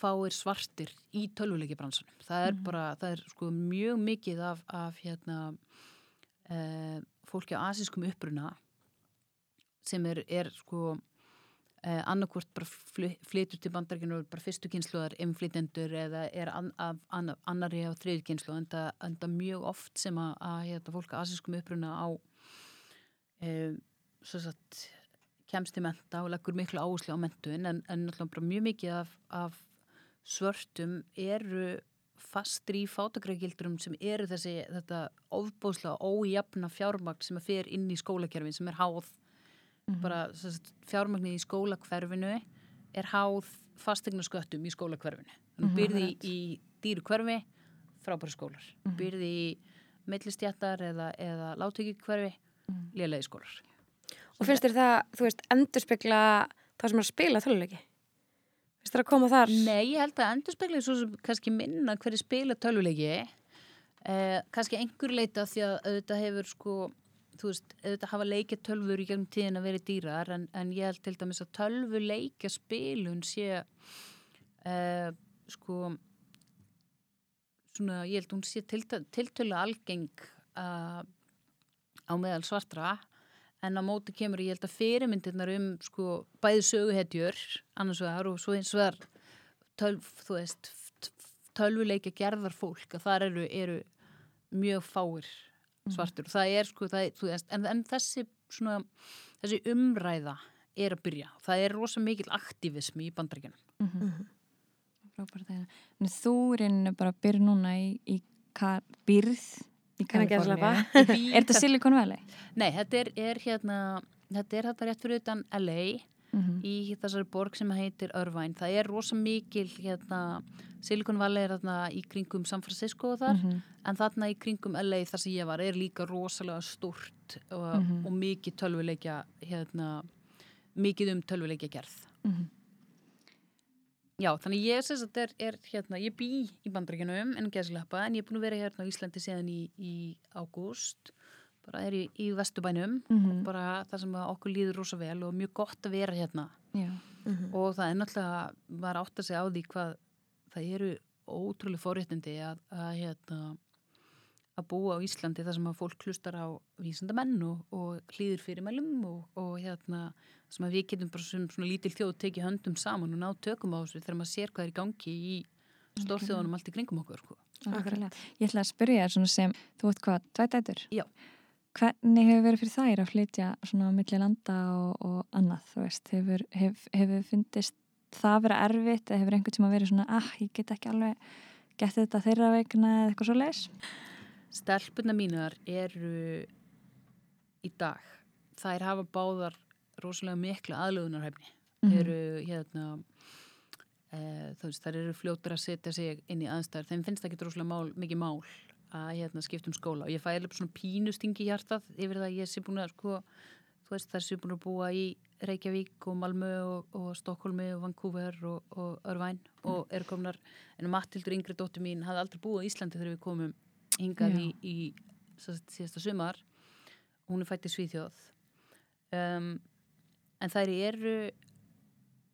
fáir svartir í tölvuleikibransanum. Það er bara, það er sko mjög mikið af, af hérna eh, fólki á asískum uppruna sem er, er sko eh, annarkvort bara flytur til bandarækjunu og bara fyrstu kynsluðar inflytendur eða er an, af an, annari á þriður kynslu en það mjög oft sem að, að hérna, fólk á asískum uppruna á eh, sagt kemst til menta og leggur miklu áherslu á mentun en, en náttúrulega mjög mikið af, af svörtum eru fastri í fátagrækildurum sem eru þessi þetta ofbóðslega ójafna fjármagn sem að fer inn í skólakerfin sem er háð mm -hmm. bara fjármagni í skólakverfinu er háð fastegnarsköttum í skólakverfinu þannig mm -hmm. byrði í, í dýru hverfi frábæri skólar mm -hmm. byrði í millistjættar eða, eða láttökikverfi lélega skólar Og finnst þér það, þú veist, endurspegla það sem er að spila töluleiki? Finnst þér að koma þar? Nei, ég held að endurspegla er svo sem kannski minna hverju spila töluleiki eh, kannski einhver leita því að auðvitað hefur sko þú veist, auðvitað hafa leikja tölfur í gegnum tíðin að vera dýrar en, en ég held til dæmis að tölvu leikja spilun sé eh, sko svona, ég held hún sé tiltölu algeng uh, á meðal svartra en á móti kemur ég held að fyrirmyndirnar um sko bæði söguhetjur annars vegar og svo eins vegar tölv, þú veist tölvuleika gerðar fólk að þar eru, eru mjög fáir. Svartur. Og það er sko það, veist, en, en þessi, svona, þessi umræða er að byrja. Það er rosa mikil aktivismi í bandrækjunum mm -hmm. Þú er bara að byrja núna í, í byrð í Kaliforni Er þetta Silicon Valley? Nei, þetta er, er hérna þetta er þetta rétt fyrir utan LA mm -hmm. í þessari borg sem heitir Irvine, það er rosa mikil hérna, Silicon Valley er þarna í kringum San Francisco þar mm -hmm. en þarna í kringum LA þar sem ég var er líka rosalega stort og, mm -hmm. og mikið tölvuleikja hérna, mikið um tölvuleikja gerð mhm. Já, þannig ég sést að þetta er, hérna, ég bý í bandrækjunum en gæðslepa en ég er búin að vera hérna á Íslandi síðan í, í ágúst bara er í, í Vestubænum mm -hmm. og bara það sem okkur líður rosa vel og mjög gott að vera hérna mm -hmm. og það er náttúrulega var átt að segja á því hvað það eru ótrúlega fórréttindi að, að hérna að búa á Íslandi þar sem að fólk hlustar á vísendamenn og, og hlýður fyrir mælum og, og hérna sem að við getum bara svona, svona lítil þjóð tekið höndum saman og ná tökum á þessu þegar maður sér hvað er í gangi í stórþjóðunum allt í kringum okkur sko. Ég ætla að spyrja þér svona sem þú veit hvað, tvætætur? Já. Hvernig hefur verið fyrir þær að flytja svona á milli landa og, og annað, þú veist, hefur, hef, hefur fundist það verið erfitt eða hefur einhvern að verið svona, ah, ég get ekki alveg gett þetta þeirra vegna eða eitthvað svo leis? Stelpuna mínar eru í dag, þær hafa báðar rosalega miklu aðlöðunarhæfni mm -hmm. eru hérna e, þú veist, þær eru fljóttur að setja sig inn í aðstæðar, þeim finnst það ekki rosalega mál, mikið mál að hérna, skipta um skóla. Og ég fæði alveg svona pínustingi hjartað yfir það að ég sé búin að sko, þú veist, þær sé búin að búa í Reykjavík og Malmö og, og Stokkólmi og Vancouver og, og Örvæn mm. og eru komnar, en Mattildur yngri dóttur mín hafði aldrei búið í Íslandi þegar við komum hingað í, í síðasta sumar. Hún er fættið Svíþjóð. Um, en þær eru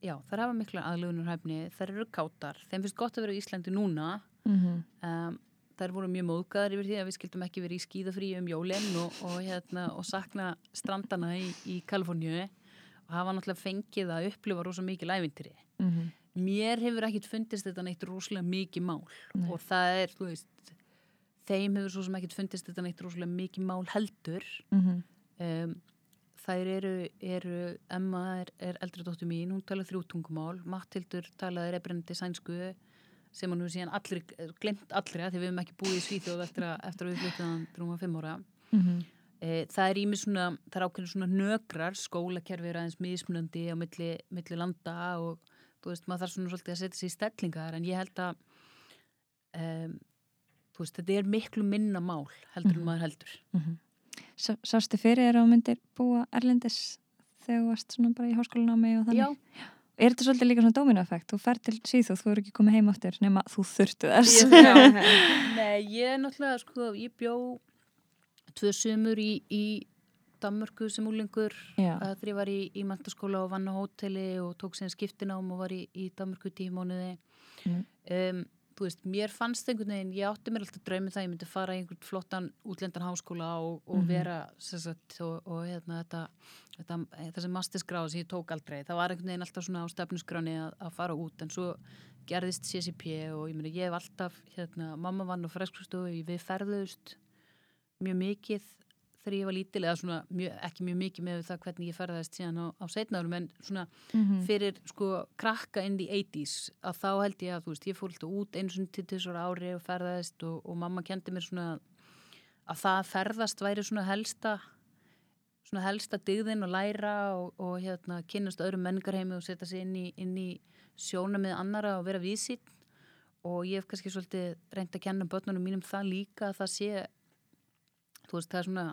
já, þær hafa mikla aðlugunarhæfni, þær eru kátar, þeim finnst gott að vera í Íslandi núna, Mhm. um, þær voru mjög móðgæðar yfir því að við skildum ekki verið í skíðafrí um jólinn og, og, hérna, og sakna strandana í, í Kaliforníu og hafa náttúrulega fengið að upplifa rosa mikið lævintýri. Mhm. Mér hefur ekkit fundist þetta neitt rosalega mikið mál Nei. og það er, þú veist, þeim hefur svo sem ekkit fundist þetta neitt rosalega mikið mál heldur. Mhm. Um, þær eru, eru Emma er, er eldri dóttur mín, hún talar þrjú tungumál Mattildur talaði reybrennandi sænsku sem hann hefur síðan allri, glemt allri að því við hefum ekki búið í Svíþjóð eftir að, eftir að við fluttum hann rúma fimm ára Mhm. e, það er ími svona, það er ákveðin svona nökrar skólakerfi er aðeins mismunandi á milli, milli landa og þú veist, maður þarf svona svolítið að setja sig í stellingar en ég held að um, þú veist, þetta er miklu minna mál heldur en Mhm. maður heldur Mhm. Sá- Sástu fyrir að þú myndir búa Erlendis þegar þú varst svona bara í háskólanámi og þannig? Já, Er þetta svolítið líka svona dominoeffekt? Þú fer til síðu, þú eru ekki komið heim áttur nema þú þurftu þess. Ég- [laughs] Nei, ég er náttúrulega, sko, ég bjó tvö sömur í, í Danmörku sem úlingur þegar ég var í, í mentaskóla og vann á hóteli og tók síðan skiptinám og var í, í Danmörku tímónuði. Mm. Um, þú veist, mér fannst einhvern veginn, ég átti mér alltaf draumi það, ég myndi fara í einhvern flottan útlendan háskóla og, og Mhm. vera, sem sagt, og, og hérna þetta, þetta, þessi mastisgráð sem ég tók aldrei, það var einhvern veginn alltaf svona á stefnusgráni að, að fara út, en svo gerðist CCP og ég meina, ég hef alltaf, hérna, mamma vann á fræskustofu, við ferðust mjög mikið þegar ég var lítil, eða svona mjög, ekki mjög mikið með það hvernig ég ferðaðist síðan á, á setnárum, en svona Mhm. fyrir sko krakka in the 80s að þá held ég að þú veist ég fór alltaf út einu svona til þessar ári og ferðaðist og, og mamma kendi mér svona að það að ferðast væri svona helsta svona helsta dyggðin og læra og, og hérna kynast öðrum menningarheimi og setja sig inn í, inn í sjóna með annara og vera vísitt og ég hef kannski svolítið reynd að kenna börnunum mínum það líka að það sé þú veist það er svona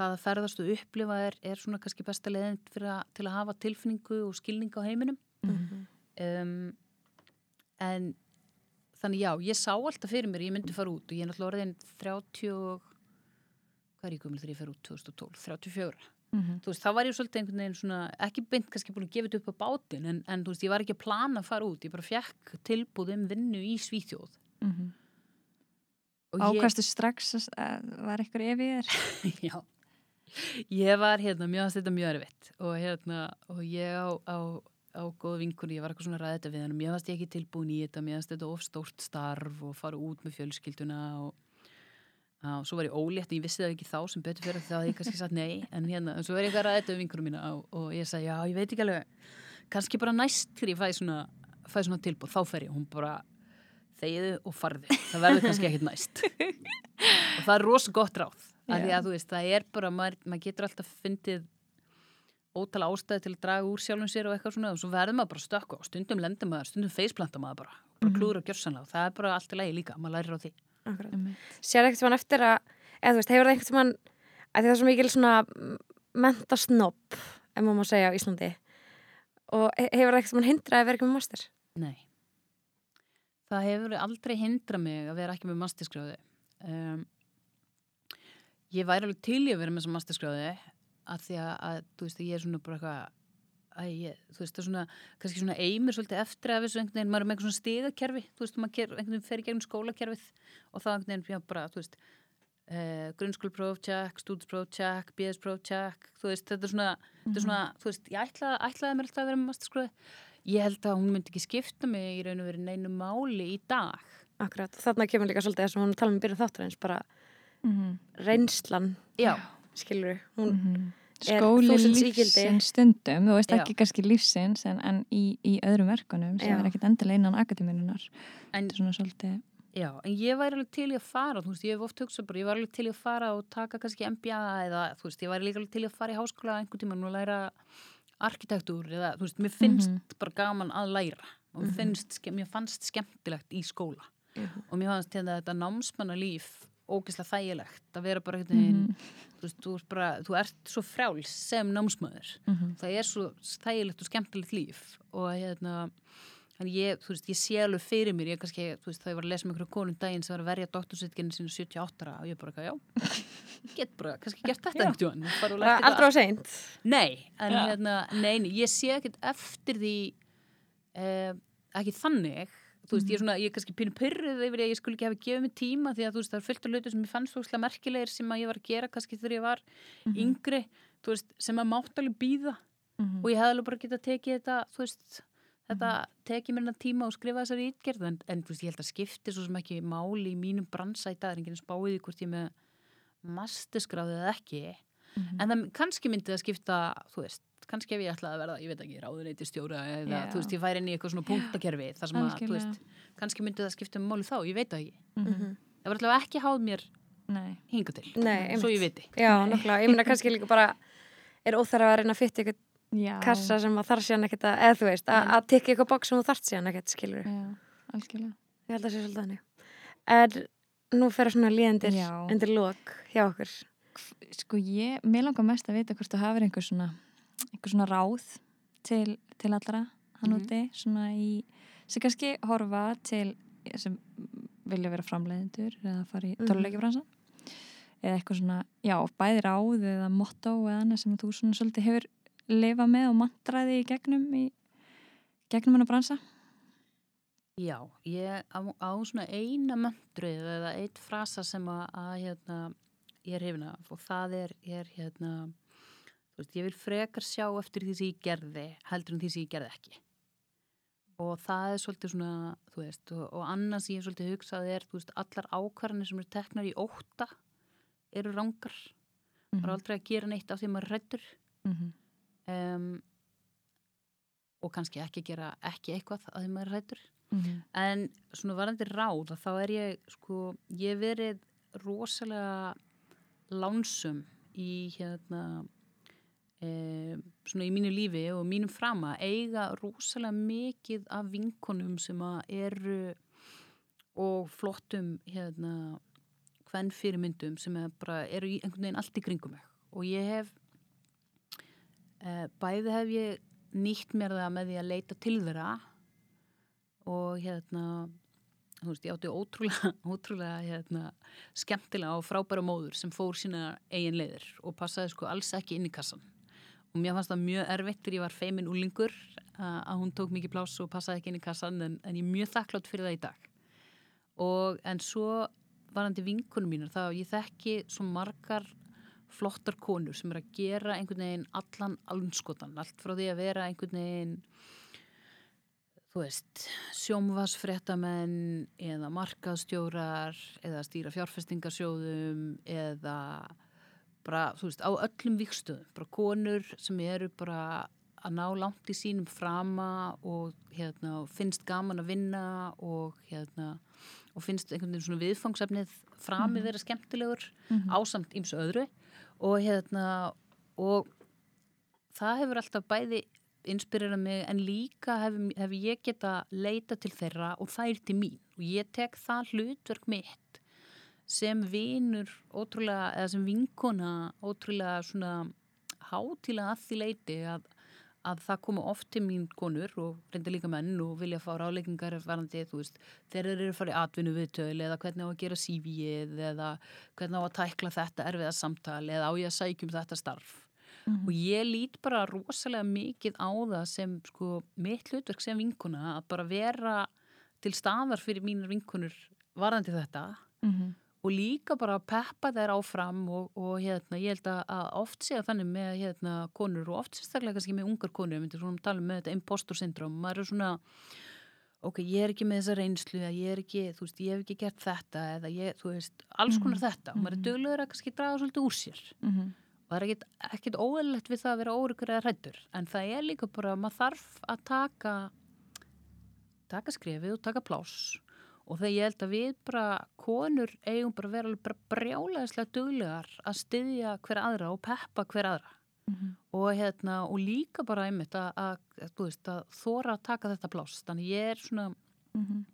það að ferðast og upplifa er, er svona kannski besta að, til að hafa tilfinningu og skilning á heiminum Mhm. um, en þannig já, ég sá alltaf fyrir mér ég myndi fara út og ég er náttúrulega orðin 30 og hvað er ég gömul þegar ég fer út 2012, 34 Mhm. þú veist, þá var ég svolítið einhvern veginn svona ekki beint kannski búin að gefa þetta upp á bátinn en, en þú veist, ég var ekki að plana að fara út ég bara fekk tilbúð um vinnu í Svíþjóð og ég, Ákastu strax að að var eitthvað ég er? já ég var hérna, mjög að þetta mjög erfitt og hérna, og ég á, á á góða vinkunni, ég var eitthvað svona þetta við hann mér fannst ég ekki tilbúin í þetta, mér fannst þetta of stórt starf og fara út með fjölskylduna og, og svo var ég ólétt ég vissi það ekki þá sem betur fyrir það að ég kannski satt nei, en hérna, en svo var ég eitthvað þetta við vinkunum mína og, og ég sagði, já, ég veit ekki alveg kannski bara næst þegar ég fæ svona, fæ svona tilbúð, þá fer ég, hún bara þegiðu og farðu, það verður kannski ekkit næst. Og það er rosa gott ráð af því að þú veist, það er bara maður, maður getur alltaf fundið ótala ástæði til að draga úr sjálfum sér og eitthvað svona og svo verður maður bara stökku og stundum lendur maður, stundum feisplanta maður bara bara Mhm. klúður og gjörsanlega og það er bara allt í lagi líka maður lærir á því. Sér ekkert mann eftir að, eða þú veist, hefur það einhvern mann, að því það er svo mikil svona mentasnopp, ef maður má segja á Íslandi, og he- hefur það einhvern mann hindraði að vera ekki með master? Nei Það hefur aldrei hindra mig að vera ekki með masterskráði um, Ég væri alveg til í að vera með þessa masterskráði að því að, að þú veist, ég er svona bara eitthvað Æ, ég, þú veist, það er svona, kannski svona eimir svolítið eftir að þessu einhvern veginn, maður er með eitthvað svona stigakerfi, þú veist, maður ker, einhvern veginn fer í gegnum skólakerfið og það einhvern veginn, já, bara, þú veist, uh, grunnskólpróf, check, stúdspróf, check, BS-próf, check, þú veist, þetta er svona, þetta er svona, þú veist, ég ætla, ætlaði mér alltaf að vera með masterskráði. Ég held að hún myndi ekki skipta mig í raun og verið neinu máli í dag. Akkurat, þarna kemur líka svolítið bara Mhm. reynslan, Já, skilur hún, Mhm. er Skóli lífsins stundum, þú veist Já. ekki kannski lífsins en, en í, í öðrum verkunum sem Já. er ekkit endilega innan akademinunar. en svolítið, Já, en ég væri alveg til í að fara, þú veist, ég hef oft hugsað bara, ég var alveg til í að fara og taka kannski MBA eða, þú veist, ég væri líka alveg til í að fara í háskóla einhvern tímann og læra arkitektúr eða, þú veist, mér finnst Mhm. bara gaman að læra og mér, finnst, ske- mér fannst skemmtilegt í skóla Mhm. og mér fannst hérna þetta námsmannalíf ógeðslega þægilegt að vera bara einhvern veginn, Mhm. þú veist, þú, ert bara, þú ert svo frjáls sem námsmaður Mhm. það er svo þægilegt og skemmtilegt líf og hérna ég, veist, ég sé alveg fyrir mér, ég kannski, veist, það ég var að lesa með einhverju konum daginn sem var að verja doktorsveitkinu sínu 78 ára og ég bara, já, [laughs] get bara, kannski gert þetta einhvern þetta Aldrei á seint. Nei, en hérna, nei, nei, ég sé ekkert eftir því eh, ekki þannig þú veist, ég er svona, ég er kannski pínu pyrruð yfir því að ég skulle ekki hafa gefið mig tíma því að þú veist, það er fullt af hlutu sem ég fannst þúslega merkilegir sem að ég var að gera kannski þegar ég var yngri, þú veist, sem að mátt alveg býða Mhm. og ég hefði alveg bara getað tekið þetta, þú veist þetta tekið mér hennar tíma og skrifa þessari ítgerð en, en þú veist, ég held að skipti svo sem ekki máli í mínum dag, það er Mhm. en það kannski myndi það skipta þú veist, kannski ef ég ætlaði að verða ég veit ekki, ráðuneyti stjóra eða Já. þú veist, ég færi inn í eitthvað svona punktakerfi þar sem að, þú veist, kannski myndi það skipta um máli þá, ég veit það ekki Mhm. það var alltaf ekki háð mér Nei. hinga til, Nei, svo ég viti Já, nokkla. Ég meina kannski líka bara er óþarf að reyna að fytta ykkur Já. kassa sem að þarf síðan ekkert að, eða þú veist, að, að tikka ykkur bók sem þú þarft síðan ekkert, skilur. Já, algjörlega. Ég held. Sko ég, mér langar mest að vita hvort þú hafið einhver svona, einhver svona ráð til, til allra hann Mhm. úti, svona í, sem kannski horfa til, sem vilja vera framleiðendur eða fara í Mhm. töluleikjafransan eða eitthvað svona, já, bæði ráð eða motto eða annað sem þú svona svolítið hefur lifað með og mantraði í gegnum í gegnum hann að bransa Já, ég á, á svona eina möndruð eða eitt frasa sem að, að hérna, ég er hefina og það er, er hérna, veist, ég vil frekar sjá eftir því sem ég gerði heldur en því sem ég gerði ekki. Og það er svolítið svona, þú veist, og, og annars ég er svolítið hugsað er, þú veist, allar ákvarðanir sem eru teknar í óta eru rangar. mm Það er aldrei að gera neitt af því að maður rættur. -hmm. Um, og kannski ekki gera ekki eitthvað af því maður rættur. Mhm. En svona varandi ráð þá er ég sko, ég verið rosalega lánsum í hérna e, svona í mínu lífi og mínum frama eiga rosalega mikið af vinkonum sem að eru og flottum hérna hvern fyrirmyndum sem er bara eru einhvern veginn allt í kringum mig. Og ég hef e, bæði hef ég nýtt mér það með því að leita til þeirra og hérna þú veist, ég átti ótrúlega, [laughs] ótrúlega hérna, skemmtilega og frábæra móður sem fór sína eigin leiðir og passaði sko alls ekki inn í kassan og mér fannst það mjög erfitt þegar ég var feimin úlingur að hún tók mikið pláss og passaði ekki inn í kassan en, en ég er mjög þakklátt fyrir það í dag. Og en svo varandi vinkunum mínur þá ég þekki svo margar flottar konur sem er að gera einhvern veginn allan alnskotan, allt frá því að vera einhvern veginn þú veist, sjómvarsfréttamenn eða markaðstjórar eða stýra fjárfestingarsjóðum eða bara, þú veist, á öllum vikstöðum, bara konur sem eru bara að ná langt í sínum frama og hérna, finnst gaman að vinna og hérna, og finnst einhvern veginn svona viðfangsefnið framið þeirra skemmtilegur ásamt ímsu öðru. Og hérna og það hefur alltaf bæði inspirerað mig en líka hef, hef ég geta leita til þeirra og þær til mín. Og ég tek það hlutverk mitt sem vinur ótrúlega, eða sem vinkona ótrúlega svona hátíla að því leiti að, að það koma oft til mín konur og reynda líka menn og vilja fá ráleikingar varandi, þú veist, þeir eru að fara í atvinnu viðtöl eða hvernig á að gera CV-ið eða hvernig á að tækla þetta erfiða samtal eða á ég að sækjum þetta starf. Og ég lít bara rosalega mikið á það sem sko mitt hlutverk sem vinkuna að bara vera til staðar fyrir mínar vinkunur varandi þetta. Mhm. Og líka bara að peppa þær áfram og, og hérna, ég held að, oft sé að þannig með hérna konur og oft sérstaklega kannski með ungar konur, myndi svona tala um þetta impostor syndrom, maður er svona ok, ég er ekki með þessa reynslu ég er ekki, þú veist, ég hef ekki gert þetta eða ég, þú veist, alls konar þetta og maður er duglegur að kannski draga svolítið úr sér. Mhm. og það er ekkit, óæðilegt við það að vera óryggur eða hrættur en það er líka bara að maður þarf að taka taka skrefið og taka pláss og þegar ég held að við bara konur eigum bara að vera alveg brjálæðislega duglegar að styðja hver aðra og peppa hver aðra Mhm. og, hérna, og líka bara einmitt að, að, veist, að þóra að taka þetta pláss þannig ég er svona Mhm.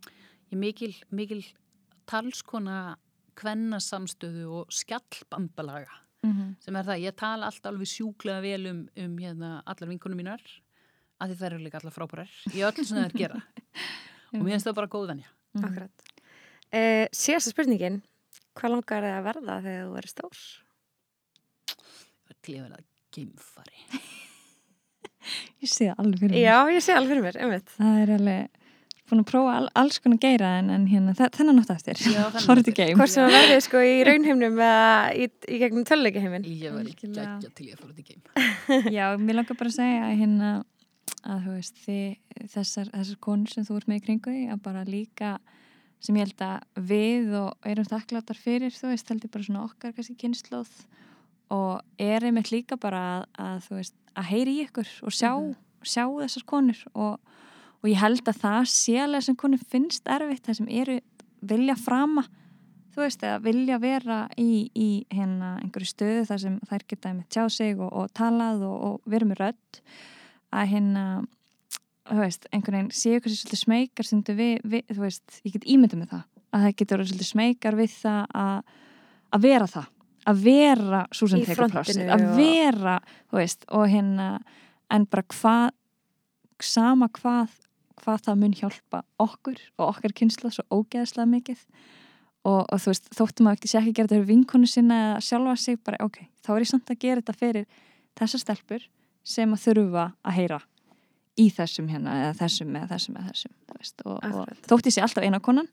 ég er mikil, mikil talskona kvenna samstöðu og skjallbambalaga Mhm. sem er það, ég tala alltaf alveg sjúklega vel um, um hérna, allar vinkunum mínar að því þær eru líka allar frábærar í öllu sem þær gera [laughs] og mér finnst það bara góð venja. Mhm. Akkurat. Uh, síðasta spurningin, hvað langar þið að verða þegar þú verður stór? Það er til að vera geimfari. [laughs] Ég sé það alveg fyrir mér. Já, ég sé alveg fyrir mér, einmitt. Það er alveg búin að prófa all, alls konar geira en, en hérna, þe- þennan eftir. game. [laughs] Hvort sem það verði sko í raunheimnum eða í, í gegnum töluleikaheimin. Ég var ekki geggja til ég að fóra út í geim. [laughs] Já, mér langar bara að segja að hérna að þú veist, þið, þessar, þessar konur sem þú ert með í kringu því að bara líka sem ég held að við og erum þakkláttar fyrir, þú veist, held ég bara svona okkar kannski kynnslóð og er einmitt líka bara að, að þú veist, að heyri í ykkur og sjá, sjá þessar konur og, og ég held að það sé alveg sem konur finnst erfitt, það sem eru vilja frama þú veist, eða vilja vera í, í hérna einhverju stöðu þar sem þær geta með tjá sig og, og talað og, og vera með rödd að hérna þú veist, einhvern veginn séu hversu svolítið smekar sem við, við, þú veist, ég get ímyndið með það að það getur verið svolítið smekar við það að, að vera það að vera svo sem frontinu plássið, að vera þú veist, og hérna en bara hvað sama hvað, hvað það mun hjálpa okkur og okkar kynsla svo ógeðslega mikið. Og, og þú veist, þóttum að ekki sé ekki gera þetta fyrir vinkonu sinna eða sjálfa sig, bara ok, þá er ég samt að gera þetta fyrir þessar stelpur sem að þurfa að heyra í þessum hérna, eða þessum eða þessum eða þessum, þú veist, og, og þótt ég sé alltaf eina konan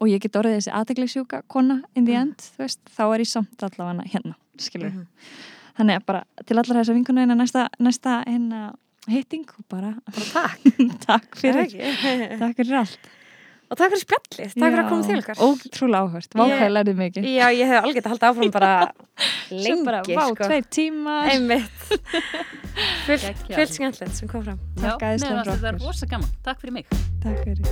og ég get orðið þessi aðteglisjúka kona in the Mm. end, þú veist, þá er ég samt allavega hérna, skilur Mhm. þannig að bara til allar þessar vinkonu hérna næsta, næsta hérna hitting og bara Bara takk. [laughs] takk Fyrir. [laughs] takk fyrir allt Og takk fyrir spjallið, takk fyrir að koma til okkar. Ótrúlega áhört, vákvæði lærið mikið Já, ég hef alveg gett að halda áfram bara [laughs] lengi, bara, vá, sko. tveir tímar Einmitt. [laughs] Full skemmtilegt sem kom fram. Já, fannst þetta okkur. rosa gaman. Takk fyrir mig. Takk fyrir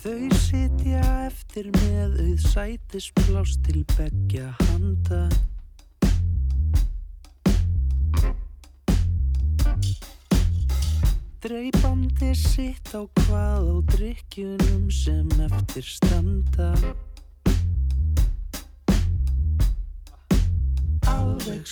Þau sitja eftir með auð sætisblás til beggja handa Dreipandi sitt á hvað á drikkjunum sem eftir standa. Alveg